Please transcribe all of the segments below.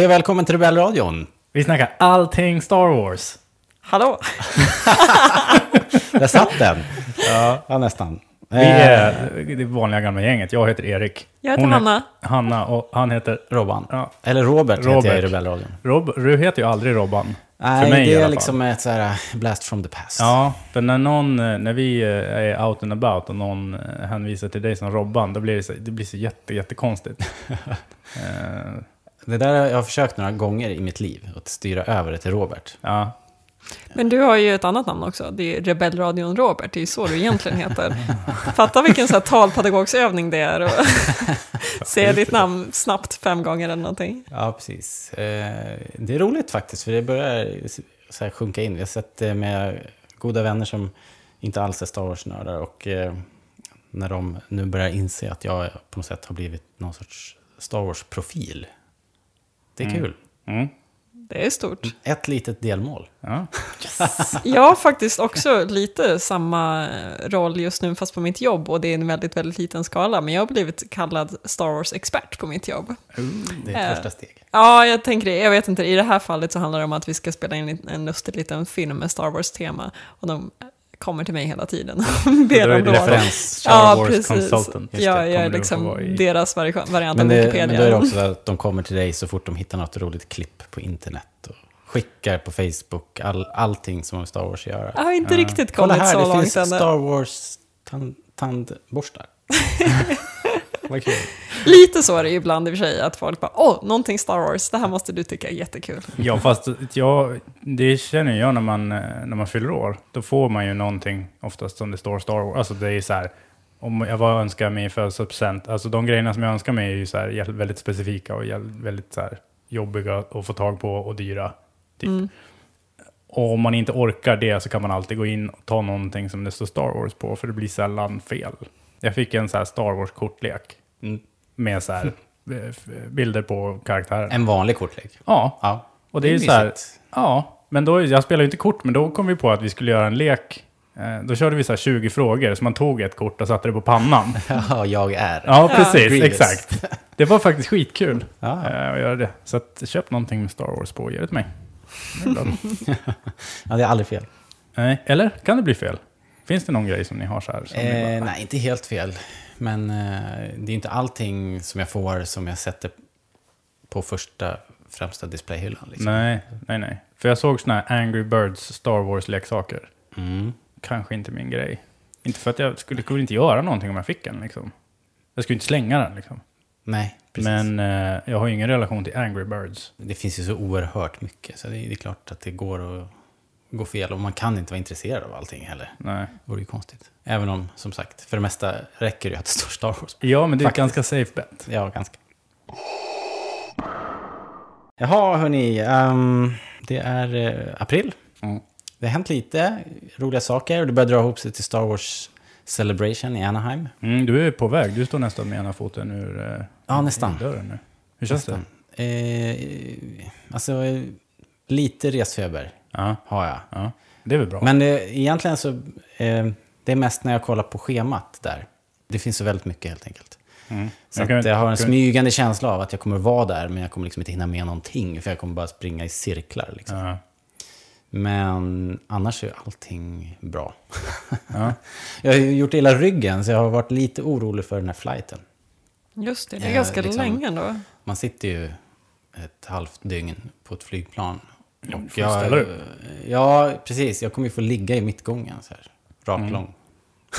Hej och välkommen till Rebellradion. Vi snackar allting Star Wars. Hallå? Där satt den. ja. nästan. Vi är det vanliga gamla gänget. Jag heter Erik. Jag heter Hon Hanna. Hanna och han heter... Robban. Ja. Eller Robert, heter jag i Robert. Rebellradion. Rob, du heter ju aldrig Robban. Nej, för mig det är liksom ett så här blast from the past. Ja, för när någon, eh, när vi eh, är out and about och någon eh, hänvisar till dig som Robban, då blir det så, det blir så jätte, jättekonstigt. Det där har jag försökt några gånger i mitt liv, att styra över det till Robert. ja, Men du har ju ett annat namn också. Det är Rebellradion Robert. Det är ju så du egentligen heter. Fatta vilken så här talpedagogsövning det är. Och säga ditt namn snabbt fem gånger eller någonting. Ja, precis. Eh, Det är roligt faktiskt, för det börjar så här sjunka in. Vi har sett det med goda vänner som inte alls är Star Wars-nördar och eh, när de nu börjar inse att jag på något sätt har blivit någon sorts Star Wars-profil. Det är kul. mm, Det är stort. Ett litet delmål. ja. Jag har faktiskt också lite samma roll just nu, fast på mitt jobb. Och det är en väldigt, väldigt liten skala. Men jag har blivit kallad Star Wars-expert på mitt jobb. Det är ett Eh. första steg. Ja, jag tänker det. Jag vet inte, i det här fallet så handlar det om att vi ska spela in en lustig liten film med Star Wars-tema. Och de kommer till mig hela tiden och ber om det råd. referens Star Ja, Wars precis. Consultant. Just Ja, det, jag är liksom deras vari- variant Men, av det, Wikipedia. men då är det också så att de kommer till dig så fort de hittar något roligt klipp på internet. Och skickar på Facebook all, allting som har med Star Wars att göra. Jag har inte riktigt Kolla kommit här, så det långt finns ännu. Star Wars tan- tandborstar. Vad kul. Lite så är det ibland i och för sig, att folk bara åh, någonting Star Wars, det här måste du tycka är jättekul. Ja, fast jag, det känner jag när man, eh, när man fyller år. Då får man ju någonting oftast som det står Star Wars. Alltså det är så här, om jag vad önskar mig i födelsedagspresent. Alltså de grejerna som jag önskar mig är ju så här väldigt specifika och väldigt så här jobbiga att få tag på och dyra. Typ. Och om man inte orkar det så kan man alltid gå in och ta någonting som det står Star Wars på, för det blir sällan fel. Jag fick en så här Star Wars-kortlek Mm. Med så här eh, f- bilder på karaktärer. En vanlig kortlek. Ja, Ja. och det är ju så här, ja, men då, jag spelar ju inte kort, men då kom vi på att vi skulle göra en lek. Eh, då körde vi så här 20 frågor, så man tog ett kort och satte det på pannan. Ja, jag är. Ja, precis, Grievous. exakt. Det var faktiskt skitkul Ja. eh, att göra det. Så att, köp någonting med Star Wars på och ge det till mig. Glad. ja, det är aldrig fel. Nej, eller kan det bli fel? Finns det någon grej som ni har så här? Som ni bara, Eh, nej, inte helt fel. Men eh, det är inte allting som jag får som jag sätter på första främsta displayhyllan. Liksom. nej, nej, nej. För jag såg såna här Angry Birds Star Wars-leksaker. Mm. Kanske inte min grej. Inte för att jag skulle, skulle inte göra någonting om jag fick en liksom. Jag skulle inte slänga den liksom. Nej, precis. Men eh, jag har ju ingen relation till Angry Birds. Det finns ju så oerhört mycket, så det är, det är klart att det går att gå fel. Och man kan inte vara intresserad av allting heller. Nej. Det vore ju konstigt. Även om, som sagt, för det mesta räcker det ju att det står Star Wars. Ja, men det är ett Faktiskt. ganska safe bet. Ja, ganska. Jaha, hörni. ehm, det är eh, april. Mm. Det har hänt lite roliga saker. och Det börjar dra ihop sig till Star Wars Celebration i Anaheim. Mm, du är på väg. Du står nästan med ena foten ur eh, Ja, nästan. dörren nu. Hur känns Nästan. Eh, alltså, lite resfeber det? Ja, har jag. ja. Det är väl bra. Men det, egentligen så, eh, det är mest när jag kollar på schemat där. Det finns så väldigt mycket helt enkelt. Mm. Så Jag kan- att jag har en kan- smygande känsla av att jag kommer vara där, men jag kommer liksom inte hinna med någonting. För jag kommer bara springa i cirklar. Liksom. Ja. Men annars är allting bra. Ja. jag har ju gjort illa ryggen, så jag har varit lite orolig för den här flighten. Just det, det är Ja, ganska liksom- länge ändå. Man sitter ju ett halvt dygn på ett flygplan. Ja, ställa jag, ja, precis. Jag kommer ju få ligga i mittgången så här. Rak Mm. lång.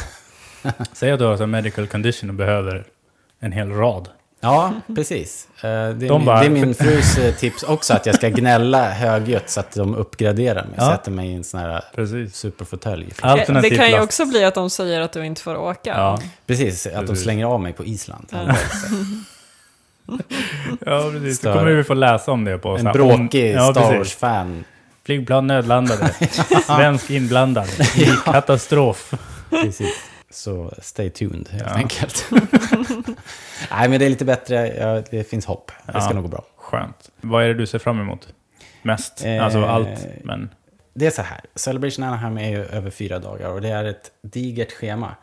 Säg att du har här medical condition och behöver en hel rad. Ja, precis. Eh, Det är, De min, bara- det är min frus eh, tips också, att jag ska gnälla högljutt så att de uppgraderar mig. Ja. Sätter mig i en sån här Precis. superfåtölj. Det kan ju också bli att de säger att du inte får åka. Ja, Precis, att de Precis. slänger av mig på Island. Ja. ja precis. Då kommer vi få läsa om det på... En bråkig Ja, Star. Wars-fan. Flygplan nödlandade. Svensk inblandad. I katastrof. Precis. Så stay tuned helt Ja. enkelt. Nej, men det är lite bättre. Ja, det finns hopp. Det ska nog gå bra. Skönt. Vad är det du ser fram emot? Mest? Eh, alltså allt, men... Det är så här. Celebration Anaheim är ju över fyra dagar och det är ett digert schema.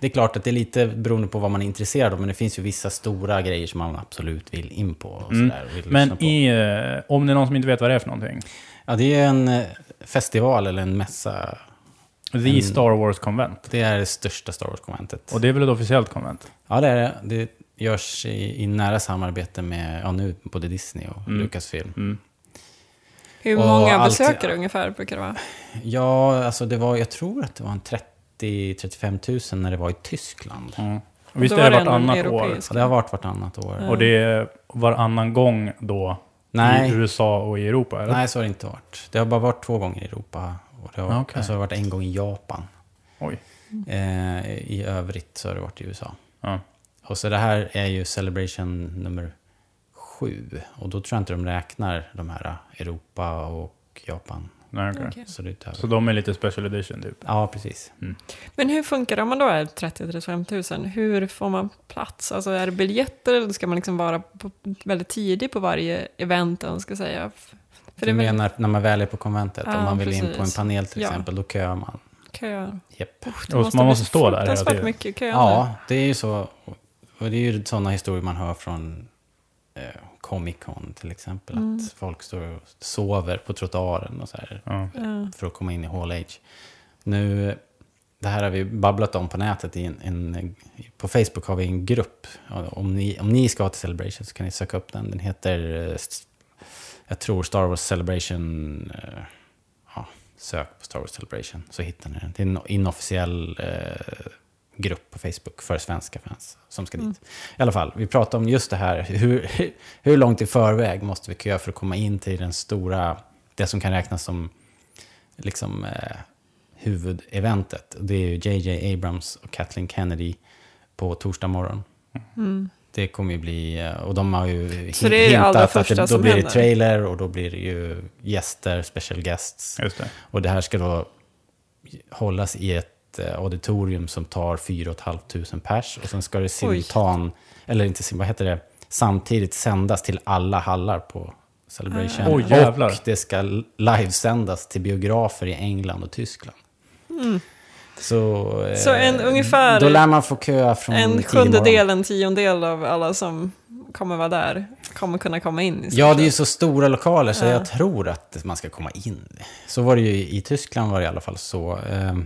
Det är klart att det är lite beroende på vad man är intresserad av, men det finns ju vissa stora grejer som man absolut vill in på. Och Mm. sådär, och Men på. i, eh, om det är någon som inte vet vad det är för någonting. Ja, det är en eh, festival eller en mässa. The Star Wars Convent. Det är det största Star Wars-konventet. Och det är väl ett officiellt konvent? Ja, det är det. Det görs i, i nära samarbete med, ja nu, både Disney och Mm. Lucasfilm. Mm. Hur Och många allt- besökare ungefär brukar det vara? Ja, alltså det var, jag tror att det var en 30-35 000 när det var i Tyskland. Mm. Visst är det var det vartannat år? Och det har varit vartannat år. Ja. Och det är varannan gång då Nej. i USA och i Europa? Eller? Nej, så har det inte varit. Det har bara varit två gånger i Europa. Och det har, Okej. och så har det varit en gång i Japan. Oj. Eh, I övrigt så har det varit i USA. Ja. Och så det här är ju Celebration nummer sju. Och då tror jag inte de räknar de här Europa och Japan. Nej, okej. Okej. Så det är utöver. Så de är lite special edition typ? Ja, precis. Men hur funkar det om man då är 30-35 000? Hur får man plats? Alltså är det biljetter eller ska man liksom vara på, väldigt tidig på varje event, ska säga? För Du menar när man väl är på konventet, Ja, om man vill in på en precis. panel till Ja. exempel, då köar man. Japp. Det Och man måste stå där hela tiden. mycket köer. Ja, det är ju så. Och det är ju sådana historier man hör från eh, Comic Con till exempel. Mm. Att folk står och sover på trottoaren och så här. Ja. för att komma in i Hall H. Nu, det här har vi babblat om på nätet. I en, en, på Facebook har vi en grupp. Om ni, om ni ska ha till Celebration så kan ni söka upp den. Den heter, eh, jag tror Star Wars Celebration. eh, Ja, sök på Star Wars Celebration så hittar ni den. Det är en inofficiell eh, grupp på Facebook för svenska fans som ska dit. I alla fall, vi pratar om just det här. Hur, hur långt i förväg måste vi köa för att komma in till den stora, det som kan räknas som liksom eh, huvudeventet. Det är ju JJ Abrams och Kathleen Kennedy på torsdag morgon. Mm. Det kommer ju bli, eh, och de har ju Så det är det allra hintat att det, då som blir det trailer och då blir det ju gäster, special guests. Det. Och det här ska då hållas i ett eh, auditorium som tar 4 500 pers. Och sen ska det simultan, eller inte sim, vad heter det, samtidigt sändas till alla hallar på Celebration. Oj, jävlar. och det ska livesändas till biografer i England och Tyskland. Så, eh, Mm. Så en ungefär- Då lär man få köa från En sjundedel, en tiondel av alla som kommer vara där kommer kunna komma in. Ja, det är ju så stora lokaler så Ja. jag tror att man ska komma in. Så var det ju i Tyskland var det i alla fall så. Eh,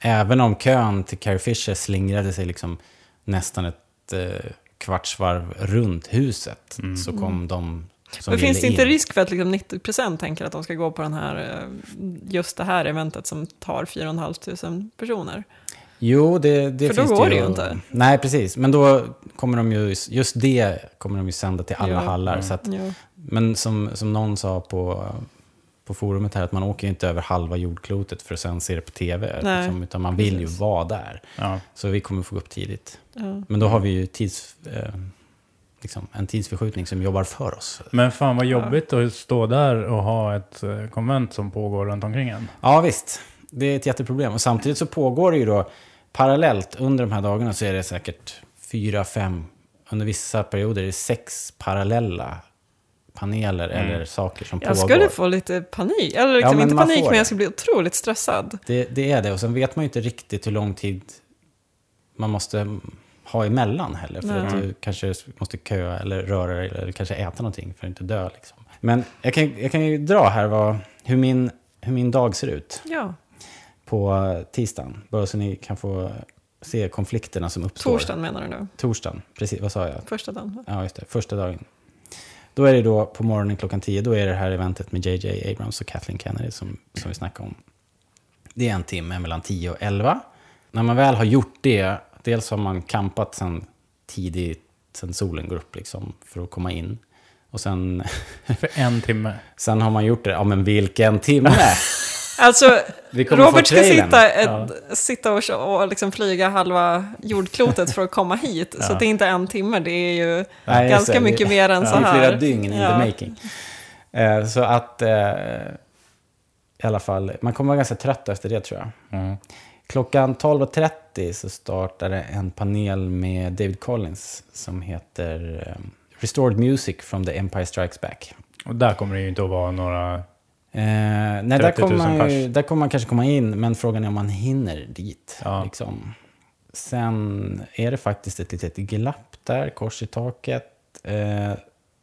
Även om kön till Carrie Fisher slingrade sig liksom nästan ett eh, kvartsvarv runt huset så kom de som Men finns det ville inte in. risk för att liksom 90% tänker att de ska gå på den här, eh, just det här eventet som tar 4 500 personer? Jo, det, det För då finns går det det ju. ju inte. Nej, precis. Men då kommer de ju, just det kommer de ju sända till alla Ja. hallar. Så att, Ja. men som, som någon sa på, på forumet här, att man åker ju inte över halva jordklotet för att sen se det på tv. Nej, Liksom, utan man vill ju precis. vara där. Ja. Så vi kommer få gå upp tidigt. Ja. Men då har vi ju tids, eh, liksom, en tidsförskjutning som jobbar för oss. Men fan vad jobbigt att stå där och ha ett eh, konvent som pågår runt omkring en. Ja, visst. Det är ett jätteproblem. Och samtidigt så pågår det ju då parallellt under de här dagarna så är det säkert fyra, fem, under vissa perioder är det sex parallella paneler eller saker som Jag pågår. skulle få lite panik, eller liksom men inte panik, men jag skulle bli otroligt stressad. Det, det är det. Och sen vet man ju inte riktigt hur lång tid man måste ha emellan heller. För Nej. att du kanske måste köa eller röra dig eller kanske äta någonting för att inte dö. Liksom. Men jag kan, jag kan ju dra här vad, hur, min, hur min dag ser ut Ja, på tisdagen. Bara så ni kan få se konflikterna som uppstår. torsdagen menar du nu? Torsdagen, precis. Vad sa jag? Första dagen? Ja, just det. Första dagen. Då är det då på morgonen klockan 10, då är det här eventet med JJ Abrams och Kathleen Kennedy som, som vi snackade om. Det är en timme mellan 10 och 11. När man väl har gjort det, dels har man kampat sen tidigt, sen solen går upp liksom, för att komma in. Och sen, För en timme. sen har man gjort det, ja men vilken timme! Alltså, Robert ska sitta, ett, sitta och, och liksom flyga halva jordklotet för att komma hit. Så Ja. det är inte en timme, det är ju Nej, ganska det. mycket mer än så Det är här. flera dygn in Ja. the making. Eh, så att, eh, i alla fall, man kommer vara ganska trött efter det tror jag. Mm. Klockan 12.30 så startade en panel med David Collins som heter eh, Restored Music from the Empire Strikes Back. Och där kommer det ju inte att vara några... Eh, nej, där 30 000 kommer, man ju, där kommer man kanske komma in, men frågan är om man hinner dit. Ja. Liksom. sen är det faktiskt ett litet glapp där, kors i taket. Eh,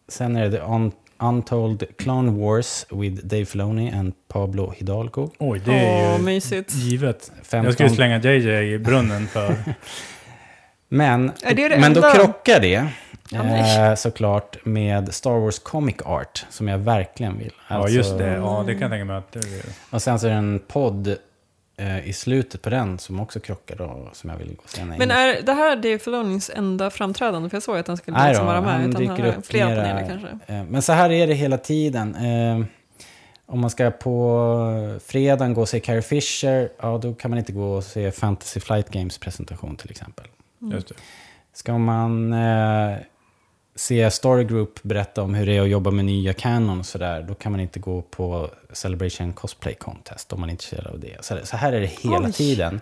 sen är det Un- Untold Clone Wars with Dave Filoni and Pablo Hidalgo. Oj, det är ju mysigt. givet. 15 Jag skulle slänga JJ i brunnen för... Men, Är det det men då krockar det. Eh, såklart med Star Wars Comic Art, som jag verkligen vill. Ja, Alltså- just det. Ja, det kan jag tänka mig att det är. Och sen så är det en podd eh, i slutet på den som också krockar då, som jag vill gå och se. Men är det här Dave Filonis enda framträdande? För jag såg att han skulle Nej liksom vara med. han utan dyker har upp flera mera- paneler kanske. Eh, Men så här är det hela tiden. Eh, Om man ska på fredagen gå och se Carrie Fisher, ja då kan man inte gå och se Fantasy Flight Games presentation till exempel. Just det. Ska man eh, se Story Group berätta om hur det är att jobba med nya Canon och sådär, då kan man inte gå på Celebration Cosplay Contest om man är intresserad av det. Så, så här är det hela Oj. tiden.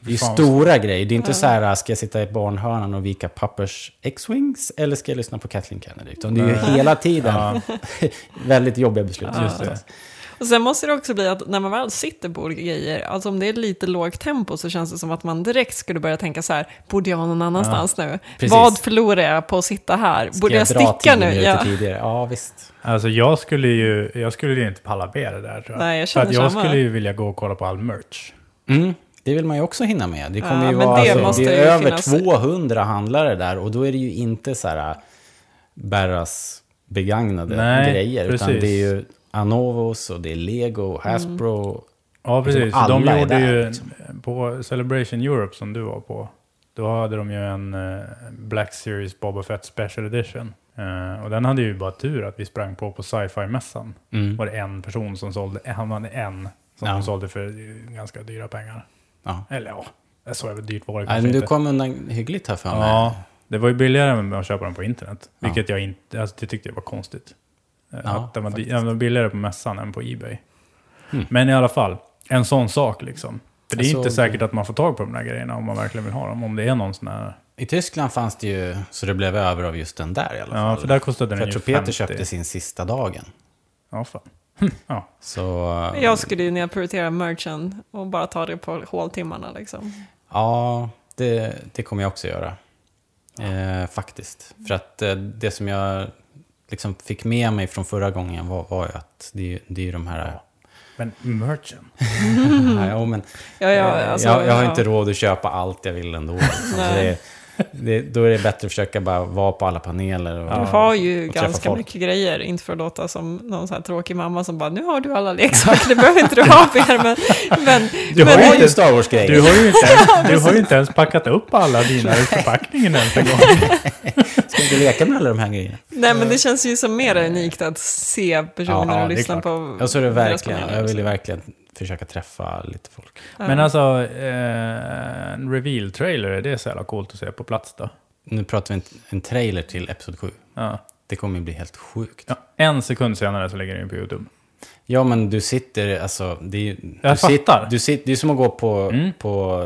Det är ju stora grejer. Det är inte så här, ska jag sitta i barnhörnan och vika pappers X-Wings eller ska jag lyssna på Kathleen Kennedy? Utan det är ju hela tiden Ja, väldigt jobbiga beslut. just det. Och sen måste det också bli att när man väl sitter på olika grejer, alltså om det är lite lågt tempo så känns det som att man direkt skulle börja tänka så här, borde jag vara någon annanstans nu? precis. Vad förlorar jag på att sitta här? Ska Borde jag, dra sticka nu? Ja. tidigare? Ja, visst. Alltså jag skulle ju, jag skulle ju inte palla med det där tror jag. Nej, jag För att känner jag samma. skulle ju vilja gå och kolla på all merch. Mm, det vill man ju också hinna med. Det Ja, kommer ju men vara, det alltså, det ju är över finnas- 200 handlare där och då är det ju inte så här Berras begagnade Nej, grejer. Utan precis. det är ju Anovos och det är Lego, Hasbro. Ja, precis. Liksom alla de gjorde där, ju, liksom. på Celebration Europe som du var på, då hade de ju en eh, Black Series Boba Fett Special Edition. Eh, och den hade ju bara tur att vi sprang på på sci-fi-mässan. Mm. var det en person som sålde, han var en som Ja. de sålde för eh, ganska dyra pengar. Ja. Eller ja, det så är väl dyrt var det Nej, kanske men du inte. kom undan hyggligt här för mig. Ja, det var ju billigare med att köpa den på internet. Ja. Vilket jag inte, alltså det tyckte jag var konstigt. Eh, Ja, att den var, ja, den var billigare på mässan än på Ebay. Mm. Men i alla fall, en sån sak liksom. För det är Jag inte säkert att man får tag på de där grejerna om man verkligen vill ha dem. Om det är någon sån här... I Tyskland fanns det ju, så det blev över av just den där i alla Ja, fall. för där kostade För den jag ju tror Peter 50. köpte sin sista dagen. Ja, fan. ja. Så, Jag skulle ju nedprioritera merchen och bara ta det på håltimmarna liksom. Ja, det, det kommer jag också göra. Eh, faktiskt. För att eh, det som jag liksom fick med mig från förra gången var, var ju att det, är- det är ju de här... Men merchen. Ja, men, Ja, ja, alltså, jag, jag har ja. inte råd att köpa allt jag vill ändå. Liksom. Det, då är det bättre att försöka bara vara på alla paneler. Och, Du har ju ganska folk. mycket grejer, inte för att låta som någon så här tråkig mamma som bara nu har du alla leksaker, det behöver inte du ha mer. Men, men, Du men, har har inte- ju Star Wars-grejer. Du har ju inte ens, du har ju inte ens packat upp alla dina ur förpackningen ens en gång. Ska inte leka med alla de här grejerna. nej, men det känns ju som mer unikt att se personer Ja, ja, och lyssna på Och så är det verkligen, jag vill ju verkligen försöka träffa lite folk. Ja. Men alltså, eh, en reveal-trailer, är det så jävla coolt att se på plats då? Nu pratar vi en, en trailer till Episod 7. Ja. Det kommer ju bli helt sjukt. Ja, en sekund senare så lägger den på YouTube. Ja, men du sitter, alltså, det är ju... Du Jag sitter, fattar. du sitter, det är som att gå på, Mm. på,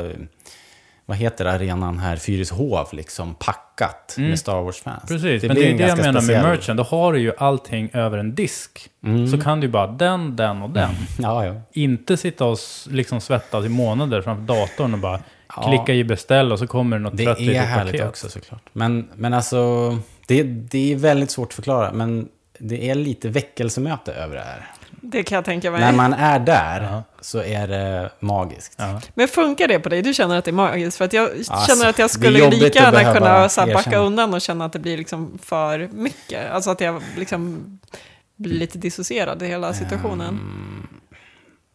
vad heter arenan här, Fyrishov, liksom, packat Mm. med Star Wars-fans. Precis, Det men det är det jag menar med speciell- merchen. Då har du ju allting över en disk. Mm. Så kan du ju bara den, den och den. Ja, ja. Inte sitta och liksom svettas i månader framför datorn och bara Ja. klicka i beställ och så kommer det något Det trött är litet härligt paket. också såklart. Men, men alltså, det, det är väldigt svårt att förklara, men det är lite väckelsemöte över det här. Det kan jag tänka mig. När man är där. Så är det magiskt. Ja. Men funkar det på dig? Du känner att det är magiskt? För att jag Alltså, känner att jag skulle lika gärna kunna så här, backa erkänna. undan och känna att det blir liksom för mycket. Alltså att jag liksom blir lite dissocierad i hela situationen. Ehm,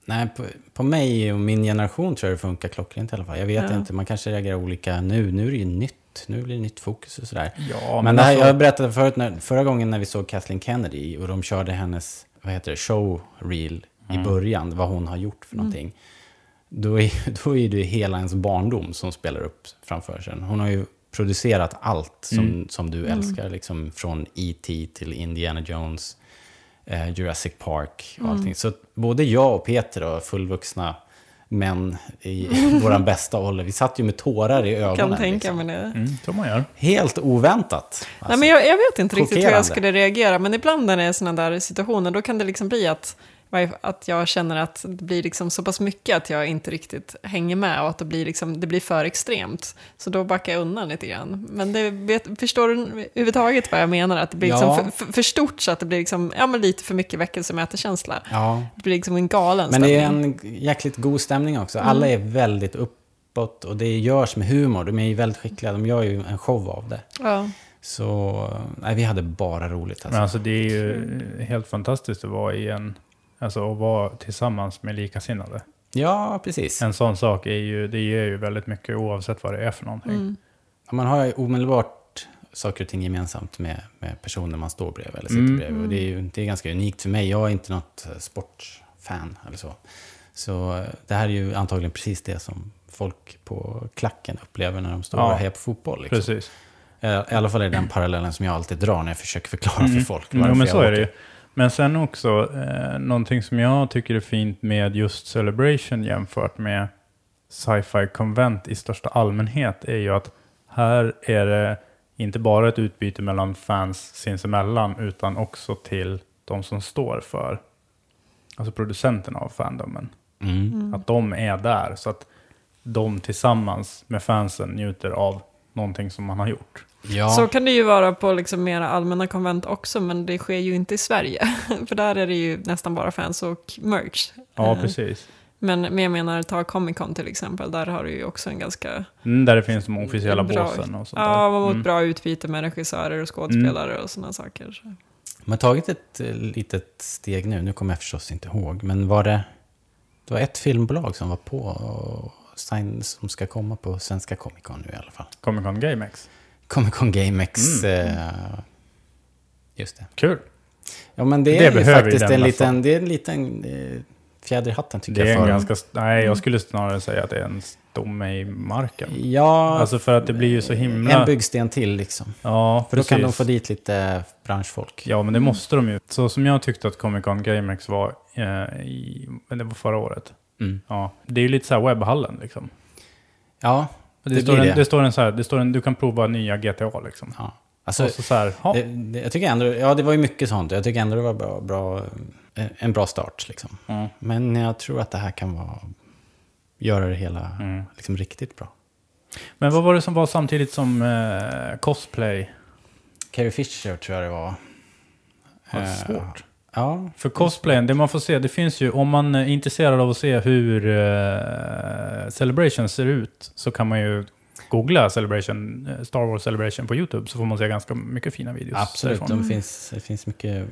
nej, på, på mig och min generation tror jag det funkar klockrent i alla fall. Jag vet Ja. inte, man kanske reagerar olika nu. Nu är det ju nytt. Nu blir det nytt fokus och sådär. Ja, men men det här, alltså- jag berättade förut, när, förra gången när vi såg Kathleen Kennedy och de körde hennes, vad heter det, showreel i Mm. början, vad hon har gjort för någonting. Då är, då är det hela ens barndom som spelar upp framför sig. Hon har ju producerat allt som, Mm. som du älskar, liksom från E.T. till Indiana Jones, eh, Jurassic Park och allting. Så både jag och Peter och fullvuxna män i vår bästa ålder, vi satt ju med tårar i ögonen. Kan tänka liksom. mig det. Mm, man gör. Helt oväntat. Nej, alltså. men jag, jag vet inte riktigt hur jag skulle reagera, men ibland när det är sådana där situationer, då kan det liksom bli att att jag känner att det blir liksom så pass mycket att jag inte riktigt hänger med och att det blir, liksom, det blir för extremt. Så då backar jag undan lite grann. Men det, vet, förstår du överhuvudtaget vad jag menar? Att det blir liksom Ja. för, för, för stort så att det blir liksom, ja, men lite för mycket väckelsemätarkänsla. Ja, Det blir liksom en galen men det är stämning. en jäkligt god stämning också. Alla är väldigt uppåt och det görs med humor. De är ju väldigt skickliga, de gör ju en show av det. Ja. Så, nej, vi hade bara roligt alltså. Men alltså det är ju helt fantastiskt att vara i en, alltså att vara tillsammans med likasinnade. Ja, precis. En sån sak är ju, det ger ju väldigt mycket oavsett vad det är för någonting. Mm. Man har ju omedelbart saker och ting gemensamt med, med personer man står bredvid eller sitter Mm. bredvid. Och det är ju det är ganska unikt för mig. Jag är inte något eh, sportfan eller så. Så eh, det här är ju antagligen precis det som folk på klacken upplever när de står Ja, och hejar på fotboll. Liksom. Precis. Eh, I alla fall är det den parallellen som jag alltid drar när jag försöker förklara Mm. för folk. Varför jo, men jag så är det ju. Men sen också, eh, någonting som jag tycker är fint med just Celebration jämfört med sci-fi konvent i största allmänhet är ju att här är det inte bara ett utbyte mellan fans sinsemellan utan också till de som står för, alltså producenterna av fandomen. Mm. Att de är där så att de tillsammans med fansen njuter av någonting som man har gjort. Ja, Så kan det ju vara på liksom mera allmänna konvent också, men det sker ju inte i Sverige. För där är det ju nästan bara fans och merch. Ja, Eh, precis. Men, men jag menar, ta Comic Con till exempel, där har du ju också en ganska... Mm, där det finns de officiella Bra. båsen och sånt Ja, har Mm. bra utbyte med regissörer och skådespelare och sådana saker. Man har tagit ett eh, litet steg nu, nu kommer jag förstås inte ihåg, men var det... Det var ett filmbolag som var på och sign, som ska komma på Svenska Comic Con nu i alla fall. Comic Con GameX. Comic Con GameX. Mm. Eh, just det. Kul. Ja, men det, Det är ju faktiskt en liten, det är en liten eh, fjäder i hatten tycker Det är jag. en för- ganska... Nej, jag skulle snarare säga att det är en stomme i marken. Ja, Alltså för att det blir ju så himla... en byggsten till liksom. Ja, För då kan de få dit lite branschfolk. Ja, men det måste de ju. Så som jag tyckte att Comic Con GameX var eh, i... Det var förra året. Mm. Ja, det är ju lite så här webbhallen liksom. Ja, Det, Det står en, det. det står en så här, det står en, du kan prova nya GTA liksom. ja. Alltså, och så, så här, ja. jag tycker ändå, ja det var ju mycket sånt. Jag tycker ändå det var bra, bra, eh, en bra start liksom. Mm. Men jag tror att det här kan vara, göra det hela Mm. liksom riktigt bra. Men vad var det som var samtidigt som eh, cosplay? Carrie Fisher tror jag det var. Vad Eh, svårt. Ja, För cosplayen, det man får se, det finns ju, om man är intresserad av att se hur eh, Celebration ser ut, så kan man ju googla Celebration, eh, Star Wars Celebration på YouTube, så får man se ganska mycket fina videos. absolut. därifrån. De finns, det finns mycket,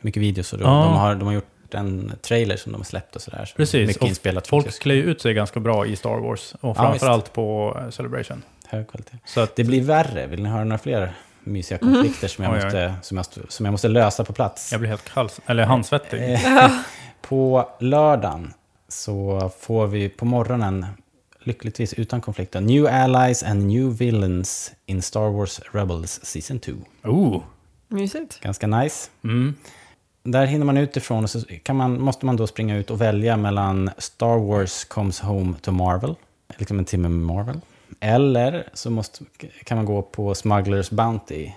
mycket videos och de, Ja. de, har, de har gjort en trailer som de har släppt och sådär. så Precis, Mycket och inspelat Folk klär ju ut sig ganska bra i Star Wars, och Ja, framförallt på eh, Celebration. Hög kvalitet. Så att, Det blir värre. Vill ni höra några fler mysiga konflikter som, jag Oj, oj. måste, som, jag, som jag måste lösa på plats? jag blir helt kall, eller handsvettig. Eh, på lördagen så får vi på morgonen, lyckligtvis utan konflikter, New Allies and New Villains in Star Wars Rebels Season 2. Oh! Mysigt. Ganska nice. Mm. Där hinner man utifrån och så kan man, måste man då springa ut och välja mellan Star Wars Comes Home to Marvel, liksom en timme med Marvel. Eller så måste, kan man gå på Smugglers Bounty,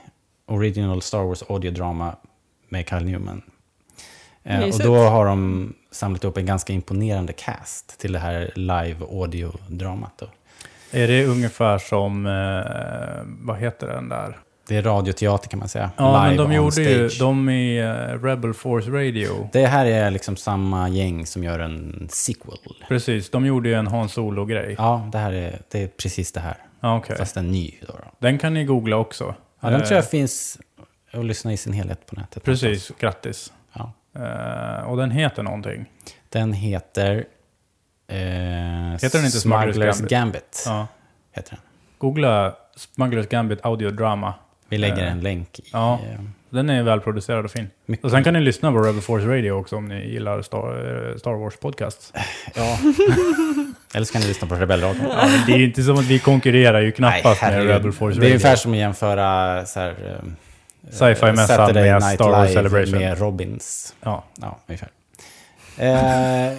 Original Star Wars audiodrama med Kyle Newman. Eh, och då har de samlat upp en ganska imponerande cast till det här live audiodramat. Är det ungefär som, eh, vad heter den där? Det är radioteater kan man säga. Ja, men live de on gjorde ju, stage. de i eh, Rebel Force Radio. Det här är liksom samma gäng som gör en sequel. Precis, de gjorde ju en Han Solo-grej. Ja, det här är, det är precis det här. Okej. Fast en ny då. då. Den kan ni googla också. Ja, den Eh, tror jag finns att lyssna i sin helhet på nätet. Precis, grattis. Ja. Eh, och den heter någonting. Den heter... Eh, Heter den inte Smugglers Gambit? Gambit? Ja. Heter den. Googla Smugglers Gambit Audio Drama. Vi lägger Eh, en länk i... ja. eh, Den är välproducerad och fin. mycket. Och sen kan ni lyssna på Rebel Force Radio också om ni gillar Star, eh, Star Wars podcast. Ja. Eller så kan ni lyssna på Rebellradion. Ja, det är ju inte som att vi konkurrerar ju knappast med herregud. Rebel Force Det är Radio. ungefär som att jämföra så här, Sci-fi-mässan med Night Star Wars Live Celebration. med Robins. Ja. Ja, ungefär. Eh,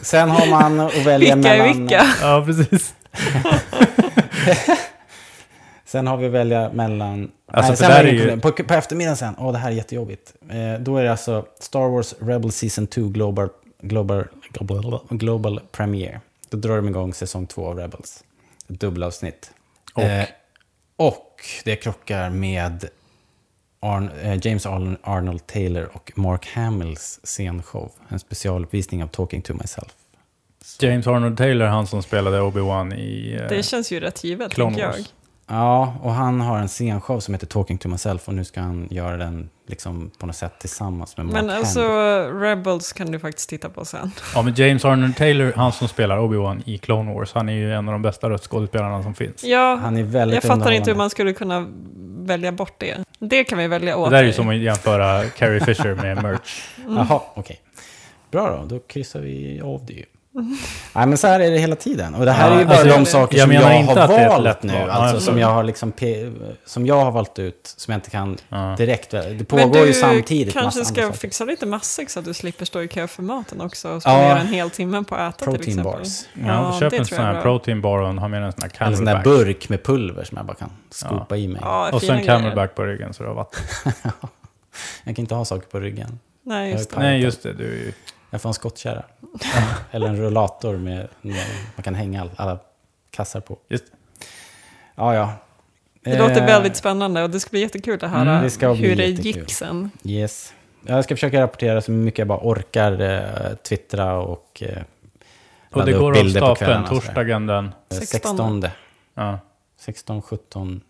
sen har man att välja Vilka är mellan... vilka? ja, precis. Sen har vi att välja mellan... Alltså, Nej, sen är ju- på, på eftermiddagen sen, åh det här är jättejobbigt. Eh, då är det alltså Star Wars Rebel Season 2 Global, Global, Global, Global Premiere. Då drar de igång säsong 2 av Rebels. Ett dubbelavsnitt. Och? Eh, och det krockar med Arn, eh, James Arn, Arnold Taylor och Mark Hamills scenshow. En specialuppvisning av Talking to myself. James Arnold Taylor, han som spelade Obi-Wan i... eh, Det känns ju rätt givet, Clone tänker jag. Ja, och han har en scenshow som heter Talking to myself och nu ska han göra den liksom på något sätt tillsammans med Mark Men alltså. Rebels kan du faktiskt titta på sen. Ja, men James Arnold Taylor, han som spelar Obi-Wan i Clone Wars, han är ju en av de bästa röstskådespelarna som finns. Ja, Han är väldigt jag fattar inte hur man skulle kunna välja bort det. Det kan vi välja åt Det där är ju som att jämföra Carrie Fisher med merch. Jaha, okej. Bra då, då kryssar vi av det ju. Nej, men så här är det hela tiden. Och det här Ja, är ju bara alltså, de jag- saker jag som jag har valt nu. val. Ja, Alltså som jag har liksom som jag har valt ut, som jag inte kan Ja. direkt. Det Men pågår du ju samtidigt kanske massa ska andra saker. fixa lite matsäck så att du slipper stå i kö för maten också och Ja. spendera en hel timme på att äta till Protein exempel. bars. Ja, köp det en tror sån jag här protein bar och ha med en sån här en sån där burk med pulver som jag bara kan skopa i mig. Ja, Och sen grejer. camelback på ryggen så du har vatten. Jag kan inte ha saker på ryggen. Nej, just det. Jag Nej, just det. Du är ju... Jag får en skottkärra. Eller en rullator med, med man kan hänga all, alla kassar på. Just. Ja, ja. Det låter Eh, väldigt spännande och det ska bli jättekul att höra Mm, det hur det jättekul. gick sen. Yes. Jag ska försöka rapportera så mycket jag bara orkar eh, twittra och eh, Och det går av stapeln torsdagen den... Eh, 16. 16, Ja. 16, 17,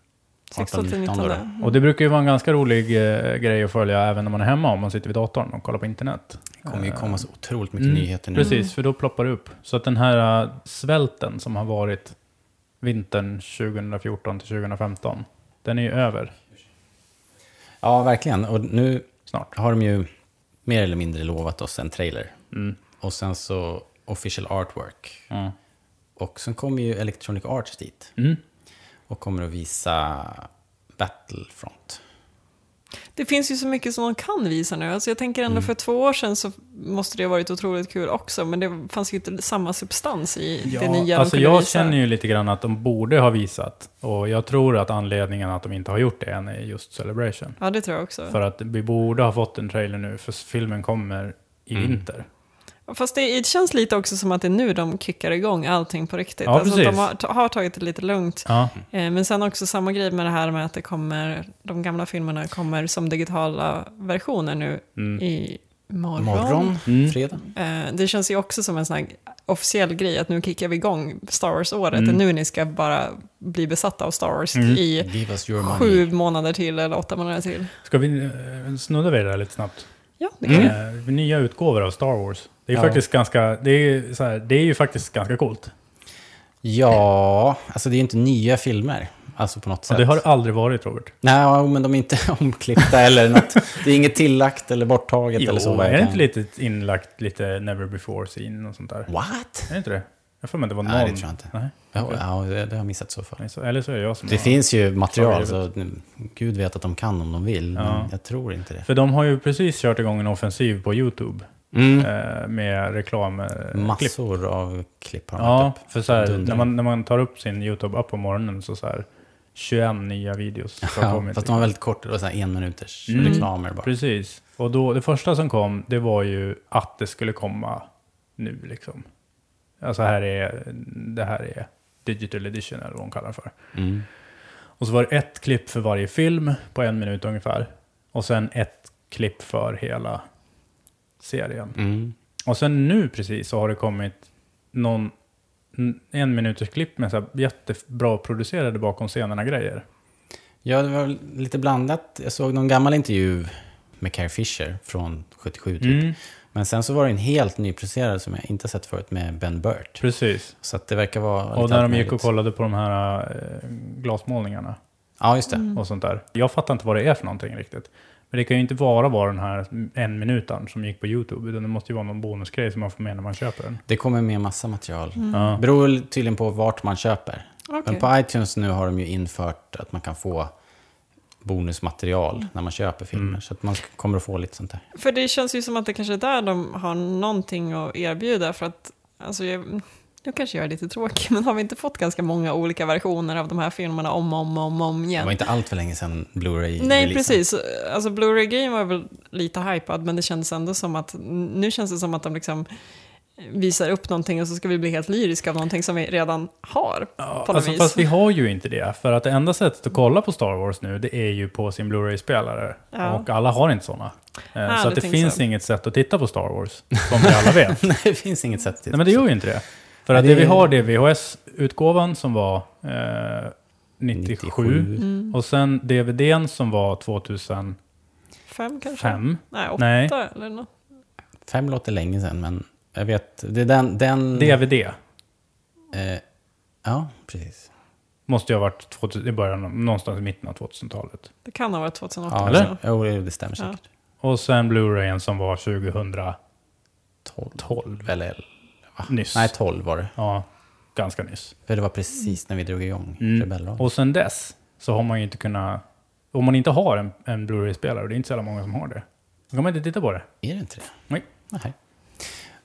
16 18, till 19 19. då. Mm. Och det brukar ju vara en ganska rolig eh, grej att följa även när man är hemma om man sitter vid datorn och kollar på internet. Det kommer ju komma så otroligt mycket Mm, nyheter nu. Precis, för då ploppar det upp. Så att den här eh, svälten som har varit vintern 2014 till 2015, den är ju över Ja, verkligen. Och nu snart. har de ju mer eller mindre lovat oss en trailer. Mm. Och sen så official artwork. Och sen kommer ju Electronic Arts dit. Mm. Och kommer att visa Battlefront. Det finns ju så mycket som de kan visa nu. Alltså jag tänker ändå för två år sedan så måste det ha varit otroligt kul också, men det fanns ju inte samma substans i det nya alltså de jag visa. känner ju lite grann att de borde ha visat. Och jag tror att anledningen att de inte har gjort det än är just Celebration. Ja, det tror jag också. För att vi borde ha fått en trailer nu, för filmen kommer i Mm. vinter. Fast det, det känns lite också som att det är nu de kickar igång allting på riktigt. Ja, alltså, de har, har tagit det lite lugnt. Ja, Eh, men sen också samma grej med det här med att det kommer, de gamla filmerna kommer som digitala versioner nu mm. i morgon. Morgon, Mm. fredag. Eh, det känns ju också som en sån här officiell grej att nu kickar vi igång Star Wars-året. Mm. Nu ni ska bara bli besatta av Star Wars Mm. i sju månader till eller åtta månader till. Ska vi eh, snudda vid det där lite snabbt? Ja, det kan Mm. Eh, nya utgåvor av Star Wars. Det är, Ja. faktiskt ganska, det, är så här, det är ju faktiskt ganska coolt. Ja, alltså det är ju inte nya filmer. Alltså på något sätt. det har det aldrig varit, Robert. Nej, ja, men de är inte omklippta eller något. Det är inget tillagt eller borttaget eller så. vad är det inte lite inlagt lite never before scene och sånt där? What? Är det inte det? Jag får mig det var någon... Nej, det tror jag inte. Nej, okej. ja det, det har jag missat så fall. Nej, så- Eller så är det jag som Det har- finns ju material, så gud vet att de kan om de vill. Ja. Men jag tror inte det. För de har ju precis kört igång en offensiv på YouTube. Mm. Eh, med reklam... Eh, klipp. Massor av klipp har de Ja, upp. för så här, när, man, när man tar upp sin YouTube-app på morgonen så, så här 21 nya videos. Ja, fast de var väldigt korta, det var en minuters Mm. reklamer bara. Precis. Och då, det första som kom, det var ju att det skulle komma nu liksom. Alltså här är, det här är digital edition eller vad de kallar det för. Mm. Och så var det ett klipp för varje film på en minut ungefär. Och sen ett klipp för hela serien. Mm. Och sen nu precis så har det kommit någon en minuters klipp med så här jättebra producerade bakom scenerna grejer. Ja, det var lite blandat. Jag såg någon gammal intervju med Carrie Fisher från 77 typ. Mm, Men sen så var det en helt nyproducerad som jag inte sett förut med Ben Burt. precis. Så att det verkar vara Och när de gick och kollade på de här eh, glasmålningarna Ja, just det. Mm. och sånt där. Jag fattar inte vad det är för någonting riktigt. Men det kan ju inte bara vara den här en minuten som gick på YouTube, utan det måste ju vara någon bonusgrej som man får med när man köper den. Det kommer med massa material. Ja. Beror tydligen på vart man köper. Okej. Men på iTunes nu har de ju infört att man kan få bonusmaterial när man köper filmer. Mm. Så att man kommer att få lite sånt där. För det känns ju som att det kanske är där de har någonting att erbjuda. För att alltså, jag, Nu kanske jag är lite tråkig, men har vi inte fått ganska många olika versioner av de här filmerna om och om, om, om Det igen? var inte allt för länge sedan Blu-ray Nej, precis. Alltså Blu-ray-grejen var väl lite hypad, men det kändes ändå som att, nu känns det som att de liksom visar upp någonting och så ska vi bli helt lyriska av någonting som vi redan har. Ja, alltså, vis. fast vi har ju inte det. För att det enda sättet att kolla på Star Wars nu, det är ju på sin Blu-ray-spelare. Ja. Och alla har inte sådana. Eh, Ah, så att det tänker finns så. inget sätt att titta på Star Wars, som vi alla vet. Nej, det finns inget sätt till Nej, men det gör ju inte det. För att det det vi har det är VHS-utgåvan som var eh, 97. 97. Mm. Och sen DVDn som var 2005. Fem kanske? Nej, åtta Nej. eller något. Fem låter länge sedan, men jag vet, det är den... den DVD eh, ja, precis. måste ju ha varit 2000, i början, någonstans i mitten av 2000-talet. Det kan ha varit 2008 Ja, Eller? Jo, det stämmer Ja. säkert. Och sen Blu-rayen som var 2000 12. 12. Eller, nyss. nej, 12 var det. Ja, ganska nyss. För det var precis när vi drog igång Mm. Rebellradion. Och sen dess så har man ju inte kunnat... Om man inte har en, en Blu-ray-spelare, och det är inte så många som har det, då kan man inte titta på det. Är det inte det? Nej. Nej.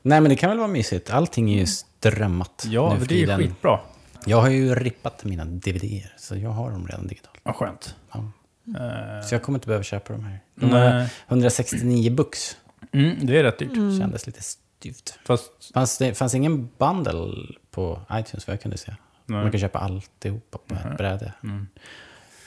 Nej, men det kan väl vara mysigt. Allting är ju strömmat Ja, nu för det är ju tiden. skitbra. Jag har ju rippat mina DVDer, så jag har dem redan digitalt. Vad skönt. Ja. Eh, Så jag kommer inte behöva köpa de här. De nej. 169 bucks. Mm, det är rätt dyrt. Mm. Kändes lite styvt. Fast, Fanns det fanns ingen bundle på iTunes vad jag kunde se. nej. Man kan köpa alltihopa på ett bräde. Mm.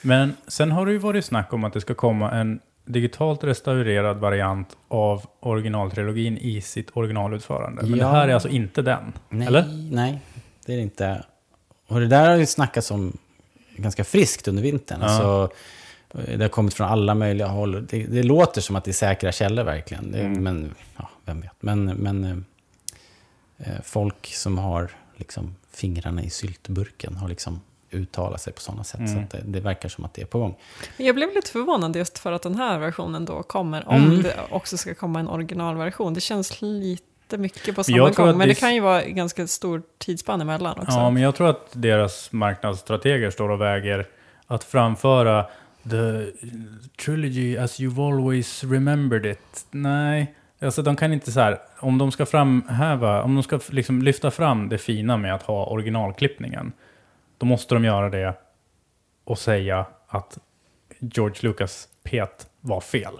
Men sen har det ju varit snack om att det ska komma en digitalt restaurerad variant av originaltrilogin i sitt originalutförande. Men Ja. det här är alltså inte den. Nej, Eller? nej, det är det inte. Och det där har ju snackats om ganska friskt under vintern. Ja. Alltså, det har kommit från alla möjliga håll. Det, det låter som att det är säkra källor verkligen. Det, Mm. Men, ja, vem vet. Men, men eh, folk som har liksom fingrarna i syltburken har liksom uttalat sig på sådana sätt. Så Mm. att det, det verkar som att det är på gång. Men Jag blev lite förvånad just för att den här versionen då kommer, om Mm. det också ska komma en originalversion. Det känns lite mycket på samma gång, men det- det kan ju vara ganska stor tidsspann emellan också. Ja, men jag tror att deras marknadsstrateger står och väger att framföra the trilogy as you've always remembered it. Nej, alltså de kan inte så här, om de ska framhäva, om de ska liksom lyfta fram det fina med att ha originalklippningen, då måste de göra det och säga att George Lucas pet var fel.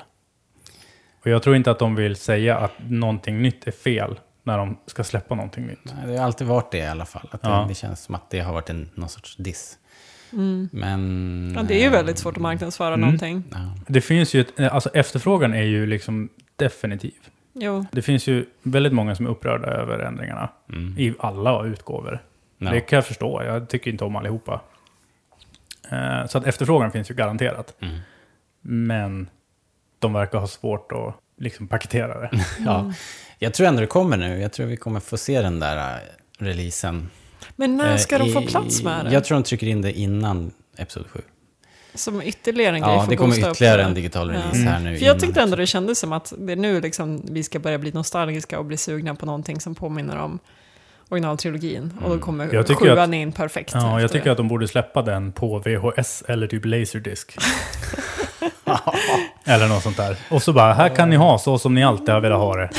Och jag tror inte att de vill säga att någonting nytt är fel när de ska släppa någonting nytt. Nej, Det har alltid varit det i alla fall. Att Ja. det, det känns som att det har varit en, någon sorts diss. Mm. Men... Ja, det är ju väldigt svårt att marknadsföra Mm. någonting. Ja. Det finns ju, ett, alltså efterfrågan är ju liksom definitiv. Jo, Det finns ju väldigt många som är upprörda över ändringarna Mm. i alla utgåvor. Ja. Det kan jag förstå, jag tycker inte om allihopa. Eh, så att efterfrågan finns ju garanterat. Mm. Men de verkar ha svårt att liksom paketera det. Ja. Jag tror ändå det kommer nu. Jag tror vi kommer få se den där äh, releasen. men när ska Eh, de få plats med det? Jag tror de trycker in det innan Episod 7. Som ytterligare en grej Ja, för det att kommer ytterligare det. en digital release Mm. här nu. För jag tyckte ändå det kändes som att det är nu liksom vi ska börja bli nostalgiska och bli sugna på någonting som påminner om originaltrilogin. Och då kommer Jag tycker sjuan in perfekt. Ja, jag tycker det. att de borde släppa den på VHS eller typ Laserdisc. eller något sånt där. Och så bara, här kan ni ha så som ni alltid har velat ha det.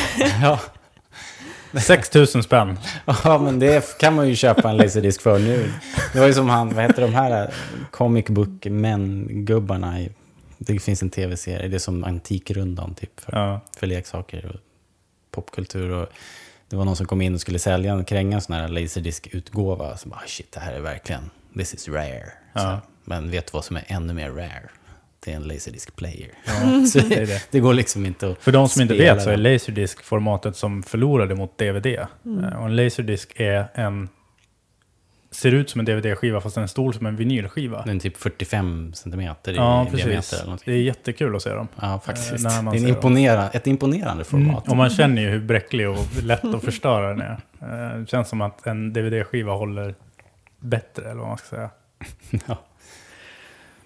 Ja. 6000 spänn. ja, men det kan man ju köpa en laserdisk för nu. Det var ju som han, vad heter de här comic book män-gubbarna i... Det finns en tv-serie, det är som Antikrundan typ för, Ja. för leksaker och popkultur. Och det var någon som kom in och skulle sälja en kränga en sån här laserdisk-utgåva. Så bara, "Ah, shit, det här är verkligen, this is rare. Ja. Så, men vet du vad som är ännu mer rare? Det är en laserdisk player. Ja, Så det är det. det går liksom inte att För de som inte vet så är den. Laserdisc formatet som förlorade mot DVD. Mm. Eh, Och en Laserdisc är en... Ser ut som en DVD-skiva fast den är stor som en vinylskiva. Den är typ 45 centimeter i Ja, diameter precis. eller någonting. Det är jättekul att se dem. Ja, faktiskt. Eh, det är imponera, ett imponerande Mm. format. Och man känner ju hur bräcklig och lätt att förstöra den är. Eh, Det känns som att en DVD-skiva håller bättre, eller vad man ska säga. Ja.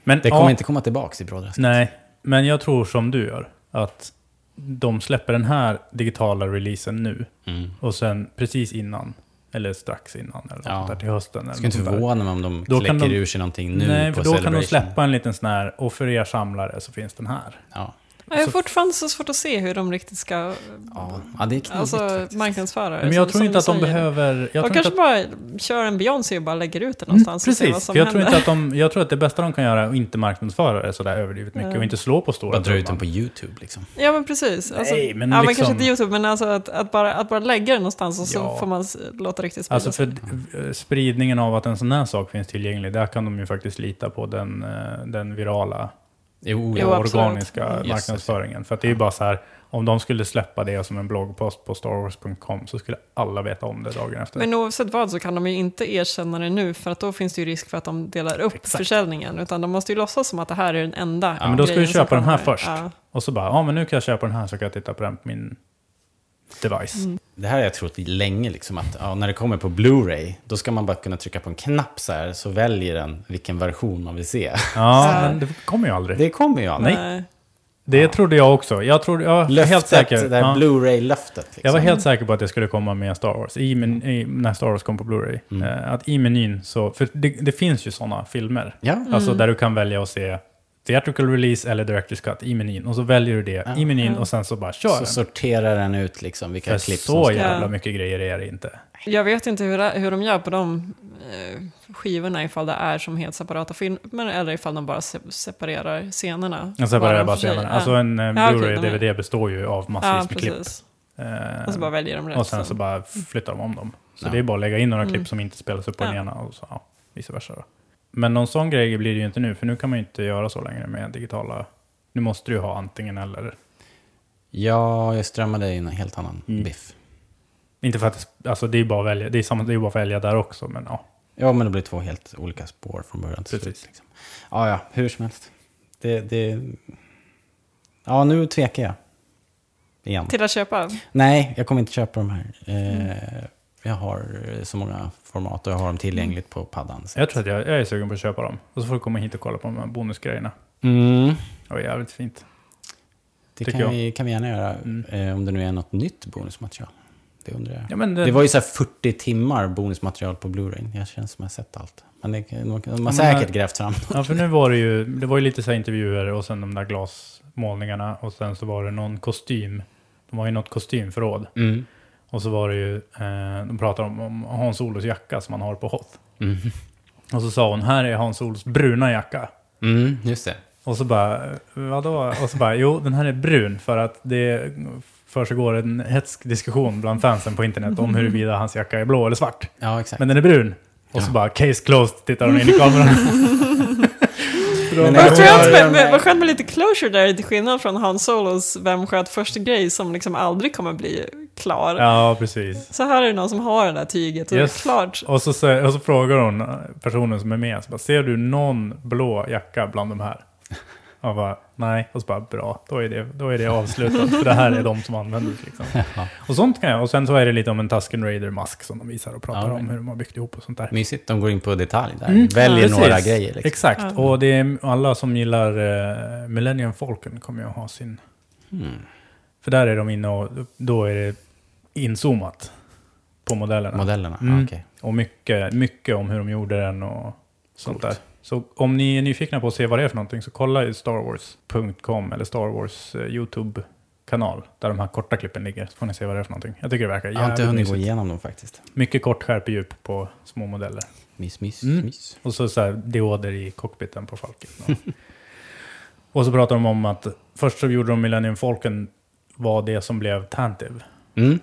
Men, Det kommer ja, inte komma tillbaka i brådrasket. Nej, men jag tror som du gör. Att de släpper den här digitala releasen nu. Mm. Och sen precis innan, eller strax innan, eller Ja. där till hösten. Eller skulle inte förvåna mig om de Då kläcker de- ur sig någonting nu Nej, på för då kan de Celebration. släppa en liten sån här, och för er samlare så finns den här. Ja. Jag har fortfarande så svårt att se hur de riktigt ska Ja, ja det är knivigt alltså, marknadsföra det. Men jag som- tror inte att de säger. behöver... Jag de tror kanske inte att, bara kör en Beyoncé och bara lägger ut det någonstans och ser vad precis, som jag tror, inte att de, jag tror att det bästa de kan göra är att inte marknadsföra det sådär överdrivet mycket Ja. och inte slå på stora Bara dra ut den på YouTube liksom. Ja men precis. Alltså, Nej, men ja, men liksom- kanske inte YouTube, men alltså att, att, bara, att bara lägga det någonstans och så Ja. får man låta riktigt sprida Alltså för eh, spridningen av att en sån här sak finns tillgänglig, där kan de ju faktiskt lita på den, eh, den virala Jo, Jo, organiska Mm. marknadsföringen. För att det är ju bara så här, om de skulle släppa det som en bloggpost på starwars.com så skulle alla veta om det dagen efter. Men oavsett vad så kan de ju inte erkänna det nu för att då finns det ju risk för att de delar upp Exakt. försäljningen. Utan de måste ju låtsas som att det här är den enda Ja, men då ska du köpa den här först. Ja. Och så bara, ja men nu kan jag köpa den här så kan jag titta på den på min device. Mm. Det här har jag trott länge, liksom, att ja, när det kommer på Blu-ray, då ska man bara kunna trycka på en knapp så här, så väljer den vilken version man vill se. Ja, men det kommer ju aldrig. Det kommer ju aldrig. Nej. Det trodde jag också. Jag, trodde, jag var Löftet, helt säker. det där Ja. Blu-ray-löftet. Liksom. Jag var helt säker på att det skulle komma med Star Wars, i, men, i, när Star Wars kom på Blu-ray. Mm. Eh, att i menyn så, för det, det finns ju sådana filmer. Ja, Alltså Mm. där du kan välja att se theatrical release eller director's cut i menyn. Och så väljer du det Ja. i menyn Ja. och sen så bara kör så den. sorterar den ut liksom vilka För klipp så som ska... jävla Ja. mycket grejer är det inte. Jag vet inte hur, hur de gör på de eh, skivorna, ifall det är som helt separata filmer eller ifall de bara se separerar scenerna. Jag separerar bara för sig. scenerna. Alltså en eh, Ja, Blu-ray de är- DVD består ju av massvis Ja, med klipp. Eh, Och så bara väljer de rätt. och sen så bara flyttar de om dem. Så Ja. det är bara att lägga in några Mm. klipp som inte spelas upp på den Ja. ena och så, ja, vice versa. Då. Men någon sån grej blir det ju inte nu, för nu kan man ju inte göra så längre med digitala... Nu måste du ju ha antingen eller. Ja, jag strömmade i en helt annan Mm. biff. Inte för att det, alltså det är bara att välja, det är, samma, det är bara att välja där också, men ja. Ja, men det blir två helt olika spår från början till slut. Precis. Liksom. Ja, ja, hur som helst. Det, det... Ja, nu tvekar jag. Igen. Till att köpa. Nej, jag kommer inte köpa de här. Eh, jag har så många format och jag har dem tillgängligt på paddan. så- Jag tror att jag, jag är sugen på att köpa dem. Och så får du komma hit och kolla på de här bonusgrejerna. Mm. Det var jävligt fint. Det kan jag. vi, kan vi gärna göra, Mm. eh, om det nu är något nytt bonusmaterial. Det undrar jag. Ja, men det, Det var ju så här 40 timmar bonusmaterial på Blu-ray. Jag känns som jag har sett allt. Men det, de har säkert grävt fram. Ja, för nu var det ju, det var ju lite så här intervjuer och sen de där glasmålningarna och sen så var det någon kostym. De var ju något kostymförråd. Mm. Och så var det ju, eh, de pratade om, om Hans Olos jacka som han har på Hoth. Mm. Och så sa hon, här är Hans Olos bruna jacka. Mm, just det. Och så bara, vadå? Och så bara, jo den här är brun för att det försiggår en hetsk diskussion bland fansen på internet om huruvida hans jacka är blå eller svart. Ja, exakt. Men den är brun. Och så Ja. bara, case closed, tittar hon in i kameran. Men Vad skönt med, med, vad skönt med lite closure där, till skillnad från Han Solos Vem sköt först grej som liksom aldrig kommer bli klar. ja, precis. Så här är det någon som har det där tyget och Yes. det är klart. Och så, och så frågar hon personen som är med, så bara, ser du någon blå jacka bland de här? Och bara, nej. Och så bara, bra, då är det, då är det avslutat. för det här är de som användes liksom. Ja. Och sånt kan jag. Och sen så är det lite om en Tusken Raider-mask som de visar och pratar Ja, om hur de har byggt ihop och sånt där. Mysigt, de går in på detalj där. Mm, Väljer precis. några grejer. Liksom. Exakt, Ja. och det är alla som gillar uh, Millennium Falcon kommer ju att ha sin... Mm. För där är de inne och då är det inzoomat på modellerna. Modellerna, Mm. okej. Och mycket, mycket om hur de gjorde den och sånt Coolt. där. Så om ni är nyfikna på att se vad det är för någonting så kolla i starwars.com eller Star Wars eh, YouTube-kanal där de här korta klippen ligger. Så får ni se vad det är för någonting. Jag tycker det verkar Jag har inte jävligt hunnit gå igenom dem faktiskt. Mycket kort skärpedjup på små modeller. Mys, mys, Mm. mys. Och så, så här dioder i cockpiten på Falken. Och, och så pratar de om att först så gjorde de Millennium Falcon var det som blev Tantive. Mm.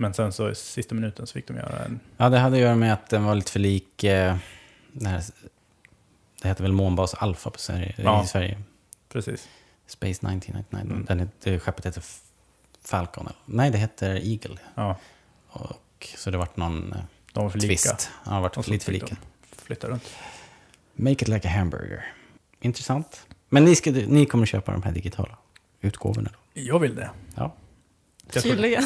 Men sen så i sista minuten så fick de göra en... Ja, det hade att göra med att den var lite för lik... Eh, den här, det heter väl Månbas Alpha på Sverige, Ja. i Sverige. Precis. Space 1999. Mm. Den heter, skeppet heter Falcon. Nej, det heter Eagle. Ja, Och, så det vart någon eh, de var för lika. twist. Ja, det vart Och så lite för lika. de flytta runt. Make it like a hamburger. Intressant. Men ni, ska, ni kommer köpa de här digitala utgåvorna då? Jag vill det. Ja. Tydligen.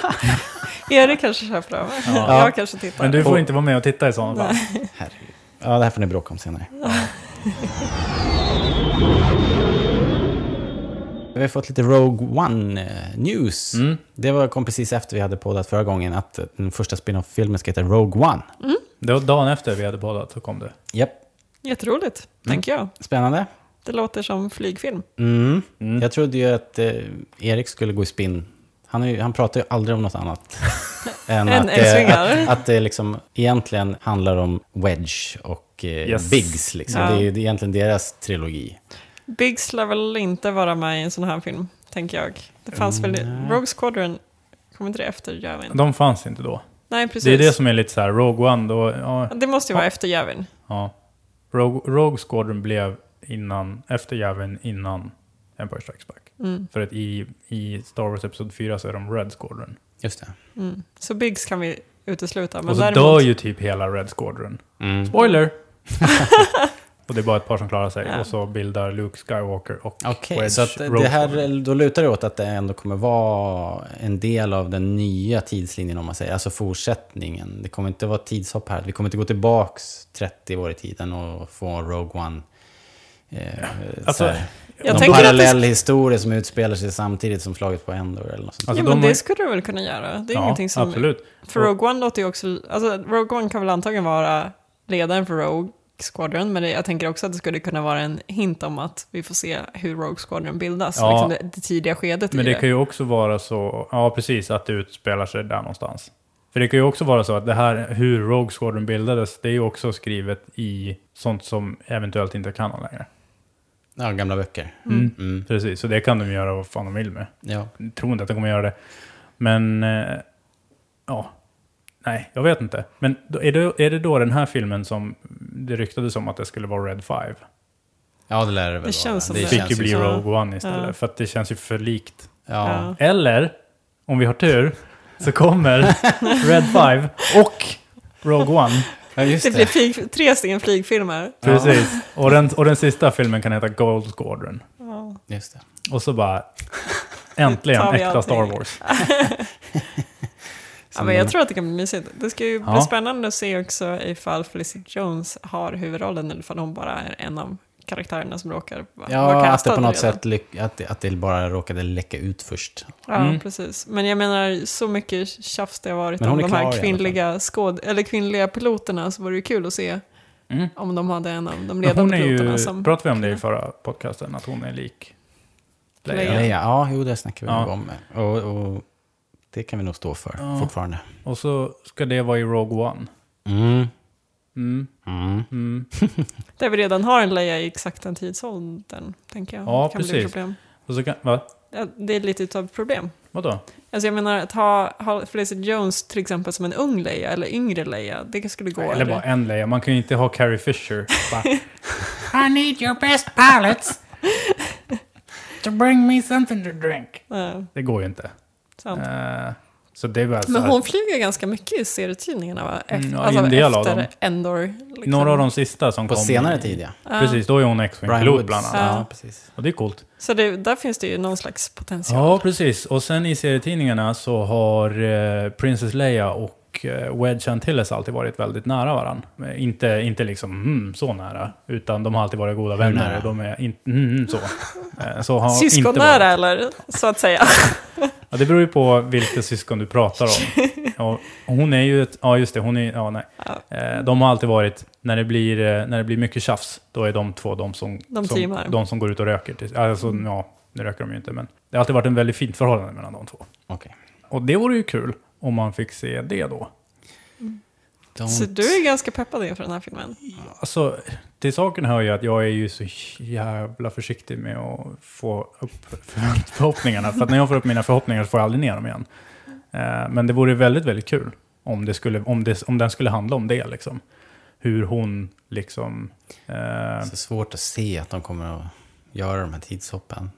Erik kanske köper dem. Ja. Jag kanske tittar. Men du får inte vara med och titta i sådana fall. Herregud. Ja, det här får ni bråka om senare. Vi har fått lite Rogue One-news. Mm. Det var, kom precis efter vi hade poddat förra gången att eh, den första spin-off-filmen ska heta Rogue One. Det var dagen efter vi hade poddat så kom det. Japp. Jätteroligt, Mm. tänker jag. Spännande. Det låter som flygfilm. Mm. Mm. Jag trodde ju att eh, Erik skulle gå i spinn. Han, är, han pratar ju aldrig om något annat. än En att, det, X-vingar. att, att det liksom egentligen handlar om Wedge och eh, Yes. Biggs. Liksom. Ja. Det, är, det är egentligen deras trilogi. Biggs lär väl inte vara med i en sån här film, tänker jag. Det fanns väl... Nej. Rogue Squadron, kommer inte det efter Javin? De fanns inte då. Nej, precis. Det är det som är lite så här, Rogue One då, ja, Det måste ju vara efter Javin. ja. Rogue, Rogue Squadron blev innan, efter Yavin, innan Empire Strikes Back. Mm, För att i, i Star Wars Episod 4 så är de Red Squadron. Just det. mm. Så Biggs kan vi utesluta. Men och så däremot, dör ju typ hela Red Squadron. Mm. Spoiler! och det är bara ett par som klarar sig. Ja. Och så bildar Luke Skywalker och Okej, Wedge så det här, då lutar det åt att det ändå kommer vara en del av den nya tidslinjen om man säger, alltså fortsättningen. Det kommer inte vara tidshopp här. Vi kommer inte gå tillbaks 30 år i tiden och få Rogue One. Eh, Alltså, här, Jag någon det parallell historia som utspelar sig samtidigt som slaget på Endor eller något sånt. Alltså, ja, men de det skulle du väl kunna göra? Det är ja, ingenting som... absolut. För Rogue One låter ju också... Alltså, Rogue One kan väl antagligen vara ledaren för Rogue Squadron, men det, jag tänker också att det skulle kunna vara en hint om att vi får se hur Rogue Squadron bildas, Ja. liksom det, det tidiga skedet Men i det kan ju också vara så, ja precis, att det utspelar sig där någonstans. För det kan ju också vara så att det här, hur Rogue Squadron bildades, det är ju också skrivet i sånt som eventuellt inte kan längre. Ja, gamla böcker. Mm. Mm. Precis, så det kan de göra vad fan de vill med. Ja. Jag tror inte att de kommer göra det. Men, eh, ja. Nej, jag vet inte. Men då, är, det, är det då den här filmen som det ryktades om att det skulle vara Red 5? ja, det lär det väl Det känns som vara. det. fick känns ju bli. Rogue One istället, Ja. för att det känns ju för likt. Ja. Eller, om vi har tur, så kommer Red 5 och Rogue One. Ja, just Det det. blir flyg, tre stycken flygfilmer. Precis. Och, den, och den sista filmen kan heta Gold Squadron. Ja. Just det. Och så bara, äntligen äkta Star. Wars. Ja, men jag tror att det kan bli mysigt. Det ska ju bli Ja. spännande att se också ifall Felicity Jones har huvudrollen eller ifall hon bara är en av karaktärerna som råkar va- Ja, vara att det på något redan. sätt lyck- att, det- att det bara råkade läcka ut först. Ja, Mm. precis. Men jag menar, så mycket tjafs det har varit om de här kvinnliga, skåd eller kvinnliga piloterna så vore det kul att se Mm. om de hade en av de ledande är piloterna ju, som... pratade vi om det i förra podcasten, att hon är lik Leia. Leia. Ja, jo, det snackar vi Ja. om. Och, och det kan vi nog stå för Ja. fortfarande. Och så ska det vara i Rogue One. Mm. Mm. Mm. Mm. Där vi redan har en Leia i exakt den tidsåldern, tänker jag. Ja, det kan bli precis. ett problem. Och så kan, va? Det är lite av ett problem. Vadå? Alltså jag menar att ha, ha Felicity Jones till exempel som en ung Leia eller yngre Leia, det skulle gå. Eller bara en Leia. Man kan ju inte ha Carrie Fisher. I need your best pilots to bring me something to drink. Ja, Det går ju inte. sant. Eh, så det är bara så Men hon flyger ganska mycket i serietidningarna va? Efter, Mm, ja, alltså en del av efter dem. Endor. Liksom. Några av de sista som På kom. senare tid, ja. Ja. Precis, då är hon X-Wing-pilot bland annat. Ja. Ja, precis. Och det är coolt. Så det, där finns det ju någon slags potential. Ja, precis. Och sen i serietidningarna så har eh, Princess Leia och eh, Wedge Antilles alltid varit väldigt nära varandra. Eh, Inte, inte liksom mm, så nära, utan de har alltid varit goda vänner. Och de är inte mm, så. Eh, så har inte Syskonnära varit. eller så att säga. Ja, det beror ju på vilka syskon du pratar om. Och hon är ju ett, ja just det, hon är, ja nej. Ja. De har alltid varit, när det blir, när det blir mycket tjafs, då är de två de som, De som, de som går ut och röker. Alltså, ja, nu röker de ju inte, men det har alltid varit en väldigt fint förhållande mellan de två. Okej. Och det vore ju kul om man fick se det då. Don't- Så du är ganska peppad inför den här filmen. Alltså, till saken hör ju att jag är ju så jävla försiktig med att få upp förhoppningarna. För att när jag får upp mina förhoppningar så får jag aldrig ner dem igen. Eh, Men det vore väldigt, väldigt kul om, det skulle, om, det, om den skulle handla om det. Liksom. Hur hon liksom... Eh, Så svårt att se att de kommer att göra de här tidshoppen.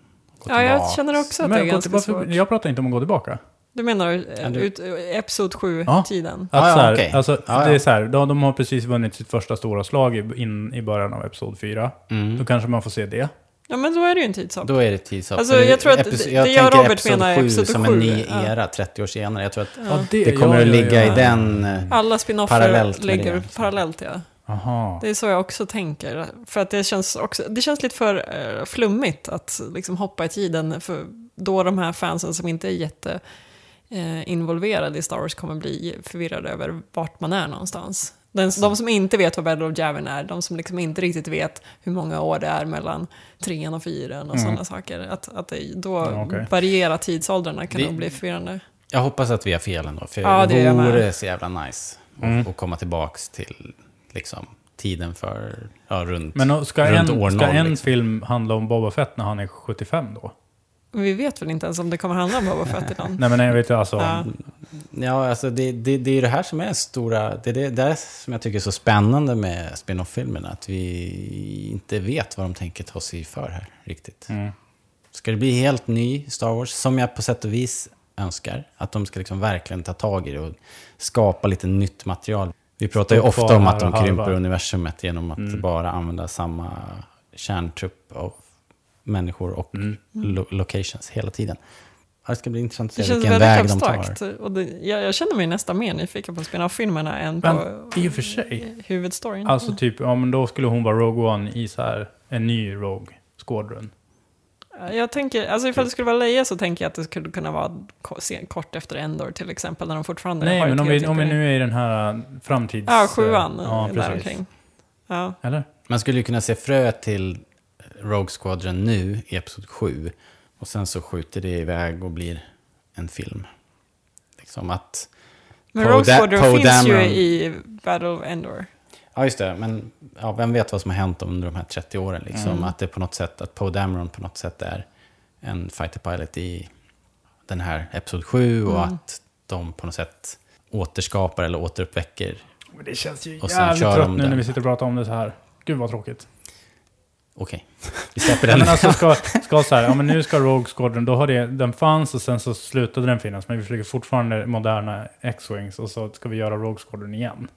Ja, jag känner också att men det är ganska tillbaka- svårt. Jag pratar inte om att gå tillbaka. Du menar Ja, eh, du- ut, Episod Ja. 7-tiden? Att Ah, ja, så här, okej. alltså, Ah, Det ja. är så här, de, de har precis vunnit sitt första stora slag i, in, i början av Episod 4. Mm. Då kanske man får se det. Ja, men då är det ju en tidshopp. Då är det tidshopp. Alltså, jag tror att det- jag det jag tänker Robert episod menar är sju episod som en ny ja. era, 30 år senare. Jag tror att Ja. det kommer ja, att ja, ligga ja. i den... eh, Alla spinoffer ligger det, parallellt, ja. Aha. Det är så jag också tänker. För att det känns, också, det känns lite för eh, flummigt att liksom hoppa i tiden. För då de här fansen som inte är jätte eh, involverade i Star Wars kommer bli förvirrade över vart man är någonstans. Den, de som inte vet vad Battle of Javin är, de som liksom inte riktigt vet hur många år det är mellan trean och fyran och Mm. sådana saker. Att, att det då Ja, okej. variera tidsåldrarna kan Det- nog bli förvirrande. Jag hoppas att vi har fel ändå, för Ja, det vore så jävla nice att- Mm. att komma tillbaks till liksom, tiden för, ja, runt, Men ska, runt en, år ska noll, en liksom. film handla om Boba Fett när han är 75 då? Vi vet väl inte ens om det kommer handla om Boba Fett ibland. Nej men jag vet alltså, Ja. Ja, alltså det, det, det är ju det här som är stora... Det är det där som jag tycker är så spännande med spin-off-filmerna. Att vi inte vet vad de tänker ta sig för här riktigt. mm. Ska det bli helt ny Star Wars, som jag på sätt och vis önskar, att de ska liksom verkligen ta tag i det och skapa lite nytt material. Vi pratar ju ofta om att de krymper universumet genom att Mm. bara använda samma kärntrupp av människor och Mm. lo- locations hela tiden. Det ska bli intressant att Det se känns vilken väldigt väg de tar. abstrakt. Och det, jag, jag känner mig nästan mer nyfiken på spin-off-filmerna än Men på i och för sig. huvudstoryn. Alltså typ, ja men då skulle hon vara Rogue One i så här en ny Rogue Squadron. Jag tänker, alltså ifall det skulle vara Leia så tänker jag att det skulle kunna vara kort efter Endor till exempel, när de fortfarande Nej, har men om vi, om vi nu är i den här äh, framtids... Ja, sjuan, Ja, precis. omkring. Ja. Eller? Man skulle ju kunna se fröet till Rogue Squadron nu i Episod 7. Och sen så skjuter det iväg och blir en film. Liksom att... Men Rogue Da- Squadron finns ju Dameron. i Battle of Endor. Ja, just det. Men ja, vem vet vad som har hänt under de här 30 åren? Liksom. Mm. Att det på något sätt, att Poe Dameron på något sätt är en fighter pilot i den här Episod 7. Och Mm. att de på något sätt återskapar eller återuppväcker. Men det känns ju jävligt trött nu när vi sitter och pratar om det så här. Gud vad tråkigt. Okej, vi släpper Ja, den. men alltså ska, ska så här, ja men nu ska Rogue Squadron, då har det, den fanns och sen så slutade den finnas. Men vi flyger fortfarande moderna X-Wings och så ska vi göra Rogue Squadron igen.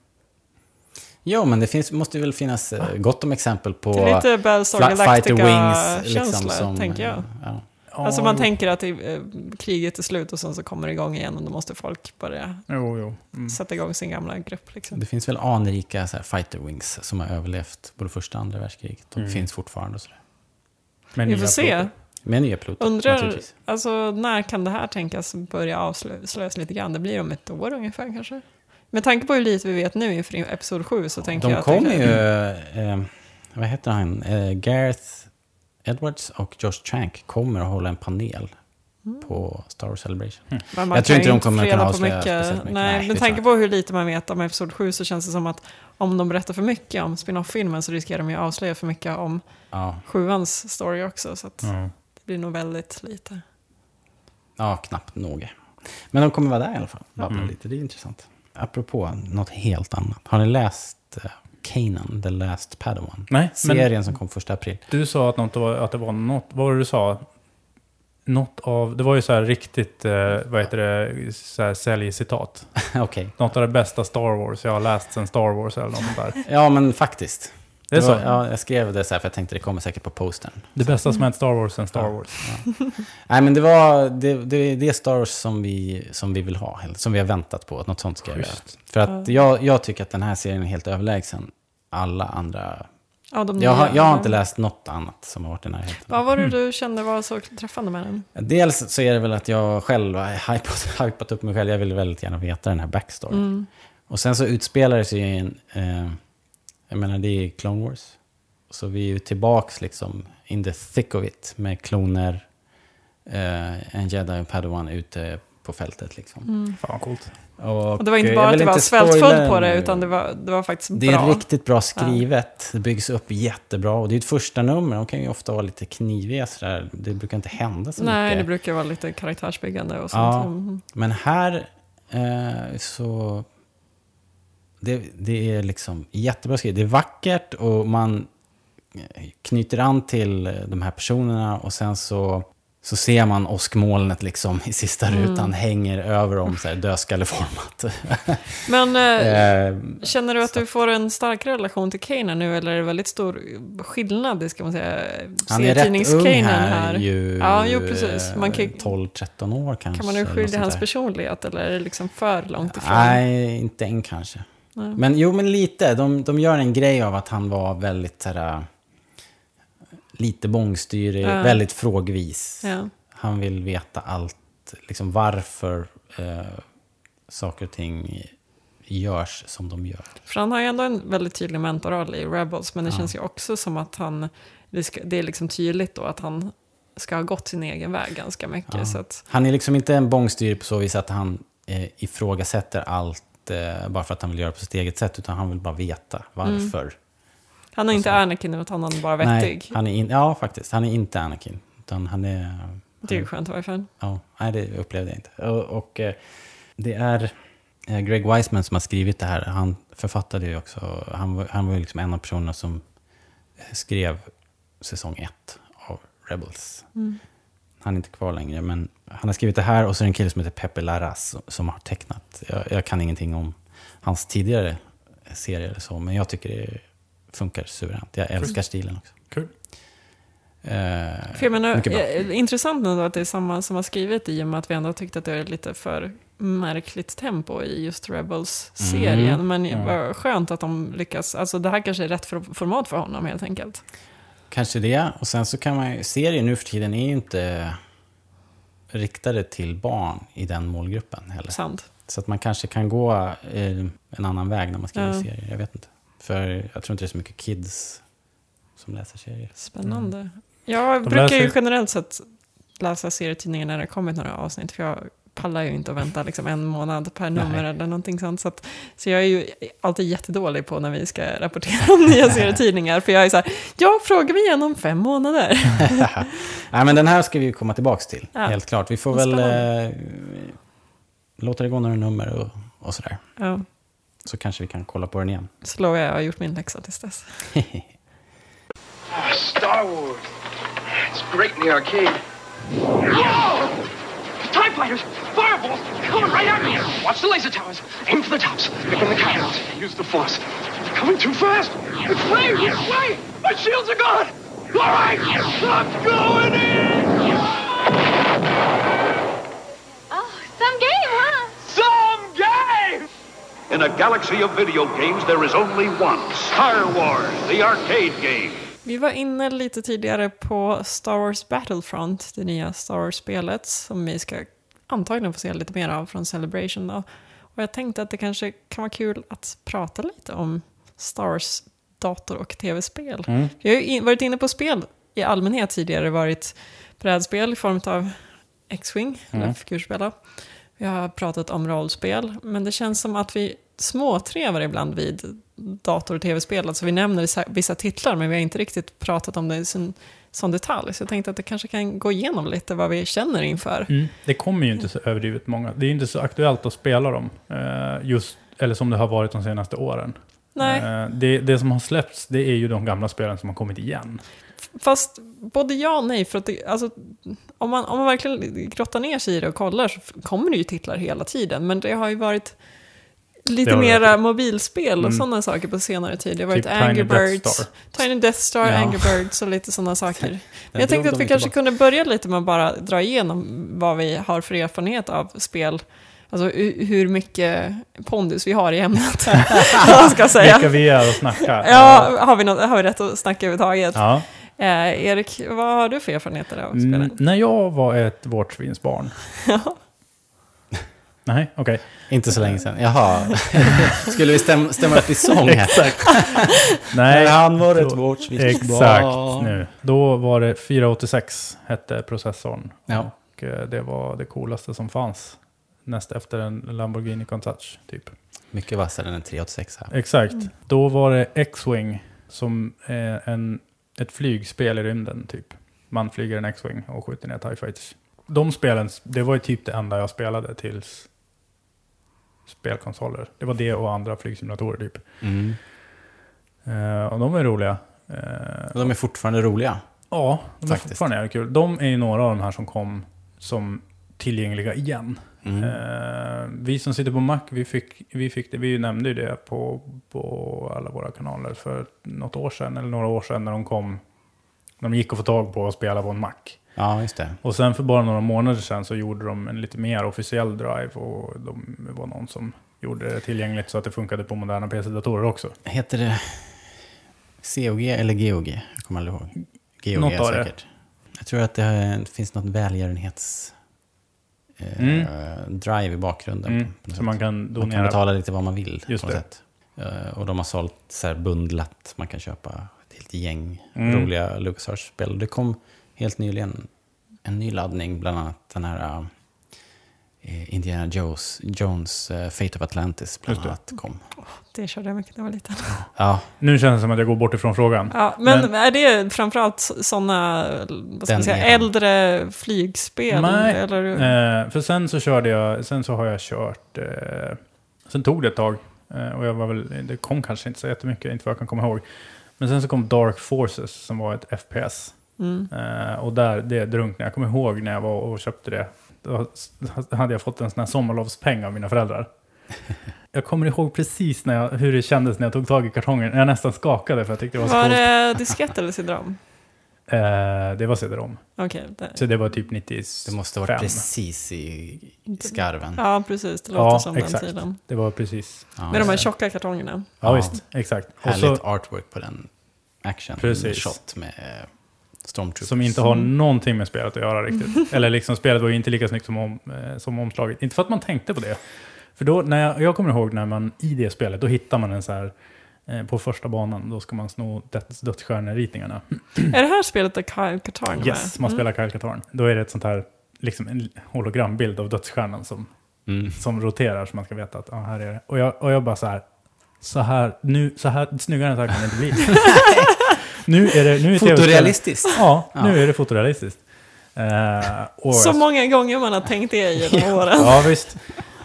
Jo, men det finns, måste väl finnas eh, gott om exempel på... Det är lite Battlestar Fla- Fighter Wings, liksom, som, tänker jag. Ja. Alltså Ja, man jo. tänker att det, eh, kriget är slut och sen så kommer det igång igen och då måste folk börja Jo, jo. Mm. sätta igång sin gamla grupp. Liksom. Det finns väl anrika så här, Fighter Wings som har överlevt både första och andra världskriget. De Mm. finns fortfarande och sådär. Men Vi får se. piloter. Med nya piloter, Undrar, alltså när kan det här tänkas börja avslöjas lite grann? Det blir om ett år ungefär kanske? Med tanke på hur lite vi vet nu inför Episod 7 så tänker jag De att det kommer ju... Eh, vad heter han? Eh, Gareth Edwards och Josh Trank kommer att hålla en panel på Star Wars Celebration. Man Jag tror inte de kommer få kunna avslöja speciellt mycket. Nej, Nej, med tanke på hur lite man vet om Episod 7 så känns det som att om de berättar för mycket om spin-off-filmen så riskerar de ju att avslöja för mycket om Ja, sjuans story också. Så att Ja. det blir nog väldigt lite. ja, knappt något. Men de kommer vara där i alla fall. Babbla Mm. lite, det är intressant. Apropå något helt annat. Har ni läst eh, Kanan, The Last Padawan? Nej, Serien som kom första april. du sa att, något var, att det var något, vad var det du sa? Något av, det var ju så här riktigt, eh, vad heter det, så här säljcitat. Okej. Något av det bästa Star Wars jag har läst sen Star Wars eller något sånt där. Ja, men faktiskt. Det är så? Ja, jag skrev det så här för jag tänkte det kommer säkert på postern. Det bästa som hänt Star Wars sen Star Ja. Wars. Nej, men det var det, det, det är Star Wars som vi, som vi vill ha, som vi har väntat på. Att något sånt ska jag göra. För att jag, jag tycker att den här serien är helt överlägsen alla andra. Ja, de Jag har, jag har inte läst något annat som har varit i närheten. Vad var det du kände var så träffande med den? Dels så är det väl att jag själv har hypat, hypat upp mig själv. Jag vill väldigt gärna veta den här backstoryn. Mm. Och sen så utspelar det sig i en... Eh, jag menar, det är Clone Wars. Så vi är ju tillbaks liksom in the thick of it med kloner, eh, en jedi och padawan ute på fältet liksom. Mm. Fan coolt. Och det var inte bara att det var svältfullt på det, utan det var, det var faktiskt Det är bra. riktigt bra skrivet. Det byggs upp jättebra. Och det är ett första nummer. De kan ju ofta vara lite kniviga sådär. Det brukar inte hända så Nej, mycket. det brukar vara lite karaktärsbyggande och sånt. Ja. Mm. Men här eh, så... Det, det är liksom jättebra skrivet. Det är vackert och man knyter an till de här personerna och sen så, så ser man åskmolnet liksom i sista Mm. rutan hänger över dem så här dödskalleformat. Men eh, eh, känner du att du får en stark relation till Kanan nu, eller är det väldigt stor skillnad, ska man säga, han är rätt ung serietidnings-Kanan här, ju. Ja, jo, precis. Man kan- eh, 12-13 år kanske. Kan man nu eller något skilja sånt hans personlighet, eller är det liksom för långt ifrån? Nej, inte än kanske. Nej. Men jo, men lite. De, de gör en grej av att han var väldigt så här, lite bångstyrig, Ja. väldigt frågvis. Ja. Han vill veta allt, liksom varför eh, saker och ting görs som de gör. För han har ju ändå en väldigt tydlig mentorroll i Rebels, men det Ja. känns ju också som att han, det, är liksom tydligt då att han ska ha gått sin egen väg ganska mycket. Ja. Att, Han är liksom inte en bångstyrig på så vis att han eh, ifrågasätter allt eh, bara för att han vill göra på sitt eget sätt, utan han vill bara veta varför. han är inte Anakin, utan han är bara vettig. Nej, han är in, ja, faktiskt. Han är inte Anakin. Utan han är... det är skönt i varje fall. Ja, nej, det upplevde jag inte. Och, och eh, det är eh, Greg Wiseman som har skrivit det här. Han författade ju också, han, var- han var ju liksom en av personerna som skrev säsong ett av Rebels. Mm. Han är inte kvar längre, men han har skrivit det här och så är det en kille som heter Pepe Larraz som, har tecknat. Jag, jag kan ingenting om hans tidigare serier eller så, men jag tycker det funkar suveränt. Jag älskar stilen också. Kul. Eh, För jag menar, mycket bra. eh, intressant ändå att det är samma som har skrivit i och med att vi ändå tyckte att det är lite för märkligt tempo i just Rebels-serien. Mm. Men Ja. vad skönt att de lyckas, alltså det här kanske är rätt for- format för honom helt enkelt. Kanske det. Och sen så kan man ju, serier nu för tiden är ju inte riktade till barn i den målgruppen heller. Sant. Så att man kanske kan gå eh, en annan väg när man skriver Ja. serier. Jag vet inte. För jag tror inte det är så mycket kids som läser serier. Spännande. Jag De brukar ju läser- generellt sett läsa serietidningar när det kommit några avsnitt. För jag pallar ju inte att vänta liksom en månad per Nej. nummer eller någonting sånt. Så, att, så jag är ju alltid jättedålig på när vi ska rapportera om nya serietidningar. För jag är så här, ja, fråga mig igen om fem månader. Nej, men den här ska vi ju komma tillbaks till. Ja. Helt klart. Vi får väl eh, låta det gå några nummer och, och sådär. Ja, Så kanske vi kan kolla på den igen. så lovar jag, jag har gjort min läxa tills dess. Star Wars. It's great in the arcade. Whoa! TIE fighters! Fireballs! Coming right at me! Watch the laser towers. Aim for the tops. Pick on the cannons. Use the force. They're coming too fast! It's flames! Wait! My shields are gone! All right! I'm going in! Oh, some game, huh? Some game! In a galaxy of video games, there is only one Star Wars, the arcade game. Vi var inne lite tidigare på Star Wars Battlefront, det nya Star Wars-spelet som vi ska antagligen få se lite mer av från Celebration. Då. Och jag tänkte att det kanske kan vara kul att prata lite om Star Wars dator och tv-spel. Vi har ju varit inne på spel i allmänhet tidigare, varit brädspel i form av X-Wing, eller figurspel. Vi har pratat om rollspel, men det känns som att vi småtrevar ibland vid dator och tv-spel. Alltså vi nämner vissa- titlar, men vi har inte riktigt pratat om det i sån, sån detalj. Så jag tänkte att det kanske kan gå igenom lite vad vi känner inför. Mm. Det kommer ju inte så överdrivet många. Det är ju inte så aktuellt att spela dem. eh, just, eller som det har varit de senaste åren. Nej, Eh, det, det som har släppts, det är ju de gamla spelen som har kommit igen. fast både ja och nej. För att det, alltså, om, man, om man verkligen grottar ner sig i det och kollar så kommer det ju titlar hela tiden. Men det har ju varit lite mera mobilspel och Mm. sådana saker på senare tid. Det har varit Typ Angry Birds. Tiny Death Star, Ja. Angry Birds och lite sådana saker. Men jag tänkte att vi kanske tillbaka. kunde börja lite med att bara dra igenom vad vi har för erfarenhet av spel. Alltså hu- hur mycket pondus vi har i ämnet. ska säga. Vilka vi är och snackar. Ja, har vi, något, har vi rätt att snacka överhuvudtaget? Ja. Eh, Erik, vad har du för erfarenheter av spelen? Mm, när jag var ett vårtsvinsbarn. Nej, okej. Inte så länge sedan. Jaha. Skulle vi stäm, stämma upp i sång här? Nej, När han var ett vårtsvinsbarn. Exakt, nu. Då var det 486 hette processorn. Ja. Och eh, det var det coolaste som fanns. Näst efter en Lamborghini Countach, typ. Mycket vassare än en 386 här. Exakt. Då var det X-Wing som är en, ett flygspel i rymden, typ. Man flyger en X-Wing och skjuter ner TIE Fighters. De spelen, det var ju typ det enda jag spelade tills spelkonsoler. Det var det och andra flygsimulatorer, typ. Mm. Eh, och de är roliga. Eh, Och de är fortfarande roliga. Ja, de är Faktiskt. fortfarande jävligt kul. De är ju några av de här som kom som tillgängliga igen. Mm. Eh, vi som sitter på Mac, vi fick, vi fick det, vi nämnde ju det på, på alla våra kanaler för något år sedan, eller några år sedan när de kom. När de gick att få tag på och spela på en Mac. Ja, just det. Och sen för bara några månader sedan så gjorde de en lite mer officiell drive och de det var någon som gjorde det tillgängligt så att det funkade på moderna PC-datorer också. Heter det COG eller GOG? Jag kommer aldrig ihåg. GOG Något av det. säkert. Jag tror att det, finns något välgörenhets eh, Mm. drive i bakgrunden. Mm. Så sätt. man kan man kan donera. betala lite vad man vill. Just på sätt. Eh, och de har sålt så här bundlat, man kan köpa ett helt gäng Mm. roliga LucasArts-spel. Det kom helt nyligen en ny laddning, bland annat den här eh, Indiana Jones, Jones eh, Fate of Atlantis bland Just det. annat kom. Det körde jag mycket när jag var liten. Ja, Nu känns det som att jag går bort ifrån frågan. Ja, men, Men- är det framförallt sådana vad ska Den man säga, eran. äldre flygspel? Nej, Eller? Eh, för sen så körde jag, sen så har jag kört, eh, sen tog det ett tag. Eh, och jag var väl, det kom kanske inte så jättemycket, inte vad jag kan komma ihåg. Men sen så kom Dark Forces som var ett FPS. Mm. Eh, och där, det drunknade. Jag kommer ihåg när jag var och köpte det. Då hade jag fått en sån här sommarlovspeng av mina föräldrar. Jag kommer ihåg precis när jag, hur det kändes när jag tog tag i kartongen. Jag nästan skakade för jag tyckte det var så Var coolt. det diskett eller cd-rom? Eh, det var CD-ROM. Okej. det- Så det var typ 95. det måste ha varit precis i, skarven. Ja, precis. Det låter Ja, som exakt. den tiden. Det var precis. Ja, Med de här tjocka kartongerna. Ja, Ja. visst, exakt. Och Härligt så, artwork på den action Precis. shot med Stormtroopers. som inte har någonting med spelet att göra riktigt. Eller liksom, spelet var ju inte lika snyggt som, om, eh, som omslaget. Inte för att man tänkte på det. För då, när jag, jag kommer ihåg när man i det spelet, då hittar man en så här, eh, på första banan, då ska man sno döds, dödsstjärneritningarna. Är det här spelet där Kyle Katarn är Yes, med? man spelar Kyle Katarn. Då är det ett sånt här, liksom en hologrambild av dödsstjärnan som, Mm. som roterar så man ska veta att ah, här är det. Och jag, och jag bara så här, så här, nu, så här, snyggare än så här kan det inte bli. nu är det, nu är Fotorealistiskt. Ja, Ja. nu är det fotorealistiskt. Eh, och Så jag- många gånger man har tänkt det genom åren. Ja, visst.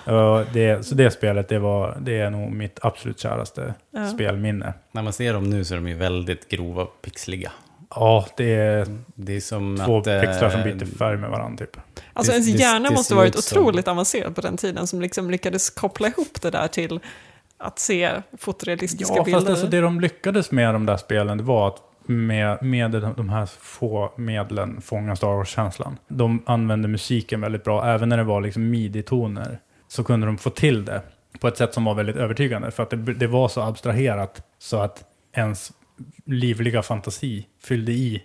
Och det, så det spelet, det, var, det är nog mitt absolut käraste Ja. spelminne. När man ser dem nu så är de ju väldigt grova och pixliga. Ja, det är Det är som två att... eh, pixlar som byter färg med varandra typ. Alltså Det- ens hjärna det måste varit ut som- otroligt avancerad på den tiden som liksom lyckades koppla ihop det där till att se fotorealistiska Ja, bilder. fast alltså det de lyckades med de där spelen, det var att med, med de här få medlen fånga Star Wars-känslan. De använde musiken väldigt bra, även när det var liksom midi-toner. Så kunde de få till det på ett sätt som var väldigt övertygande. För att det, det var så abstraherat så att ens livliga fantasi fyllde i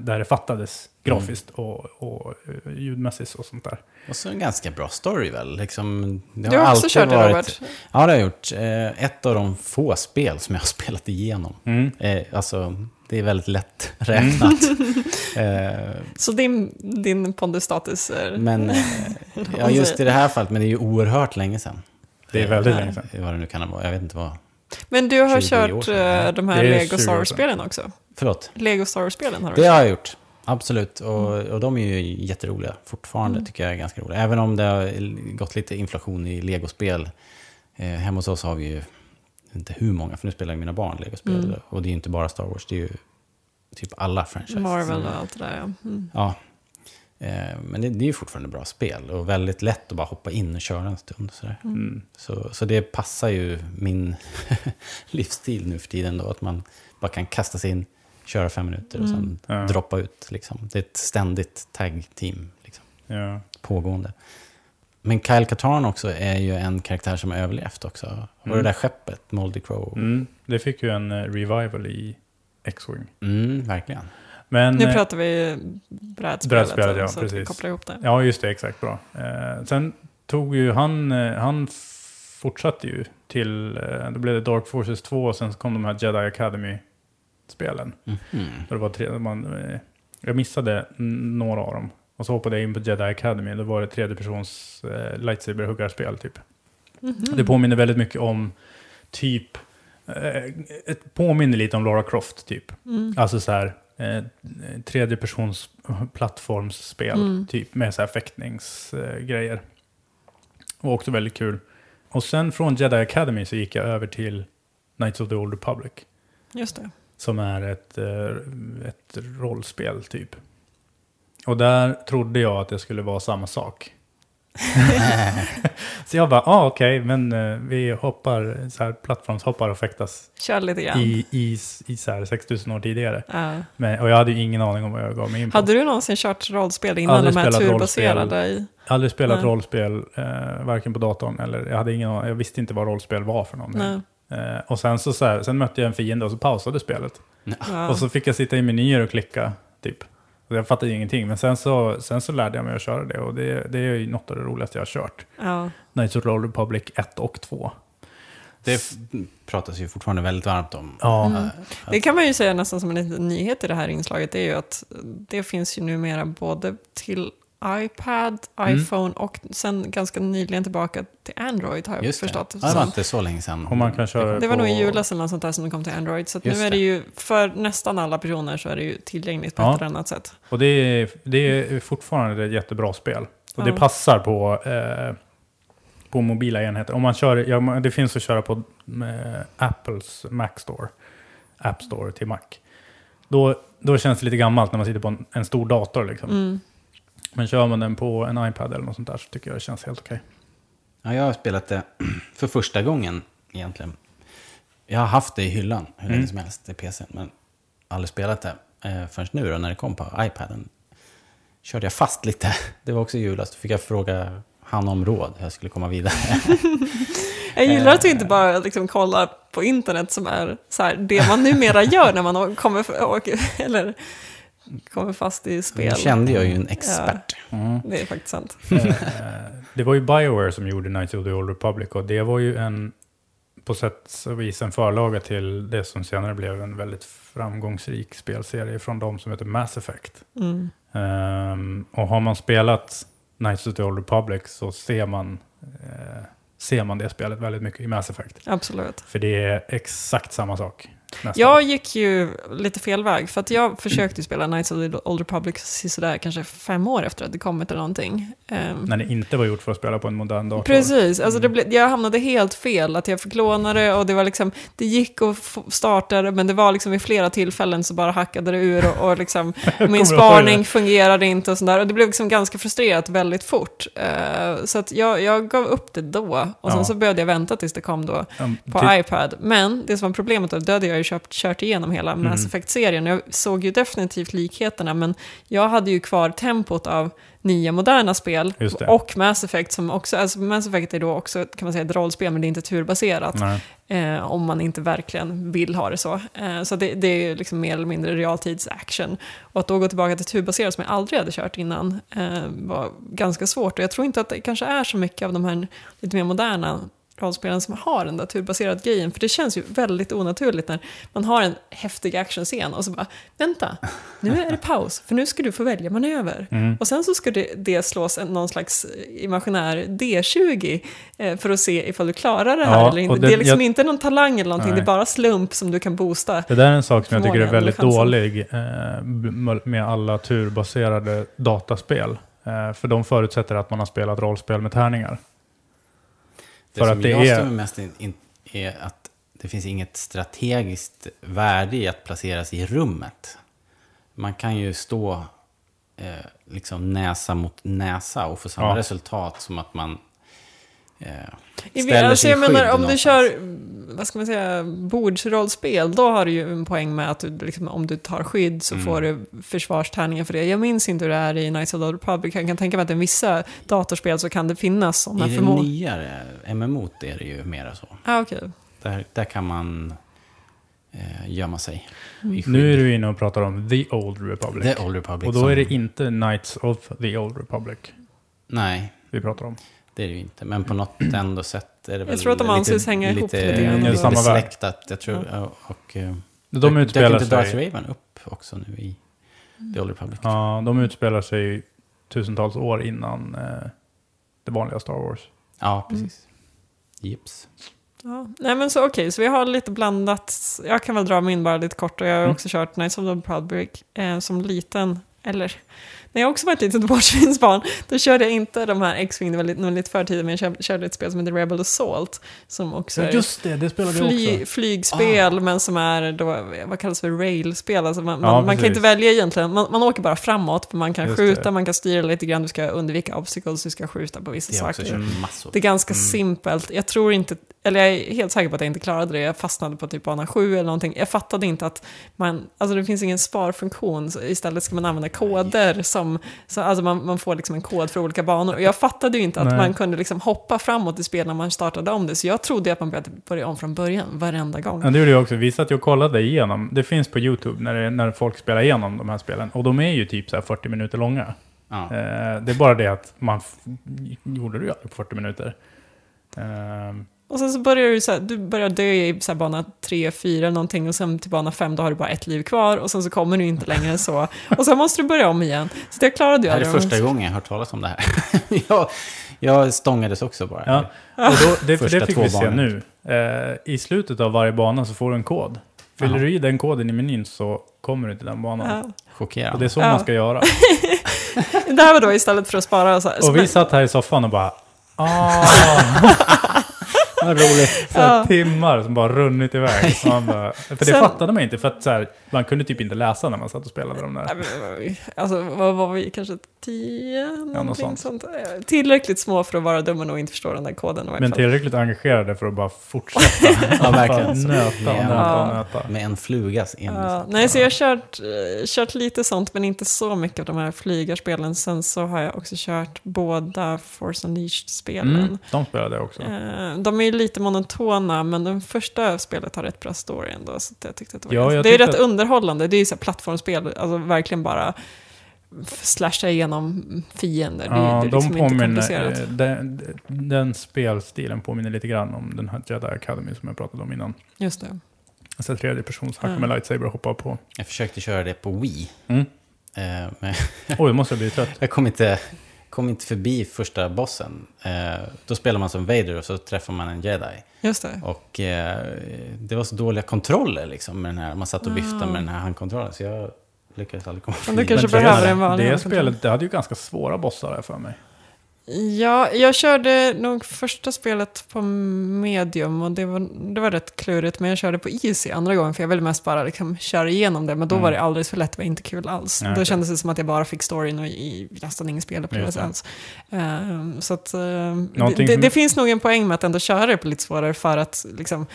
där det fattades grafiskt och, och eh, ljudmässigt och sånt där. Och så en ganska bra story väl? Liksom, det Du har också alltid kört det, varit- Robert. Ja, det har jag gjort. Eh, Ett av de få spel som jag har spelat igenom. Mm. Eh, Alltså, det är väldigt lätt räknat. Eh, Så din, din pondusstatus är... Men, eh, ja just i det här fallet, men det är ju oerhört länge sedan. Det är väldigt Eh, länge sedan. Vad det nu kan vara, jag vet inte vad. Men du har 20 år kört eh, de här Det är Lego 20 Star år Wars-spelen också? Förlåt, Lego Star Wars-spelen har du det har jag gjort. Absolut, och, och de är ju jätteroliga fortfarande, tycker jag är ganska roliga. Även om det har gått lite inflation i legospel. Eh, hemma hos oss har vi ju inte hur många, för nu spelar ju mina barn legospel. Och det är ju inte bara Star Wars, det är ju typ alla franchises. Marvel och allt det där, ja. Mm. Ja. Eh, men det, det är ju fortfarande bra spel och väldigt lätt att bara hoppa in och köra en stund. Sådär. Mm. Så, så det passar ju min livsstil nu för tiden då, att man bara kan kasta sig in, köra fem minuter och sen Ja. droppa ut. Liksom. Det är ett ständigt tag-team, liksom, Ja. pågående. Men Kyle Katarn också är ju en karaktär som har överlevt också. Och det där skeppet, Moldy Crow. Mm, Mm. Det fick ju en eh, revival i X-Wing. verkligen. Men, Nu eh, pratar vi brädspelet, Brädspelet, ja, så att vi precis. kopplar ihop det. Ja, just det, exakt bra. Eh, sen tog ju han, eh, han fortsatte ju till, eh, då blev det Dark Forces 2 och sen kom de här Jedi Academy-spelen. Mhm. Då det var tre, man, eh, jag missade några av dem. Och så hoppade jag in på Jedi Academy, då var det tredje persons eh, lightsaber-huggarspel typ. Det påminner väldigt mycket om typ, eh, ett påminner lite om Lara Croft typ. Alltså så här, eh, tredje persons plattformsspel typ med så här fäktningsgrejer. Eh, och också väldigt kul. Och sen från Jedi Academy så gick jag över till Knights of the Old Republic. Just det. Som är ett, eh, ett rollspel typ. Och där trodde jag att det skulle vara samma sak. så jag bara, ah, okej, men eh, vi hoppar, så här, plattformshoppar och fäktas Kör lite grann. i, i, i så här 6000 år tidigare. Ja. Men, och jag hade ju ingen aning om vad jag gav mig in på. Hade du någonsin kört rollspel innan Aldrig de här turbaserade i? Aldrig spelat Nej. rollspel, eh, varken på datorn eller jag hade ingen jag visste inte vad rollspel var för någonting. Eh, och sen, så, så här, sen mötte jag en fiende och så pausade spelet. Ja. Och så fick jag sitta i menyer och klicka, typ. Så jag fattade ju ingenting. Men sen så, sen så lärde jag mig att köra det. Och det, det är ju något av det roligaste jag har kört. Ja. Knights of Old Republic 1 och 2. Det pratas ju fortfarande väldigt varmt om. Ja. Mm. Det kan man ju säga nästan som en liten nyhet i det här inslaget, det är ju att det finns ju numera både till iPad, Mm. iPhone och sen ganska nyligen tillbaka till Android har jag Just det. förstått. Ja, det var inte så länge sedan. Och man kan köra det var på, nog i julas eller något sånt där som det kom till Android. Så att nu är det det. ju, för nästan alla personer så är det ju tillgängligt på Ja. ett eller annat sätt. Och det är, det är fortfarande ett jättebra spel. Och det Ja. passar på, eh, på mobila enheter. Om man kör, ja, det finns att köra på eh, Apples Mac Store. App Store till Mac. Då, då känns det lite gammalt när man sitter på en, en stor dator. Liksom. Mm. Men kör man den på en iPad eller något sånt där så tycker jag det känns helt okej. Ja, jag har spelat det för första gången egentligen. Jag har haft det i hyllan hur länge Mm. som helst, det PC, men aldrig spelat det eh, förrän nu då, när det kom på iPaden. Körde jag fast lite. Det var också i julas, då fick jag fråga han om råd hur jag skulle komma vidare. Jag gillar att du inte bara liksom kollar på internet som är så här, det man numera gör när man kommer, åker, eller kommer fast i spel. kände jag ju en expert. Det är faktiskt sant. Eh, det var ju Bioware som gjorde Knights of the Old Republic och det var ju en, på sätt och vis en förlaga till det som senare blev en väldigt framgångsrik spelserie från de som heter Mass Effect. Mm. Ehm, och har man spelat Knights of the Old Republic så ser man, eh, ser man det spelet väldigt mycket i Mass Effect. Absolut. För det är exakt samma sak. Nästan. Jag gick ju lite fel väg, för att jag försökte spela Knights of the Old Republic sådär kanske fem år efter att det kommit eller någonting. Ehm, När det inte var gjort för att spela på en modern dator. Precis, alltså det ble, jag hamnade helt fel. Att jag det och det var liksom, det gick att få starta det, men det var liksom vid flera tillfällen så bara hackade det ur och, och liksom, min spaning fungerade inte och sådär. Och det blev liksom ganska frustrerat väldigt fort. Eh, så att jag, jag gav upp det då. Och sen Ja. så började jag vänta tills det kom då Ja, på typ- iPad. Men det som var problemet då, hade jag ju köpt, kört igenom hela Mm. Mass Effect-serien. Jag såg ju definitivt likheterna, men jag hade ju kvar tempot av nya moderna spel. Och Mass Effect som också, alltså Mass Effect är då också kan man säga ett rollspel, men det är inte turbaserat. Eh, om man inte verkligen vill ha det så. Eh, så det, det är liksom mer eller mindre realtids-action. Och att då gå tillbaka till turbaserat som jag aldrig hade kört innan eh, var ganska svårt. Och jag tror inte att det kanske är så mycket av de här lite mer moderna rollspelen som har den där turbaserade grejen. För det känns ju väldigt onaturligt när man har en häftig actionscen och så bara, vänta, nu är det paus, för nu ska du få välja manöver. Mm. Och sen så ska det, det slås en, någon slags imaginär D20 eh, för att se ifall du klarar det här Ja, eller inte. Det, det- är liksom jag- inte någon talang eller någonting, Nej. det är bara slump som du kan boosta. Det där är en sak som jag tycker är väldigt dålig eh, med alla turbaserade dataspel. Eh, för de förutsätter att man har spelat rollspel med tärningar. Det För som att det jag är- mig mest in, in, är att det finns inget strategiskt värde i att placeras i rummet. Man kan ju stå eh, liksom näsa mot näsa och få samma Ja. resultat som att man ställer alltså sig i jag menar, om du kör, vad ska man säga, bordsrollspel, då har du ju en poäng med att du, liksom, om du tar skydd så Mm. får du försvarstärningar för det. Jag minns inte hur det är i Knights of the Old Republic, jag kan tänka mig att i vissa datorspel så kan det finnas sådana I det förmågor. nyare MMO är det ju mera så. Ah, okej. Där, där kan man eh, gömma sig skydd. Nu är du inne och pratar om The Old Republic. The Old Republic och då som- är det inte Knights of the Old Republic Nej, vi pratar om. Det är det ju inte. Men på något ändå sätt är det väl tror att de anses hänga ihop lite, lite grann. lite, värld. besläktat. Jag tror, och, och, eh, De utspelar dök inte Darth sig, Raven upp också nu i The Old Republic? ja, de utspelar sig tusentals år innan eh, det vanliga Star Wars. Ja, precis. Jips. Ja. Nej men så okej, så vi har lite blandat. Jag kan väl dra min bara lite kort och jag har Mm. också kört Knights of the Republic eh, som liten, eller när jag också var ett litet bordsvinsbarn, då körde jag inte de här X-Wing, det var lite, lite för tidigt, men jag körde, ett spel som heter Rebel Assault, som också är det, det spelade fly, flygspel, Ah. men som är då, vad kallas för railspel, alltså man, Ja, man, man kan inte välja egentligen, man, man åker bara framåt, för man kan Just skjuta, det. man kan styra lite grann, du ska undvika obstacles, du ska skjuta på vissa också saker. Det är ganska Mm. simpelt. Jag tror inte, eller jag är helt säker på att jag inte klarade det. Jag fastnade på typ bana 7 eller någonting. Jag fattade inte att man, alltså det finns ingen sparfunktion. Istället ska man använda koder som, så, alltså man, man får liksom en kod för olika banor. Och jag fattade ju inte att Nej. man kunde liksom hoppa framåt i spel när man startade om det. Så jag trodde att man började börja om från början varenda gång. Ja, det gjorde jag också. Vi satt ju och kollade igenom. Det finns på YouTube när, det, när folk spelar igenom de här spelen. Och de är ju typ så här 40 minuter långa. Ja. Eh, det är bara det att man gjorde det ju aldrig på 40 minuter. Eh, Och sen så börjar du så här, du börjar dö i så här bana 3, 4 eller någonting och sen till bana 5 då har du bara ett liv kvar och sen så kommer du inte längre än så. Och sen måste du börja om igen. Så det klarade Det jag här är första gången jag har hört talas om det här. jag, jag stångades också bara. ja. Och då, det, för Första det fick två vi se nu. Eh, I slutet av varje bana så får du en kod. Fyller Jaha. du i den koden i menyn så kommer du till den banan. Ja. Och det är Chockerande. så Ja. man ska göra. Det här var då istället för att spara så här, Och vi satt här i soffan och bara Ah, Vad roligt. så här Ja. timmar som bara runnit iväg. Man bara, för det Sen- fattade man inte, för att så här, man kunde typ inte läsa när man satt och spelade de där. Alltså vad var vi, kanske 10? någonting sånt. sånt. Eh, Tillräckligt små för att vara dumma och inte förstå den där koden Men tillräckligt engagerade för att bara fortsätta. Ja, verkligen. Bara nöta och Ja. nöta och Ja. nöta. Med en flugas envishet. Ja, nej, så jag har kört, eh, kört lite sånt, men inte så mycket av de här flygarspelen. Sen så har jag också kört båda Force Unleashed-spelen. Mm, de spelade jag också. Eh, De är ju lite monotona, men den första spelet har rätt bra story ändå. Så jag tyckte att det var Ja, ganska- jag det är rätt att- underhållande. Det är ju så här plattformsspel, alltså verkligen bara slasha igenom fiender. Det, Ja, det är liksom de inte påminner, komplicerat. eh, den, den spelstilen påminner lite grann om den här Jedi Academy som jag pratade om innan. Just det. Alltså tredje persons hacka Mm. med lightsaber och hoppa på. Jag försökte köra det på Wii. Mm. Eh, men Oj, måste jag bli trött. jag kom inte, kom inte förbi första bossen. Eh, då spelar man som Vader och så träffar man en jedi. Just det. Och eh, det var så dåliga kontroller liksom med den här. Man satt och viftade med den här handkontrollen. Så jag lyckades aldrig komma Men du förbi. kanske behöver det- en vanlig Det handkontroll. spelet, det hade ju ganska svåra bossar där för mig. Ja, jag körde nog första spelet på medium och det var, det var rätt klurigt. Men jag körde på easy andra gången för jag ville mest bara liksom köra igenom det. Men då var det alldeles för lätt, det var inte kul alls. Nej, då kändes det som att jag bara fick storyn och i, nästan ingen spelupplevelse alls. Ehm, så att, ehm, det, det, det finns nog en poäng med att ändå köra det på lite svårare för att liksom,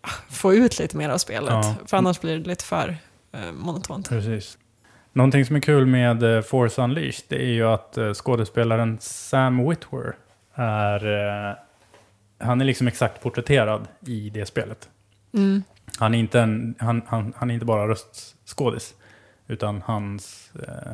ah, få ut lite mer av spelet. Ja. För annars blir det lite för eh, monotont. Precis. Någonting som är kul med eh, Force Unleashed det är ju att eh, skådespelaren Sam Witwer är... eh, Han är liksom exakt porträtterad i det spelet. Mm. Han är inte, en, han, han, han är inte bara röstskådis, utan hans... Eh,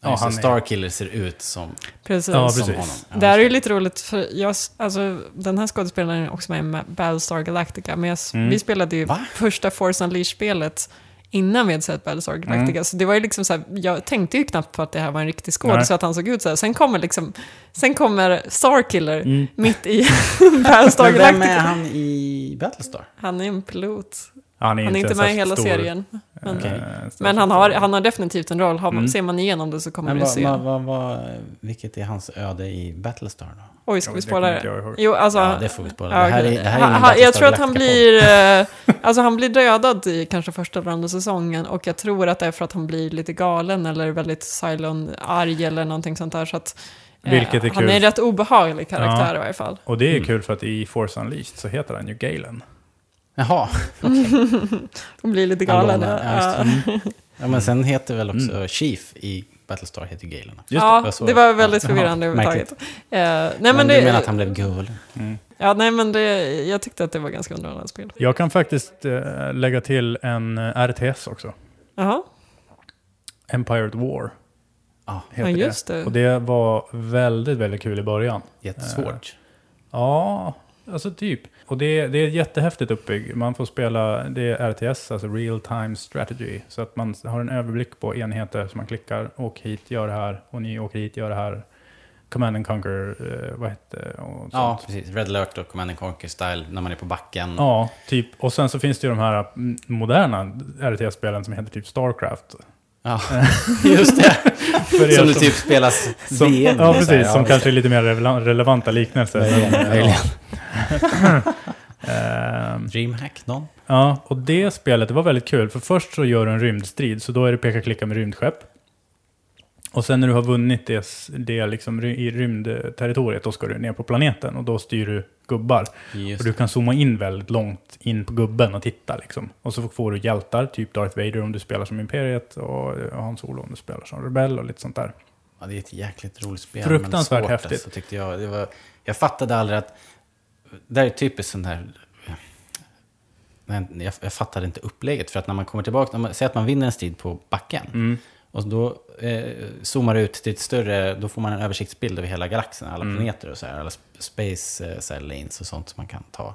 Ja, han Starkiller ser ut som, Precis. Ja, som precis. honom. Ja, Det här är ju lite roligt, för jag, alltså, den här skådespelaren är också med i Battlestar Galactica, men jag, Mm. vi spelade ju Va? första Force Unleashed-spelet innan vi hade sett Battlestar Galactica, Mm. så det var ju liksom så här, jag tänkte ju knappt på att det här var en riktig skådis, så att han såg ut så här. Sen kommer liksom, sen kommer Starkiller Mm. mitt i Battlestar Men vem är Galactica. han i Battlestar? Han är en pilot. Han är Han är inte med i hela stor, serien. Men, eh, stor- men han, har, han har definitivt en roll. Har, man- Mm. Ser man igenom det så kommer Men du se. vad, vad, vad, vilket är hans öde i Battlestar då? Oj, ska vi det spoila det? ihåg. Jo, alltså... Ja, det får vi spoila. Ja, Det här är, det här är Jag tror att han blir... eh, Alltså han blir dödad i kanske första eller andra säsongen och jag tror att det är för att han blir lite galen eller väldigt Cylon-arg eller någonting sånt där. Så att, eh, Vilket är Han kul. är en rätt obehaglig karaktär Ja. i varje fall. Och det är Mm. kul för att i Force Unleashed så heter han ju Galen. Jaha. Han blir lite galen. lånar, Ja, ja, just Ja, men sen heter väl också Chief i Battlestar heter Galen. Just ja det det. var väldigt Ja, förvirrande jaha, överhuvudtaget. Eh, nej, Men, men du det, menar att han blev gul? ja, nej, men det, jag tyckte att det var ganska underhållande spel. Jag kan faktiskt eh, lägga till en eh, RTS också. Jaha, Empire at War Ja, heter Ja, just det. Och det var väldigt, väldigt kul i början. jättesvårt. Ja, alltså typ. Och det, det är jättehäftigt uppbygg. Man får spela, det är RTS, alltså Real Time Strategy. Så att man har en överblick på enheter som man klickar. Åk hit, gör det här. Och ni åker hit, gör det här. Command and Conquer, eh, vad hette det? Ja, precis. Red alert och Command and Conquer-style när man är på backen. Ja, typ. Och sen så finns det ju de här mm, moderna RTS-spelen som heter typ Starcraft. Ja, just det. För Som det som- typ spelas Som, VM. ja, så här, precis. som kanske är lite mer rele- relevanta liknelser. Möjligen, Ja. Ehm, Dreamhack, någon? Ja, och det spelet det var väldigt kul. För först så gör du en rymdstrid, så då är det peka-klicka med rymdskepp. Och sen när du har vunnit det, det liksom i rymdterritoriet, då ska du ner på planeten och då styr du gubbar. Just Och du kan zooma in väldigt långt in på gubben och titta liksom. Och så får du hjältar, typ Darth Vader om du spelar som Imperiet och Han Solo om du spelar som Rebell och lite sånt där. Ja, det är ett jäkligt roligt spel. Fruktansvärt svårt, häftigt. Alltså, tyckte jag. Det var, jag fattade aldrig att... Det här är typiskt sån här... Jag, jag fattade inte upplägget. För att när man kommer tillbaka, när man, säg att man vinner en strid på backen. Mm. Och då eh, zoomar det ut till ett större, då får man en översiktsbild över hela galaxen, alla Mm. planeter och så här, alla sp- space eh, här, lanes och sånt som man kan ta.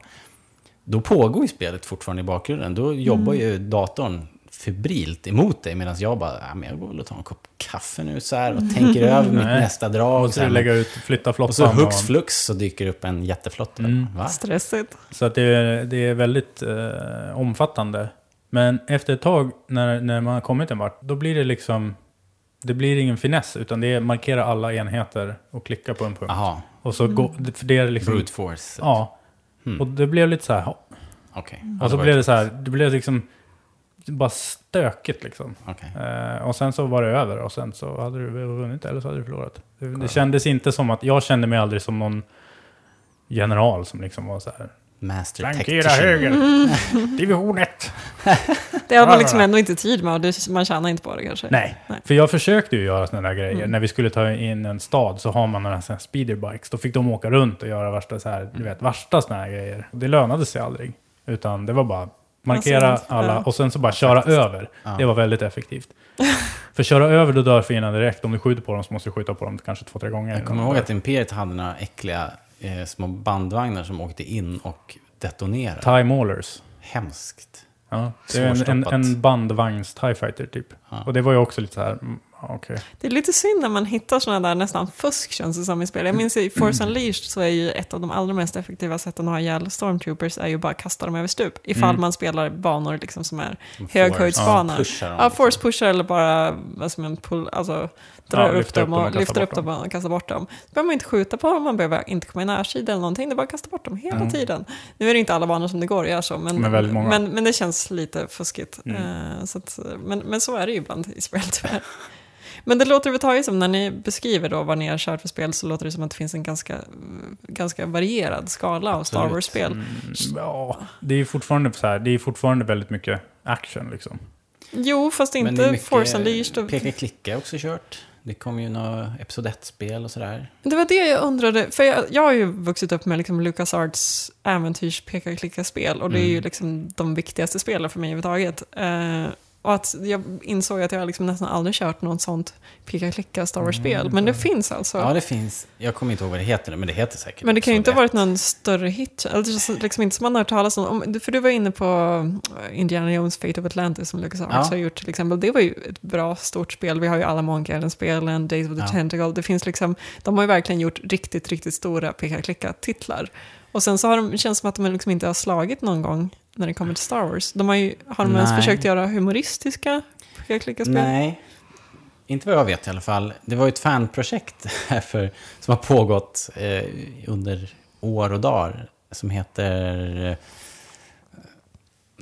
Då pågår ju spelet fortfarande i bakgrunden. Då jobbar ju datorn febrilt emot dig medan jag bara, ja, men jag går väl och tar en kopp kaffe nu så här och tänker över mitt Nej. nästa drag. Och så lägga ut, flytta och flottan. så hux och- flux så dyker upp en jätteflotta. Mm. Stressigt. Så att det, är- det är väldigt eh, omfattande. Men efter ett tag, när, när man har kommit en vart, då blir det liksom... Det blir ingen finess, utan det är markera alla enheter och klicka på en punkt. Jaha, Och så går, för det är liksom... brute force. Ja. Och det blev lite så här... ja. Okej. Och Ja, så blev det så här, det blev liksom... Bara stökigt liksom. Okej. Eh, och sen så var det över och sen så hade du vunnit eller så hade du förlorat. Det, det kändes inte som att, jag kände mig aldrig som någon general som liksom var så här. Master Flankera höger! Division 1! Det har man liksom ändå inte tid med och det, man tjänar inte på det kanske. Nej, Nej. för jag försökte ju göra sådana där grejer. När vi skulle ta in en stad så har man några sådana här speederbikes. Då fick de åka runt och göra värsta så här, du vet, värsta sådana här grejer. Det lönade sig aldrig. Utan det var bara markera Alltså, alla ja. och sen så bara köra över. Det var väldigt effektivt. för köra över, då dör fienden direkt. Om du skjuter på dem så måste du skjuta på dem kanske två, tre gånger. Jag kommer ihåg att Imperiet hade några äckliga eh, små bandvagnar som åkte in och detonerade. Time Maulers. Hemskt. Ja, det är en, en, en bandvagns TIE Fighter typ. Ja. Och det var ju också lite så här, mm, okej. Det är lite synd när man hittar sådana där nästan fusk känns det som i spel. Jag minns i Force Unleashed så är ju ett av de allra mest effektiva sätten att ha ihjäl stormtroopers är ju bara att kasta dem över stup. Ifall man spelar banor liksom som är höghöjdsbanor. Ja, Ja, liksom. force pushar eller bara vad som en pull, alltså dra Ja, upp dem och och lyfter upp dem och kasta bort dem. Så behöver man inte skjuta på dem, man behöver inte komma i närsida eller någonting, det är bara att kasta bort dem hela tiden. Nu är det inte alla banor som det går att göra så, men, Men men, men det känns lite fuskigt. Mm. Eh, så att, men, men så är det ju ibland i spel tyvärr. Men det låter överhuvudtaget som, när ni beskriver då vad ni har kört för spel, så låter det som att det finns en ganska, ganska varierad skala av Star. Wars-spel. Mm, ja, det är fortfarande så här, det är fortfarande väldigt mycket action liksom. Jo, fast Men det är inte mycket Force Unleashed. Och, Peka-klicka också kört. Det kom ju några Episod 1-spel och sådär. Det var det jag undrade, för jag, jag har ju vuxit upp med liksom LucasArts äventyrs peka klicka spel och det är ju Mm. liksom de viktigaste spelen för mig överhuvudtaget. Eh, och att jag insåg att jag liksom nästan aldrig kört något sånt peka klicka Star Wars-spel, men det finns alltså. Ja, det finns. Jag kommer inte ihåg vad det heter nu, men det heter säkert. Men det kan ju inte ha varit någon större hit. Eller liksom inte som man har hört talas om. För du var inne på eh, Indiana Jones Fate of Atlantis som LucasArts Ja. har gjort till exempel. Det var ju ett bra stort spel. Vi har ju alla Monkey Island-spelen, Days of the Ja. Tentacle. Det finns liksom, de har ju verkligen gjort riktigt, riktigt stora peka-klicka-titlar. Och sen så har de, känns det som att de liksom inte har slagit någon gång när det kommer till Star Wars. De har ju, har de ens Nej. försökt göra humoristiska peka-klicka-spel? Nej, inte vad jag vet i alla fall. Det var ju ett fanprojekt här för, som har pågått eh, under år och dagar. Som heter eh,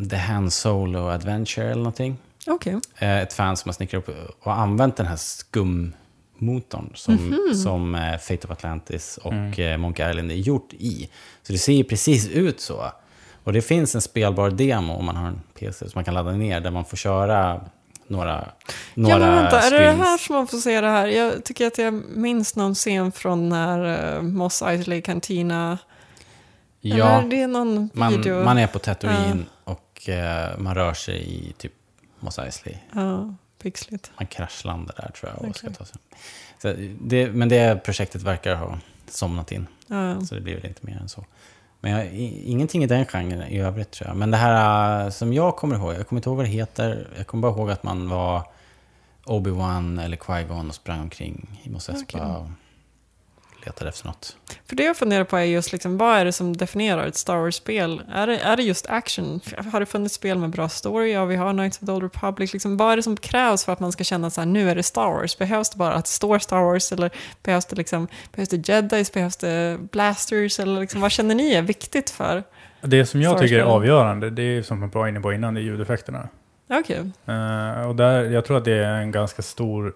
The Han Solo Adventure eller någonting. Okej. Eh, ett fan som har snickrat upp och använt den här skummotorn som, som eh, Fate of Atlantis och eh, Monkey Island är gjort i. Så det ser ju precis ut så. Och det finns en spelbar demo om man har en PC som man kan ladda ner där man får köra några, några Ja, men vänta, är det det screens. här som man får se det här? Jag tycker att jag minns någon scen från när uh, Moss Eisley Cantina... Ja, Eller det är någon video? man, man är på Tatooine och eh, man rör sig i typ Mos Eisley. Ja, pixligt. Man kraschlandar där tror jag. Och ska Okej. ta sig. Så det, men det projektet verkar ha somnat in. Ja. Så det blir väl inte mer än så. Men jag, ingenting i den genren i övrigt tror jag. Men det här äh, som jag kommer ihåg, jag kommer inte ihåg vad det heter. Jag kommer bara ihåg att man var Obi-Wan eller Qui-Gon och sprang omkring i Mos Espa Okej. Letade efter något. För det jag funderar på är just liksom, vad är det som definierar ett Star Wars-spel? Är det, är det just action? Har det funnits spel med bra story? Ja, vi har Knights of the Old Republic. Liksom, vad är det som krävs för att man ska känna så här, nu är det Star Wars? Behövs det bara att det står Star Wars? Eller behövs det, liksom, behövs det jedis? Behövs det blasters? Eller liksom, vad känner ni är viktigt för? Det som jag Star tycker är avgörande, det är som jag var inne på innan, det är ljudeffekterna. Okej. Eh, och där, jag tror att det är en ganska stor,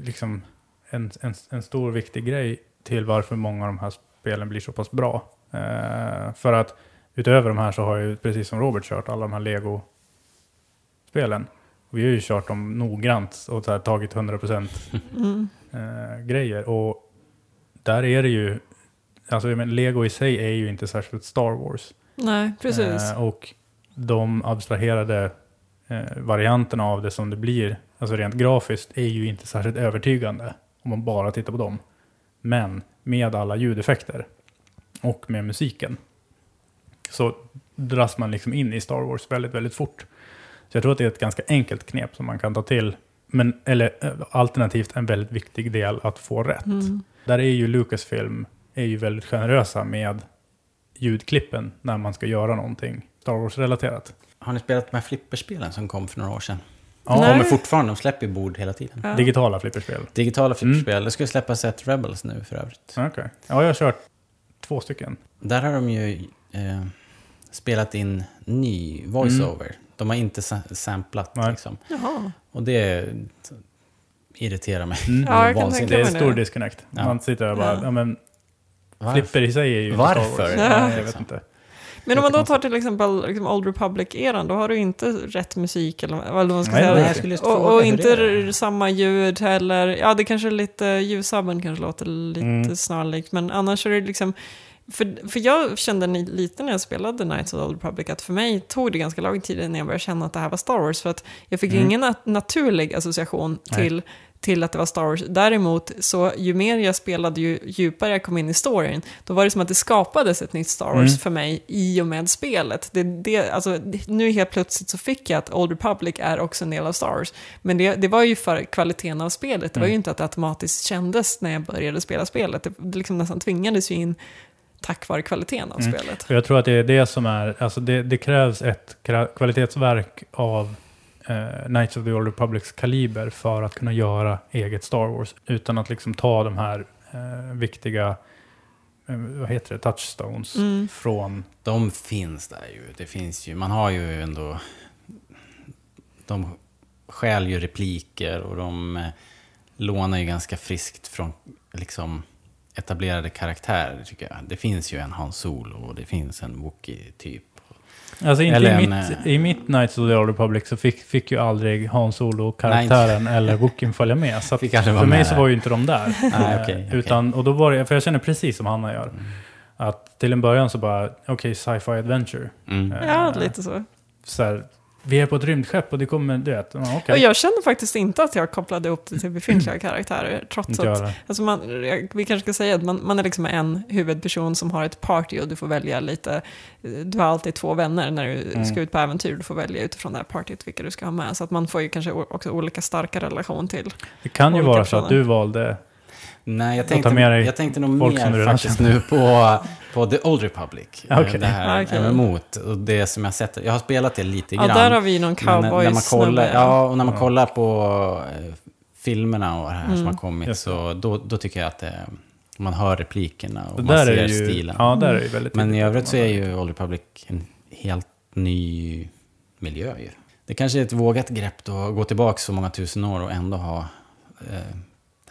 liksom, en, en, en stor viktig grej till varför många av de här spelen blir så pass bra. Eh, för att utöver de här så har jag ju, precis som Robert, kört alla de här Lego-spelen. Vi har ju kört dem noggrant och här, tagit 100% eh, grejer. Och där är det ju, alltså menar, Lego i sig är ju inte särskilt Star Wars. Nej, precis. Eh, och de abstraherade eh, varianterna av det som det blir, alltså rent grafiskt, är ju inte särskilt övertygande om man bara tittar på dem. Men med alla ljudeffekter och med musiken så dras man liksom in i Star Wars väldigt, väldigt fort. Så jag tror att det är ett ganska enkelt knep som man kan ta till. Men, eller eh, alternativt en väldigt viktig del att få rätt. Där är ju Lucasfilm är ju väldigt generösa med ljudklippen när man ska göra någonting Star Wars-relaterat. Har ni spelat de här flipperspelen som kom för några år sedan? Ja, De Nej. kommer fortfarande, de släpper ju bord hela tiden. Ja. Digitala flipperspel. Digitala flipperspel, det ska släppas ett Rebels nu för övrigt. Okej. Ja, jag har kört två stycken. Där har de ju eh, spelat in ny voiceover. De har inte sa- samplat Nej. liksom. Jaha. Och det irriterar mig. Ja, jag kan Vansinnigt. Det är en stor det. disconnect. Ja. Man sitter där och bara, Ja. ja, men Varför? flipper i sig är ju Varför? Star Wars. Ja. Nej, jag vet inte. Men om man då tar till exempel liksom Old Republic-eran, då har du inte rätt musik eller vad man ska Nej, säga. nej, och, och inte samma ljud heller. Ja, det kanske är lite, ljussabben kanske låter lite Mm. snarlikt, men annars är det liksom för, för jag kände lite när jag spelade Knights of the Old Republic att för mig tog det ganska lång tid innan jag började känna att det här var Star Wars. För att jag fick Mm. ingen nat- naturlig association Nej. till, till att det var Star Wars. Däremot, så ju mer jag spelade, ju djupare jag kom in i storyn, då var det som att det skapades ett nytt Star Wars Mm. för mig i och med spelet. Det, det, alltså, nu helt plötsligt så fick jag att Old Republic är också en del av Star Wars. Men det, det var ju för kvaliteten av spelet, det var ju Mm. inte att det automatiskt kändes när jag började spela spelet. Det, det liksom nästan tvingades ju in tack vare kvaliteten av Mm. spelet. Jag tror att det är det som är, alltså det, det krävs ett kvalitetsverk av eh, Knights of the Old Republics kaliber för att kunna göra eget Star Wars. Utan att liksom ta de här eh, viktiga, eh, vad heter det, touchstones Mm. från... De finns där ju. Det finns ju, man har ju ändå... De stjäl ju repliker och de eh, lånar ju ganska friskt från liksom etablerade karaktärer tycker jag. Det finns ju en Han Solo och det finns en Wookie typ. Alltså inte Eller i, en, mitt, eh, i mitt Knights of the Old Republic så fick, fick ju aldrig Han Solo-karaktären eller Wookieen följa med. Så för mig så var ju inte de där. Nej, okej, okej. Utan, och då var det, för jag känner precis som Hanna gör. Att till en början så bara, okej, sci-fi adventure. Mm. Eh, Ja, lite så. så här, vi är på ett rymdskepp och det kommer, du vet, ja. Och jag kände faktiskt inte att jag kopplade upp det till befintliga karaktärer, trots att. Alltså man, vi kanske ska säga att man, man är liksom en huvudperson som har ett party och du får välja lite, du har alltid två vänner när du Mm. ska ut på äventyr, du får välja utifrån det här partyt vilka du ska ha med. Så att man får ju kanske också olika starka relation till. Det kan ju vara så att personer. du valde, Nej, jag tänkte, jag tänkte nog som mer faktiskt nu på, på The Old Republic. eh, Okej. Det här Ah, okej. MMO. Och det som jag sett, jag har spelat det lite Ja, grann. där har vi någon Men när- cowboy när man kollar, snubbe. Ja, och när man Ja. kollar på eh, filmerna och det här som Mm. har kommit, Just det. så då, då tycker jag att det, man hör replikerna och det man ser är ju, stilen. ja där är ju väldigt Men i övrigt så är ju Old Republic en helt ny miljö ju. Det kanske är ett vågat grepp då, att gå tillbaka så många tusen år och ändå ha eh,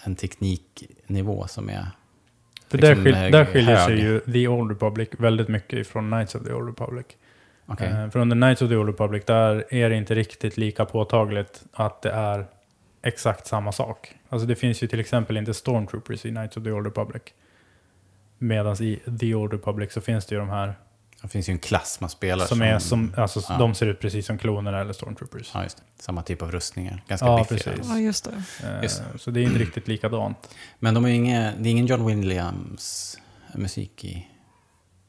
en tekniknivå som är... För där, liksom, skil, eh, där skiljer hög. sig ju The Old Republic väldigt mycket ifrån Knights of the Old Republic. Okej. Eh, för under Knights of the Old Republic, där är det inte riktigt lika påtagligt att det är exakt samma sak. Alltså det finns ju till exempel inte Stormtroopers i Knights of the Old Republic. Medan i The Old Republic så finns det ju de här Det finns ju en klass man spelar som är som, alltså ja. de ser ut precis som kloner eller Stormtroopers. Ja, just det. Samma typ av rustningar. Ganska Ja, biffiga. precis. Ja, just det. Eh, Just Så det är inte riktigt likadant. Men de är inga, det är ingen John Williams musik i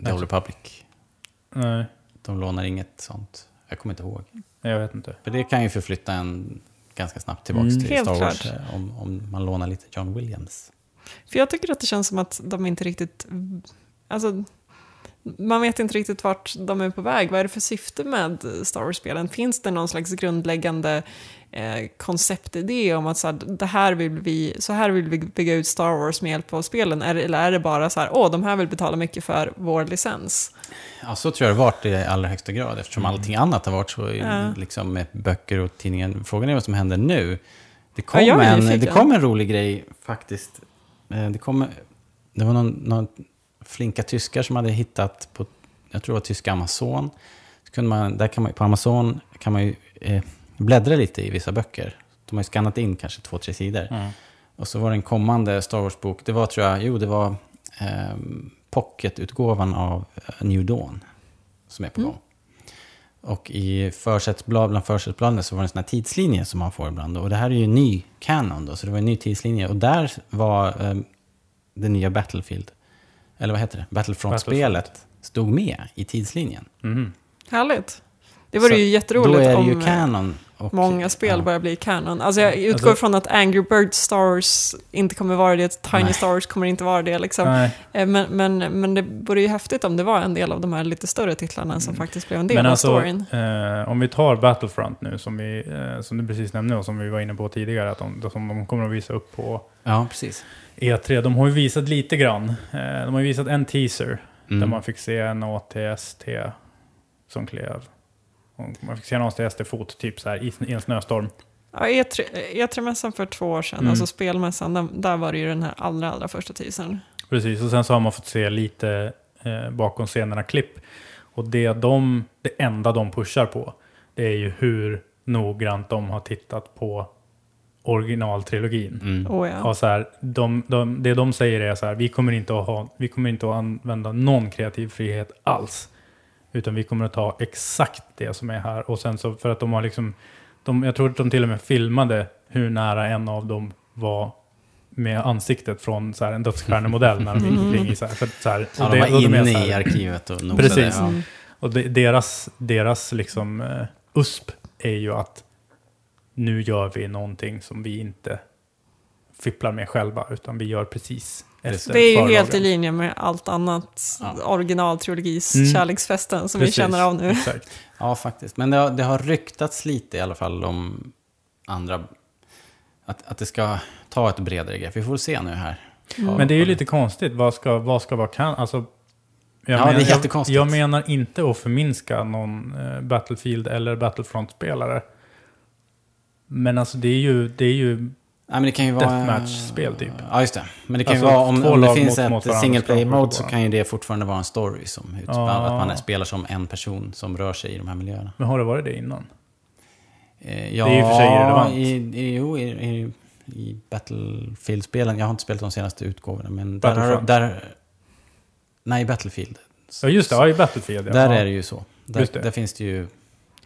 The Old Republic. Nej, De lånar inget sånt. Jag kommer inte ihåg. jag vet inte. För det kan ju förflytta en ganska snabbt tillbaka Mm. till Helt Star Wars klart. eh, om, om man lånar lite John Williams. För jag tycker att det känns som att de inte riktigt... Alltså, man vet inte riktigt vart de är på väg. Vad är det för syfte med Star Wars-spelen? Finns det någon slags grundläggande eh, konceptidé om att så här, det här vill vi, så här vill vi bygga ut Star Wars med hjälp av spelen? Är, det- eller är det bara så här, åh, de här vill betala mycket för vår licens? Ja, så tror jag det har varit i allra högsta grad eftersom allting annat har varit så i- Ja. liksom med böcker och tidningar. Frågan är vad som händer nu. Det kom, Ja, en, det kom en rolig grej faktiskt. Eh, Det, kom, det var någon, någon flinka tyskar som hade hittat på, jag tror det var tyska Amazon. Så kunde man, där kan man, på Amazon kan man ju eh, bläddra lite i vissa böcker. De har ju skannat in kanske två, tre sidor. Mm. Och så var det en kommande Star Wars-bok, det var tror jag, jo det var eh, pocketutgåvan av eh, New Dawn som är på gång. Och i försättsblad, bland försättsbladen så var det en sån här tidslinje som man får ibland. Och det här är ju en ny canon då, så det var en ny tidslinje. Och där var eh, det nya Battlefield, eller vad heter det, Battlefront-spelet, stod med i tidslinjen. Mhm. Härligt. Det vore Så ju Då jätteroligt är det om ju eh, canon. Och, många spel ja. börjar bli canon. Alltså jag utgår Alltså- från att Angry Birds Stars inte kommer vara det, Tiny Nej. Stars kommer inte vara det. Liksom. Eh, Men, men, men det vore ju häftigt om det var en del av de här lite större titlarna som faktiskt blev en del Men av alltså, storyn. eh, om vi tar Battlefront nu, som, vi, eh, som du precis nämnde och som vi var inne på tidigare, att de, som de kommer att visa upp på Ja, precis. E3. De har ju visat lite grann. Eh, de har ju visat en teaser, Mm. där man fick se en ATST som klev. Man fick se en ATST-fot, typ så här, i, en snöstorm. Ja, E3, E3-mässan för två år sedan, Mm. alltså spelmässan, där, där var det ju den här allra, allra första teasern. Precis, och sen så har man fått se lite eh, bakom scenerna klipp. Och det, de, det enda de pushar på, det är ju hur noggrant de har tittat på originaltrilogin. Mm. Oh, ja. Och så här, de, de, det de säger är så här, vi kommer, inte att ha, vi kommer inte att använda någon kreativ frihet alls. Utan vi kommer att ta exakt det som är här. Och sen så, för att de har liksom, de, jag tror att de till och med filmade hur nära en av dem var med ansiktet från så här, en dödsstjärnemodell när de gick omkring i så här. För, så här Ja, de det- var de inne så här- i arkivet och nosade. Precis. Ja. Mm. och det, deras, deras liksom uh, USP är ju att nu gör vi någonting som vi inte fipplar med själva, utan vi gör precis efter Det är ju förlagen. helt i linje med allt annat Ja. originaltrilogis Mm. kärleksfesten som Precis, vi känner av nu. Exakt. Ja, faktiskt. Men det har, det har ryktats lite i alla fall om andra... Att, att det ska ta ett bredare grepp. Vi får se nu här. Mm. Men det är ju lite konstigt, vad ska, vad ska vara kan? Alltså, jag Ja, det är jag, jag menar inte att förminska någon eh, Battlefield eller Battlefront-spelare. Men alltså det är ju, det är ju men det kan ju vara... Deathmatch-spel typ. Ja, just det. Men det kan ju Alltså, vara, om, om det finns mot- ett single play de mode så kan ju det fortfarande vara en story som utspelar, Ja. att man spelar som en person som rör sig i de här miljöerna. Men har det varit det innan? Eh, ja, Det är ju för sig irrelevant. I, i, jo, i, i, i Battlefield-spelen. Jag har inte spelat de senaste utgåvorna, men där, har, där... Nej, Battlefield. Ja just det, ja, i Battlefield. Ja. Där ja. är det ju så. Där, där finns det ju...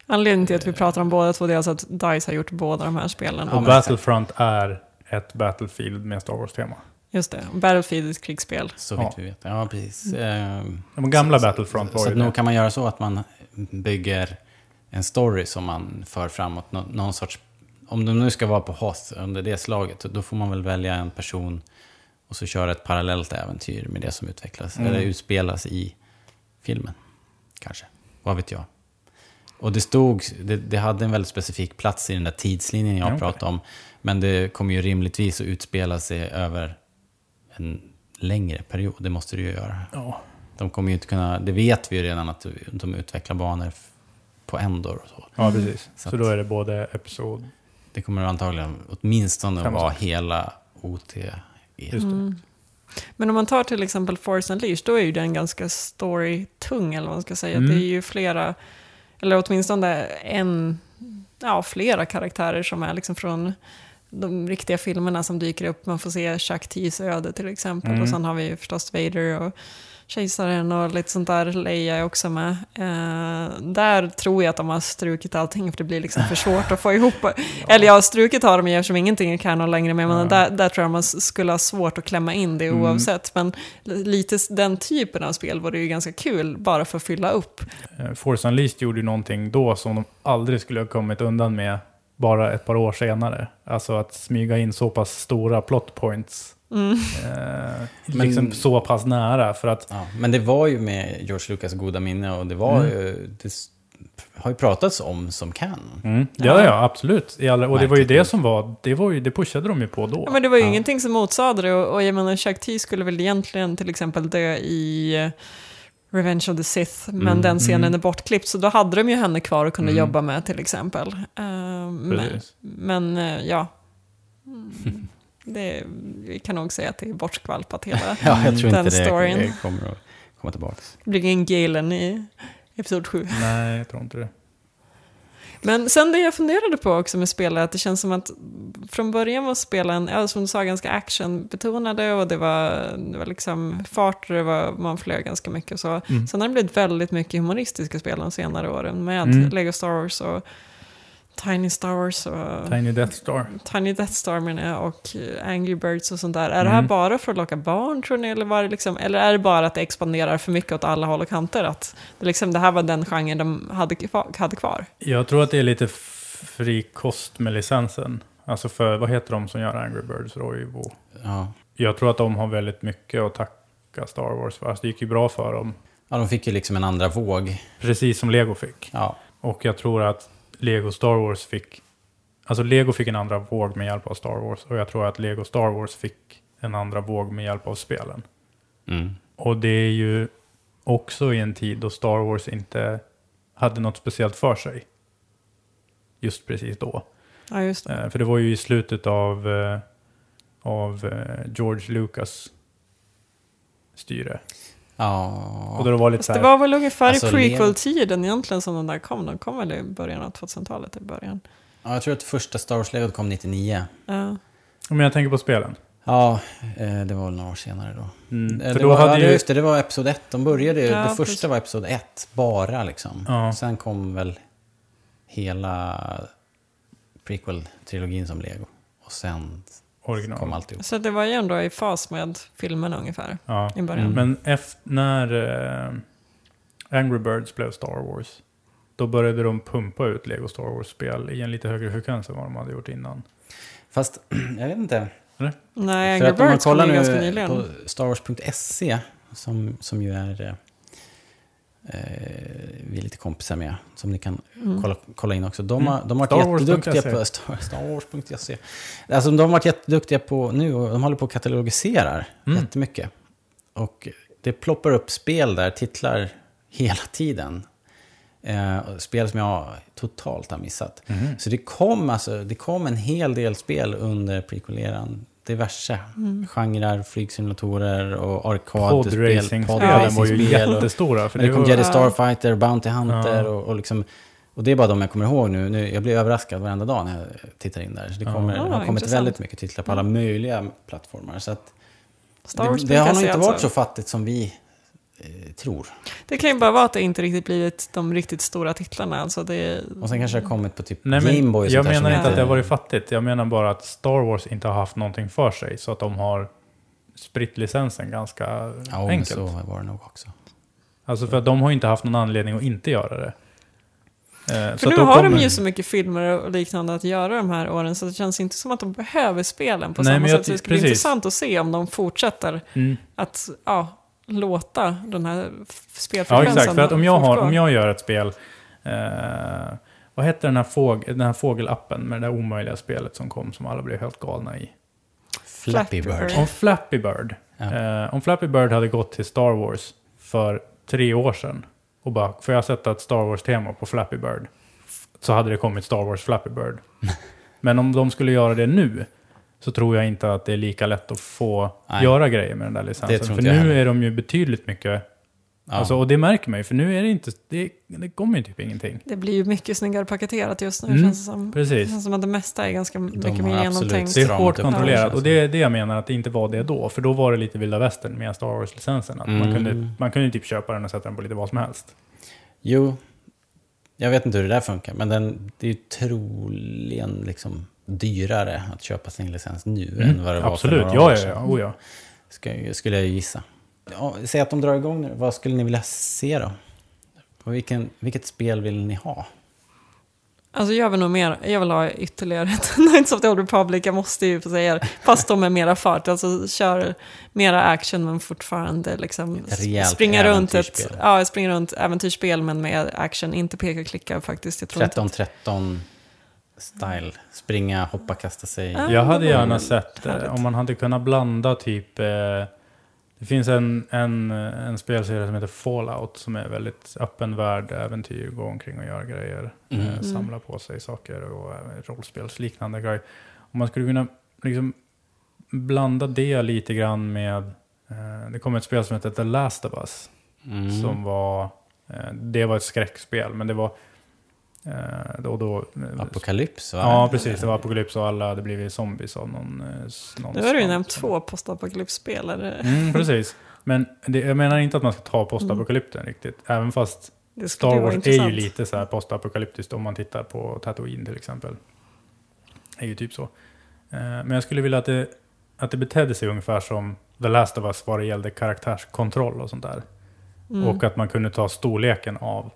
Anledningen till att vi pratar om båda två det är alltså att DICE har gjort båda de här spelen. Ja, Och Battlefront är ett Battlefield med Star Wars-tema. Just det, Battlefield är ett krigsspel. Så Ja. vitt vi vet. Ja, precis. Ehm, De gamla så- Battlefront så, var så ju att nog det. kan man göra så att man bygger en story som man för framåt. Nå, någon sorts... Om de nu ska vara på Hoth under det slaget, då får man väl välja en person och så köra ett parallellt äventyr med det som utvecklas, Mm. eller utspelas i filmen. Kanske. Vad vet jag. Och det stod, det, det hade en väldigt specifik plats i den där tidslinjen jag Ja, pratade om. Men det kommer ju rimligtvis att utspela sig över en längre period. Det måste det ju göra. Ja. De kommer ju inte kunna, det vet vi ju redan att de utvecklar banor på Endor och så. ja, precis. Så Så att- då är det både Episod... Det kommer antagligen åtminstone Samma vara hela OT. Just det. Men om man tar till exempel Force Unleashed, då är ju den ganska story-tung, eller vad man ska säga. Mm. Det är ju flera, eller åtminstone en, ja, flera karaktärer som är liksom från de riktiga filmerna som dyker upp. Man får se Chuck T's öde till exempel. Mm. Och sen har vi förstås Vader och Kejsaren och lite sånt där. Leia är också med. Eh, där tror jag att de har strukit allting för det blir liksom för svårt att få ihop. Eller ja, strukit har de ju eftersom ingenting är kanon längre. Men menar, där, där tror jag man skulle ha svårt att klämma in det Mm. oavsett. Men li- lite den typen av spel vore ju ganska kul bara för att fylla upp. Eh, Force Unleashed gjorde ju någonting då som de aldrig skulle ha kommit undan med bara ett par år senare. Alltså att smyga in så pass stora plot points. Eh, Men- liksom så pass nära för att Ja, men det var ju med George Lucas goda minne och det var Mm. ju, det har ju pratats om som canon. Mm. Ja, ja, absolut. I alla, och det var ju det som var, det var ju, det pushade de ju på då. Ja, men det var ju Ja. ingenting som motsade det och, och jag menar Chuck T skulle väl egentligen till exempel dö i eh, Revenge of the Sith, men Mm, den scenen mm. är bortklippt så då hade de ju henne kvar och kunde Mm. jobba med till exempel. Eh, men men eh, ja, Det, vi kan nog säga att det är bortskvalpat hela. Ja, jag tror Den inte det storyn. kommer att komma tillbaka. Det blir ingen Galen i Episod 7. Nej, jag tror inte det. Men sen det jag funderade på också med spelet, att det känns som att från början var spelen, ja, som du sa, ganska actionbetonade och det var, det var liksom fart och det var, man flög ganska mycket och så. Mm. Sen har det blivit väldigt mycket humoristiska spel de senare åren med Mm. Lego Star Wars och Tiny Star Wars och Tiny Death Star. Tiny Death Star menar jag, och eh, Angry Birds och sånt där. Är det här Mm. bara för att locka barn tror ni? Eller, var det liksom, eller är det bara att det expanderar för mycket åt alla håll och kanter? Att det, liksom, det här var den genren de hade, hade kvar? Jag tror att det är lite fri kost med licensen. Alltså för, vad heter de som gör Angry Birds? Roivo. Ja. Jag tror att de har väldigt mycket att tacka Star Wars för. Alltså det gick ju bra för dem. ja, de fick ju liksom en andra våg. Precis som Lego fick. Ja, Och jag tror att Lego Star Wars fick... Alltså Lego fick en andra våg med hjälp av Star Wars. Och jag tror att Lego Star Wars fick en andra våg med hjälp av spelen. mm. Och det är ju också i en tid då Star Wars inte hade något speciellt för sig. Just precis då. Ja, just det. Eh, för det var ju i slutet av, eh, av eh, George Lucas styre. Ja. Och då det var lite så här, det var väl ungefär Alltså, i prequel-tiden egentligen som den där kom. Den kom väl i början av 2000-talet i början. ja, jag tror att första Star Wars-legot kom 99. Ja. Men jag tänker på spelen. Ja, eh, det var väl några år senare då. Mm, Eh, för det då var, hade ja, ju... just det, det var Episod 1. De började ju, Ja, det första precis. var Episod 1, bara liksom. Ja. Sen kom väl hela prequel-trilogin som lego. Och sen Original. kom alltihop. Så det var ju ändå i fas med filmerna ungefär Ja. i början. Men efter, när eh, Angry Birds blev Star Wars, då började de pumpa ut Lego Star Wars-spel i en lite högre frekvens än vad de hade gjort innan. Fast, jag vet inte. Nej, För Angry Birds kom ju ganska nyligen. på starwars.se, som, som ju är eh, vi är lite kompisar med, som ni kan Mm. kolla, kolla in också. De Mm. har, de har varit jätteduktiga punkt på Star, Star Wars.se. Alltså de har varit jätteduktiga på nu och de håller på att katalogiserar Mm. jättemycket. Och det ploppar upp spel där, titlar hela tiden. Eh, spel som jag totalt har missat. Mhm. Så det kom, alltså, det kom en hel del spel under prequel-eran. Diverse Mm. genrer, flygsimulatorer och arkadspel. Podracing-spelen var ju jättestora. För det kom var, Jedi Ja. Starfighter, Bounty Hunter Ja. och, och liksom... Och det är bara de jag kommer ihåg nu. nu jag blir överraskad varenda dag när jag tittar in där. Så det, Ja. kommer, det Ah, har kommit intressant. väldigt mycket titlar på alla möjliga plattformar. Så att Star Wars det, det har nog inte varit alltså. så fattigt som vi tror. Det kan ju bara vara att det inte riktigt blivit de riktigt stora titlarna. Alltså det, Och sen kanske det har kommit på typ Nej, men Gameboy jag menar inte att det har varit fattigt. Jag menar bara att Star Wars inte har haft någonting för sig. Så att de har spritt licensen ganska Ja, enkelt. så var det nog också. Alltså för att de har ju inte haft någon anledning att inte göra det. Eh, så för nu då har kommer- de ju så mycket filmer och liknande att göra de här åren så det känns inte som att de behöver spelen på Nej, samma jag sätt. Så det ska bli intressant att se om de fortsätter Mm. att ja, låta den här f- Ja, spelfrekvensen exakt. För att om jag, har, om jag gör ett spel... Eh, vad hette den här, fåg, den här fågelappen med det där omöjliga spelet som kom som alla blev helt galna i? Flappy. Bird. Om Flappy Bird. Ja. Eh, om Flappy Bird hade gått till Star Wars för tre år sedan och bara, får jag sätta ett Star Wars-tema på Flappy Bird? Så hade det kommit Star Wars Flappy Bird. Men om de skulle göra det nu så tror jag inte att det är lika lätt att få Nej. göra grejer med den där Det licensen. För nu heller. är de ju betydligt mycket... Ja. Alltså, och det märker man ju, för nu är det inte... Det, det kommer ju typ ingenting. Det blir ju mycket snyggare paketerat just nu Mm, känns det som. Det Precis. känns som att det mesta är ganska mycket har mer genomtänkt. Det är hårt kontrollerat det, och det är det jag menar att det inte var det då. För då var det lite vilda västern med Star Wars-licensen. Att man, Mm. kunde, man kunde ju typ köpa den och sätta den på lite vad som helst. Jo, jag vet inte hur det där funkar, men den, det är ju troligen liksom dyrare att köpa sin licens nu än vad det var Mm. Absolut, för några ja, år ja, sedan. ja, oh, ja. Ska, skulle jag ju gissa. Ja, säg att de drar igång nu, vad skulle ni vilja se då? Vilken, vilket spel vill ni ha? Alltså jag vill nog mer, jag vill ha ytterligare ett Knights of the Old Republic, jag måste ju få säga det. Fast de är mera fart, alltså kör mera action men fortfarande liksom rejält springa runt ett, ja, springa runt äventyrsspel men med action, inte peka och klicka faktiskt. Jag tror inte. 13-13 style. Springa, hoppa, kasta sig. Ja. Jag hade gärna sett eh, härligt. om man hade kunnat blanda typ... Eh, det finns en, en, eh, en spelserie som heter Fallout som är väldigt öppen värld, äventyr, gå omkring och göra grejer. Mm. Eh, samla på sig saker och eh, rollspelsliknande grejer. Om man skulle kunna liksom blanda det lite grann med... Eh, det kom ett spel som heter The Last of Us. Mm. Som var... Eh, det var ett skräckspel, men det var... Eh, då, då, eh, Apokalyps, va? Ja, precis. Det var apokalyps och alla hade blivit zombies av någon... eh, någon Nu har du ju nämnt två postapokalypsspel. Mm, precis. Men det, jag menar inte att man ska ta postapokalypten riktigt. Även fast Star Wars är ju lite så här postapokalyptiskt om man tittar på Tatooine till exempel. Det är ju typ så. Men jag skulle vilja att det, att det betedde sig ungefär som The Last of Us vad det gällde karaktärskontroll och sånt där. Mm. Och att man kunde ta storleken av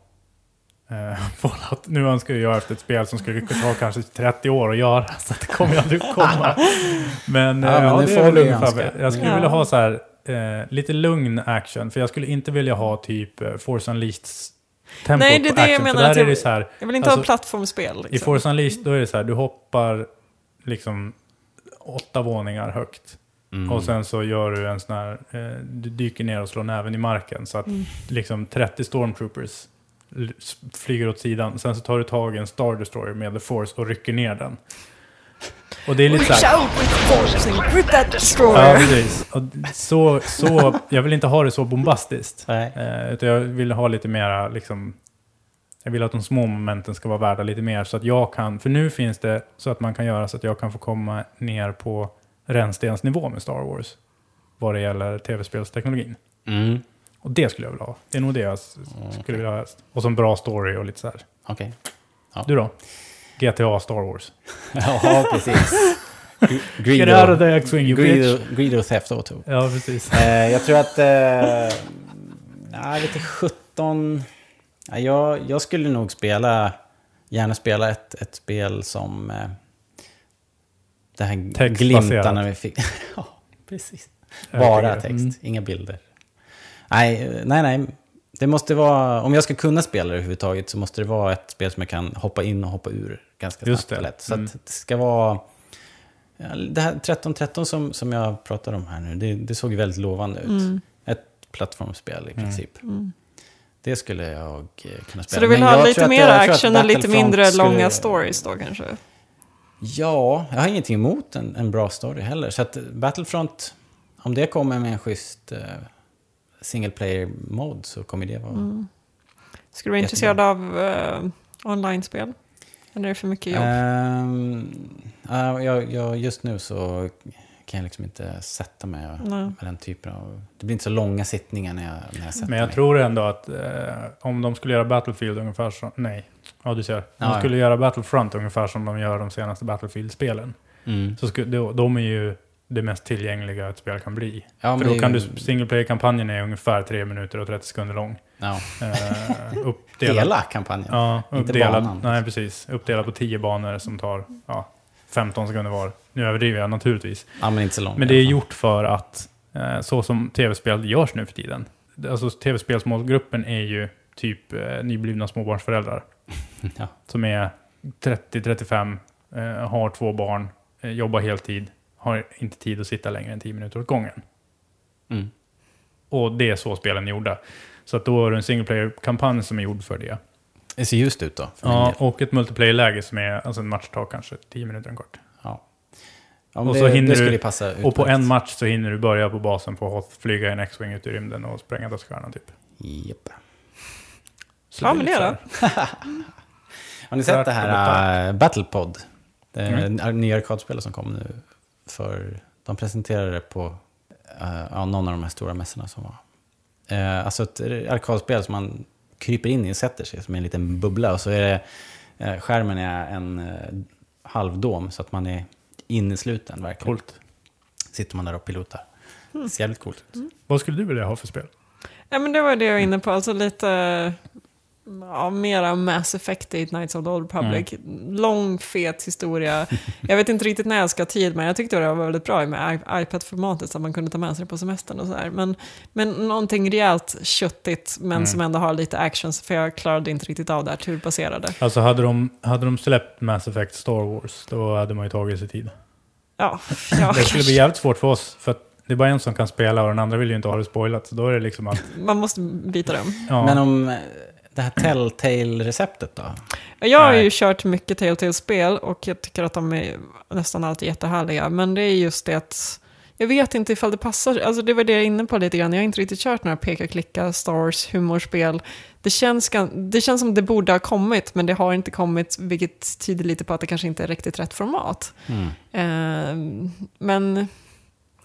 Fallout. Nu önskar jag efter ett spel som skulle ta kanske 30 år att göra, så det kommer ju aldrig komma. Men, Ja, eh, men ja, det det får är väl ungefär, önska. jag skulle Ja. vilja ha så här, eh, lite lugn action, för jag skulle inte vilja ha typ eh, Force Unleashed tempo Nej, det är det jag action, menar För där att är jag- det så här, Jag vill inte Alltså, ha plattformsspel. i Liksom. Force Unleashed då är det så här, du hoppar liksom åtta våningar högt. Mm. Och sen så gör du en sån här, eh, du dyker ner och slår näven i marken. Så att liksom 30 stormtroopers flyger åt sidan. Sen så tar du tag i en Star Destroyer med The Force och rycker ner den. Och det är lite så här, Shout with force and grip that Ja, destroyer! precis. Och så, så, jag vill inte ha det så bombastiskt. Nej. Eh, utan jag vill ha lite mera, liksom, jag vill att de små momenten ska vara värda lite mer. Så att jag kan, för nu finns det så att man kan göra så att jag kan få komma ner på rännstensnivå med Star Wars. Vad det gäller tv-spelsteknologin. Mm. Och det skulle jag vilja ha. Det är nog det jag s- skulle vilja ha helst. Och som bra story och lite så här. Okej. Du då? GTA Star Wars. Ja, precis. Gr- Get Greedo, out of the X-Wing you bitch! Greedo, Greedo Theft Auto. Ja, precis. Eh, jag tror att... Eh, vet inte, 17... Ja, jag, jag skulle nog spela... Gärna spela ett, ett spel som... Eh, det här Textbaserat. glimtarna vi fick. ja, precis. Bara tycker det. text, inga bilder. Nej, eh, nej, nej. Det måste vara... Om jag ska kunna spela det överhuvudtaget så måste det vara ett spel som jag kan hoppa in och hoppa ur ganska Just snabbt och det. lätt. Så Mm. att det ska vara... Ja, det här 1313 som, som jag pratar om här nu, det, det såg ju väldigt lovande ut. Mm. Ett plattformsspel i princip. Det skulle jag eh, kunna spela. Så du vill ha lite mer jag action och lite mindre skulle- långa stories då kanske? Ja, jag har ingenting emot en, en bra story heller. Så att Battlefront, om det kommer med en schysst uh, single player-mod så kommer det vara... Mm. Skulle du vara Jättebra. intresserad av uh, online-spel? Eller är det för mycket jobb? Ehm, ja, jag, jag, just nu så kan jag liksom inte sätta mig Nej. med den typen av... Det blir inte så långa sittningar när jag, när jag sätter Men jag mig. tror ändå att eh, om de skulle göra Battlefield ungefär som... Nej, ja du ser. Om Ja, de ja. skulle göra Battlefront ungefär som de gör de senaste Battlefield-spelen. Mm. Så skulle, de, de är ju det mest tillgängliga ett spel kan bli. Ja, För då kan du, single player-kampanjen är ungefär 3 minuter och 30 sekunder lång. Ja. Eh, uppdelad, Hela kampanjen. Ja, Inte uppdelad, banan. nej, precis. Uppdelad på 10 banor som tar ja, 15 sekunder var. Nu överdriver jag naturligtvis. Ja, men inte så långt. Men det är gjort för att, eh, så som tv-spel görs nu för tiden. Alltså tv-spelsmålgruppen är ju typ eh, nyblivna småbarnsföräldrar. Ja. Som är 30-35, eh, har två barn, jobbar heltid, har inte tid att sitta längre än 10 minuter åt gången. Mm. Och det är så spelen är gjorda. Så att då är det en single player-kampanj som är gjord för det. Det ser ljust ut då. Ja, och ett multiplayer-läge som är, alltså en match tar kanske 10 minuter en kort. Ja. Ja, Och det, så hinner det du- passa Och på en match så hinner du börja på basen på Hoth, flyga en X-Wing ut i rymden och spränga dödsstjärnan typ. Japp. Så Ja, men det då. Har ni sett det här äh, Battlepod? Det är Mm. mm. nya arkadspelet som kom nu. För de presenterade det på ja, någon av de här stora mässorna som var. Eh, alltså ett arkadspel som man kryper in i och sätter sig som en liten bubbla. Och så är det, eh, skärmen är en eh, halvdom så att man är innesluten verkligen. Coolt. Sitter man där och pilotar. Det ser jävligt coolt ut. Vad skulle du vilja ha för spel? Ja, men det var det jag var inne på. Alltså lite ja, mera Mass Effect i Knights of the Old Republic. Lång, fet historia. Jag vet inte riktigt när jag ska ha tid, men jag tyckte det var väldigt bra med iPad-formatet så att man kunde ta med sig det på semestern och sådär. Men, men någonting rejält köttigt, men som ändå har lite action, för jag klarade inte riktigt av det här turbaserade. Alltså hade de, hade de släppt Mass Effect Star Wars, då hade man ju tagit sig tid. Ja, ja Det skulle bli jävligt svårt för oss, för att det är bara en som kan spela och den andra vill ju inte ha det spoilat. Så då är det liksom att... man måste byta dem. Ja, Men om det här Telltale-receptet då? Jag har ju kört mycket Telltale-spel och jag tycker att de är nästan alltid jättehärliga. Men det är just det att jag vet inte ifall det passar. Alltså det var det jag är inne på lite grann. Jag har inte riktigt kört några peka-klicka, stars, humorspel. Det känns, det känns som det borde ha kommit, men det har inte kommit, vilket tyder lite på att det kanske inte är riktigt rätt format. Mm. Eh, men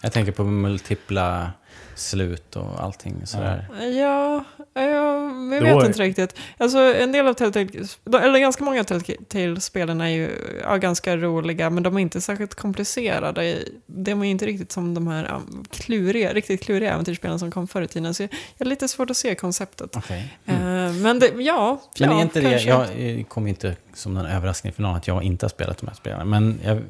Jag tänker på multipla slut och allting sådär. Ja, ja jag vet är- inte riktigt. Alltså en del av Telltale, eller ganska många av Telltale-spelen är ju ja, ganska roliga, men de är inte särskilt komplicerade. De är inte riktigt som de här kluriga, riktigt kluriga äventyrsspelen som kom förr i tiden. Så jag jag har lite svårt att se konceptet. Okej. Eh, men det, ja, Men ja, är inte det, kanske. jag kommer inte som en överraskning för någon att jag inte har spelat de här spelen. Men jag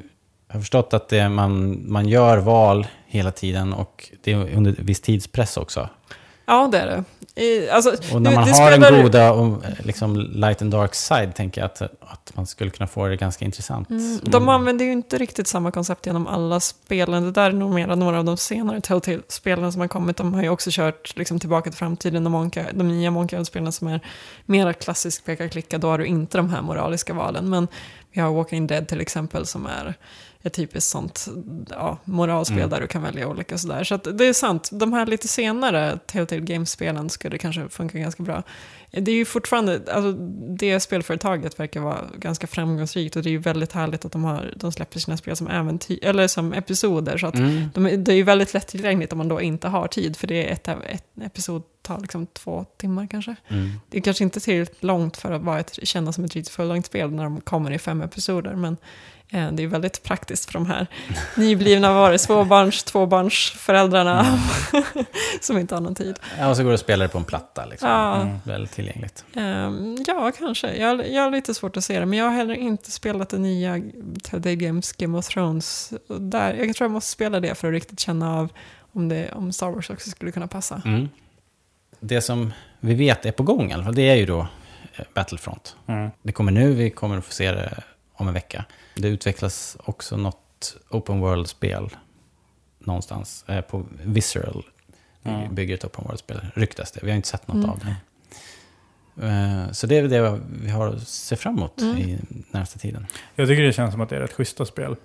har förstått att det, man, man gör val hela tiden och det är under viss tidspress också. Ja, det är det. I, alltså, Och när man det har spelar- en goda och, liksom, light and dark side tänker jag att, att man skulle kunna få det ganska intressant. Mm, de använder ju inte riktigt samma koncept genom alla spelen. Det där är nog mer några av de senare Telltale-spelen som har kommit. De har ju också kört liksom, tillbaka till framtiden, de, Monka, de nya Monka-spelen som är mera klassiskt peka-klicka. Då har du inte de här moraliska valen. Men vi har Walking Dead till exempel som är ett typiskt sånt ja, moralspel Mm. där du kan välja olika sådär. Så att det är sant, de här lite senare Telltale Games-spelen skulle kanske funka ganska bra. Det är ju fortfarande, alltså det spelföretaget verkar vara ganska framgångsrikt och det är ju väldigt härligt att de, har, de släpper sina spel som äventyr, eller som episoder. Så att Mm. de, det är ju väldigt lättillgängligt om man då inte har tid, för det är ett, ett episod tar liksom två timmar kanske. Mm. Det är kanske inte tillräckligt långt för att vara ett, kännas som ett riktigt fullångt spel när de kommer i fem episoder, men det är väldigt praktiskt för de här nyblivna var det, småbarns, tvåbarnsföräldrarna som inte har någon tid. Ja, och så går det att spela det på en platta. Liksom. Ja. Mm. Väldigt tillgängligt. Ehm, ja, kanske. Jag, jag har lite svårt att se det, men jag har heller inte spelat det nya Telltale Games Game of Thrones. Och Där, jag tror jag måste spela det för att riktigt känna av om, det, om Star Wars också skulle kunna passa. Mm. Det som vi vet är på gång i alla fall, det är ju då eh, Battlefront. Mm. Det kommer nu, vi kommer att få se det om en vecka. Det utvecklas också något open world-spel någonstans eh, på Visceral. Mm. Bygger ett open world-spel, ryktas det. Vi har inte sett något Mm. av det. Eh, Så det är det vi har att se fram emot Mm. i närmsta tiden. Jag tycker det känns som att det är rätt schyssta spel.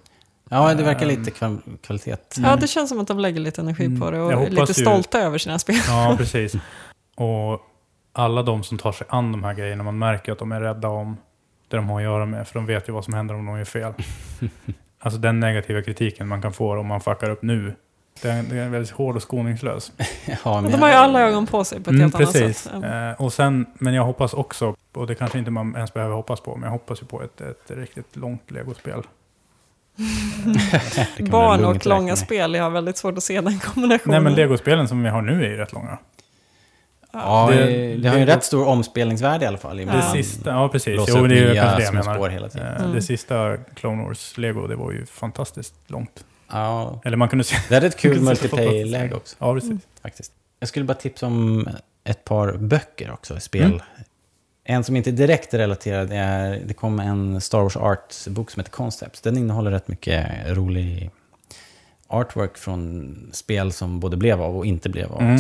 Ja, det verkar Ehm. lite kval- kvalitet. Ja, det känns som att de lägger lite energi Mm. på det och är lite ju- stolta över sina spel. Ja, precis. Och alla de som tar sig an de här grejerna, man märker att de är rädda om det de har att göra med, för de vet ju vad som händer om de gör fel. Alltså den negativa kritiken man kan få om man fuckar upp nu, den, den är väldigt hård och skoningslös. Ja, men De har ju alla ögon på sig på ett Mm, helt annat precis. sätt. Ja. Eh, och sen, men jag hoppas också, och det kanske inte man ens behöver hoppas på, men jag hoppas ju på ett, ett riktigt långt legospel. Barn och långa spel, jag har väldigt svårt att se den kombinationen. Nej men legospelen som vi har nu är ju rätt långa. Ja, Det- det, det har ju en rätt stor omspelningsvärde i alla fall. Det sista, ja precis. Jo, det är kanske det jag menar. spår hela tiden. Mm. Det sista Clone Wars Lego, det var ju fantastiskt långt. Ja, Eller man kunde se... det hade ett kul multiplayer-läge också. Ja, precis. faktiskt. Jag skulle bara tipsa om ett par böcker också, spel. Mm. En som inte är direkt relaterad är, det kom en Star Wars Art-bok som heter Concepts. Den innehåller rätt mycket rolig artwork från spel som både blev av och inte blev av. Mm.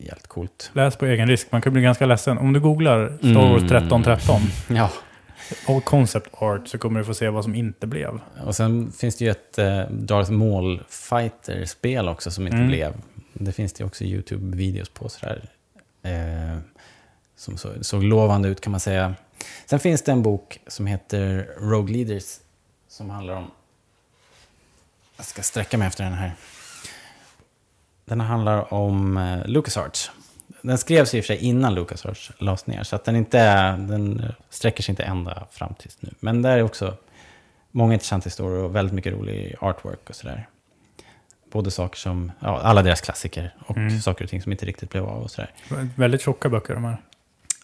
Jävligt coolt. Läs på egen risk, man kan bli ganska ledsen. Om du googlar Star Mm. Wars 1313 Ja, och Concept Art så kommer du få se vad som inte blev. och sen finns det ju ett eh, Darth Maul Fighter-spel också som inte Mm. blev. Det finns det också YouTube-videos på sådär. Eh, som så, såg lovande ut kan man säga. Sen finns det en bok som heter Rogue Leaders som handlar om... Jag ska sträcka mig efter den här. Den handlar om eh, LucasArts. Den skrevs i och för sig innan LucasArts lades ner, så att den, inte, den sträcker sig inte ända fram tills nu. Men där är också många intressanta historier och väldigt mycket rolig artwork och sådär. Både saker som, ja, alla deras klassiker och Mm. saker och ting som inte riktigt blev av och sådär. Väldigt tjocka böcker de här.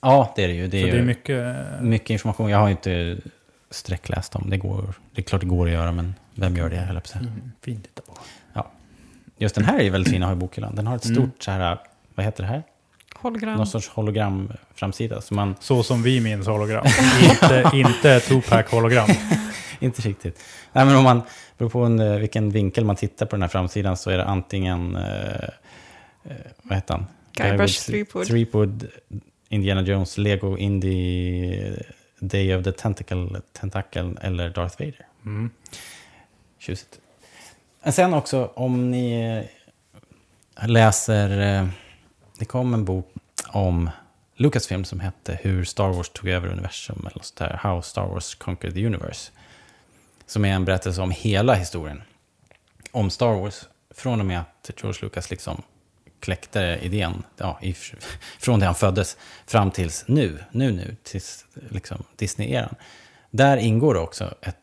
Ja, det är det ju. Det är, så det är mycket... mycket information. Jag har inte sträckläst dem. Det, går, det är klart det går att göra, men vem gör det, höll jag på att säga. Mm, fint att. Just den här är ju väldigt fin att ha i bokhyllan. Den har ett Mm. stort så här, vad heter det här? Hologram. Någon sorts hologramframsida. Så man, Så som vi minns hologram. inte, inte Tupac hologram. inte riktigt. Nej, men om man, beror på en, vilken vinkel man tittar på den här framsidan så är det antingen, eh, eh, vad heter han? Guybrush Guybrush Threepwood. Threepwood, Indiana Jones, Lego, Indie, Day of the Tentacle, Tentacle eller Darth Vader. Mm. Tjusigt. Sen också om ni läser, eh, det kom en bok om Lucasfilm som hette Hur Star Wars tog över universum, eller så där, How Star Wars Conquered the Universe. Som är en berättelse om hela historien om Star Wars. Från och med att George Lucas liksom kläckte idén, ja, i, från det han föddes, fram tills nu, nu, nu, tills liksom Disney-eran. Där ingår också ett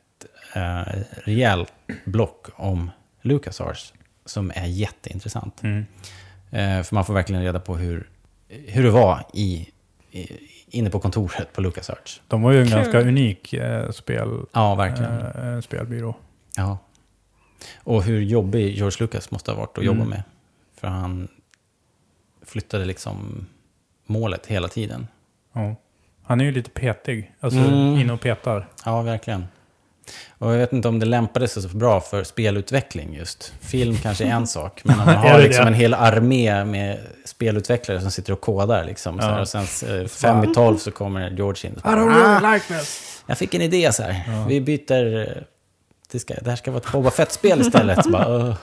eh, rejält block om LucasArts som är jätteintressant. Mm. Eh, för man får verkligen reda på hur, hur det var i, i, inne på kontoret på LucasArts. De var ju en Kul. ganska unik eh, spel, Ja, verkligen. eh, spelbyrå. Ja. Och hur jobbig George Lucas måste ha varit att jobba Mm. med. För han flyttade liksom målet hela tiden. Ja. Han är ju lite petig, alltså Mm. inne och petar. Ja, verkligen. Och jag vet inte om det lämpade sig så bra för spelutveckling just. Film kanske är en sak, men man har liksom en hel armé med spelutvecklare som sitter och kodar liksom. Så Ja. här, och sen eh, fem i tolv så kommer George in. I don't really like this. Jag fick en idé så här. Vi byter... eh, Det, ska, det här ska vara ett Boba Fett-spel istället. Så bara, "Åh."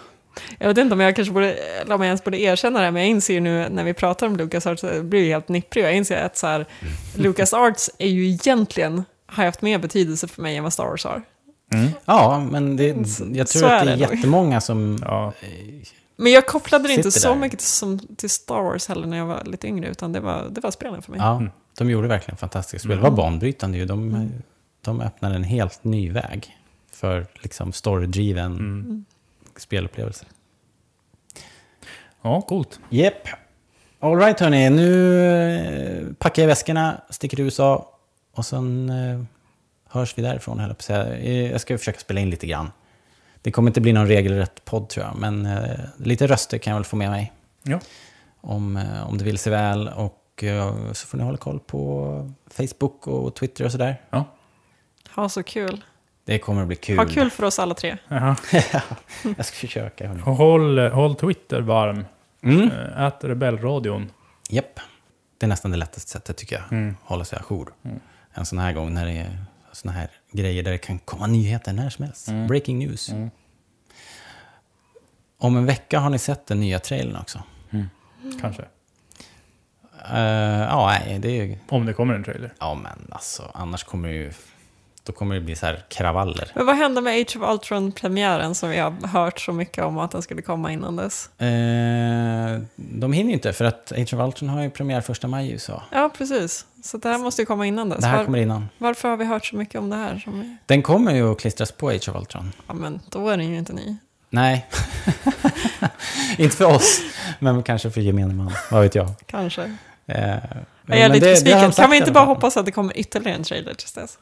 Jag vet inte om jag kanske borde, eller om jag ens borde erkänna det, här, men jag inser ju nu när vi pratar om LucasArts, så blir jag helt nipprig. Jag inser att så här, LucasArts är ju egentligen, har haft mer betydelse för mig än vad Star Wars har. Ja, men det, jag tror så att det är det jättemånga som... Ja. Men jag kopplade det inte så där. mycket som till Star Wars heller när jag var lite yngre, utan det var, det var spelen för mig. Ja, de gjorde verkligen fantastiska spel. Det var banbrytande ju. De, de öppnade en helt ny väg för liksom story-driven Mm. spelupplevelse. ja, coolt. Jep. All right hörni, nu eh, packar jag väskorna, sticker till USA och sen eh, hörs vi därifrån. höll jag. Eh, Jag ska försöka spela in lite grann. Det kommer inte bli någon regelrätt podd tror jag, men eh, lite röster kan jag väl få med mig. Ja. om, eh, om det vill sig väl. Och eh, så får ni hålla koll på Facebook och Twitter och sådär. Ja. Ha så kul. Det kommer att bli kul. Ha kul för oss alla tre. Jaha. Jag ska försöka. hörni. Håll, håll Twitter varm. Mm. Eh, Ät Rebellradion. Japp. Det är nästan det lättaste sättet tycker jag. Mm. Hålla sig ajour. En sån här gång när det är såna här grejer där det kan komma nyheter när som helst. Mm. Breaking news. Om en vecka har ni sett den nya trailern också. Kanske. Eh, ja, nej, det är ju... Om det kommer en trailer. Ja, men alltså, annars kommer det ju... Då kommer det bli så här kravaller. Men vad hände med Age of Ultron-premiären som vi har hört så mycket om att den skulle komma innan dess? Eh, de hinner ju inte, för att Age of Ultron har ju premiär första maj i USA. Ja, precis. Så det här måste ju komma innan dess. Det här Var, kommer innan. Varför har vi hört så mycket om det här? Som. Den kommer ju att klistras på Age of Ultron. Ja, men då är den ju inte ny. Nej, inte för oss, men kanske för gemene man. Vad vet jag. Kanske. Eh, Jag är lite besviken. Kan vi inte bara hoppas att det kommer ytterligare en trailer tills dess?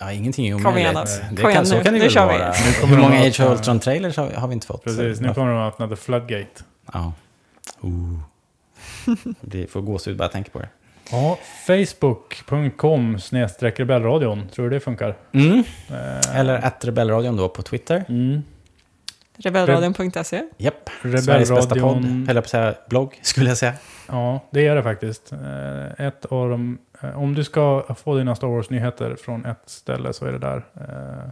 Ja, ingenting är Kom omöjligt. igen då. Det Kom igen kan, så nu. kan det Nu väl kör vi. vara. Nu kommer Hur många de Age of Ultron-trailers har, har vi inte fått? Precis, nu kommer de att öppna The Floodgate. Ja. Oh. Det får gåshud bara jag tänker på det. Ja, Facebook.com snedstreck rebellradion. Tror du det funkar? Mm. Eh, Eller att Rebellradion då på Twitter. Mm. Rebellradion.se. Japp. Rebellradion- Sveriges bästa podd, jag på att säga. Blogg, skulle jag säga. Ja, det är det faktiskt. Eh, Ett av eh, om du ska få dina Star Wars-nyheter från ett ställe så är det där. Eh,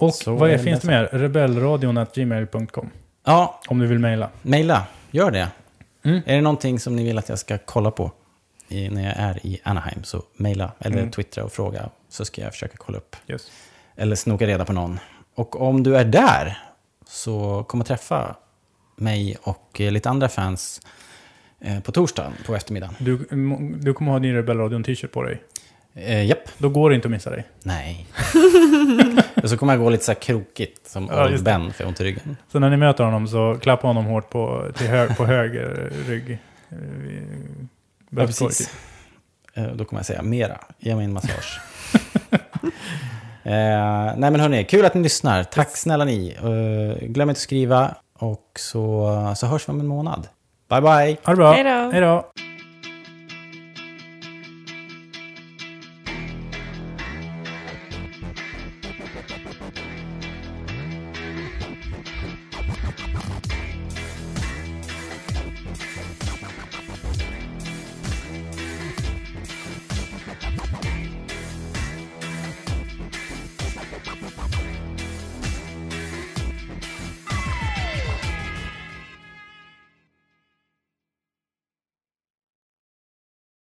Och Så vad är, finns det mer? Rebellradion.gmail.com Ja, Om du vill mejla. mejla. Gör det. Mm. Är det någonting som ni vill att jag ska kolla på i, när jag är i Anaheim så mejla eller Mm. twittra och fråga så ska jag försöka kolla upp. Yes. Eller snoka reda på någon. Och om du är där så kom och träffa mig och eh, lite andra fans eh, på torsdagen på eftermiddagen. Du, du kommer ha din Rebellradion-t-shirt på dig. Eh, japp. Då går det inte att missa dig. Nej. och så kommer jag gå lite så här krokigt som Ja, Old. Ben för jag ont i ryggen. Så när ni möter honom så klappa honom hårt på, till hö, på höger rygg. Eh, Ja, precis. Eh, Då kommer jag säga mera. Ge mig en massage. eh, nej men hörni, kul att ni lyssnar. Tack snälla ni. Eh, glöm inte att skriva och så, så hörs vi om en månad. Bye bye! Ha det bra. Hej då.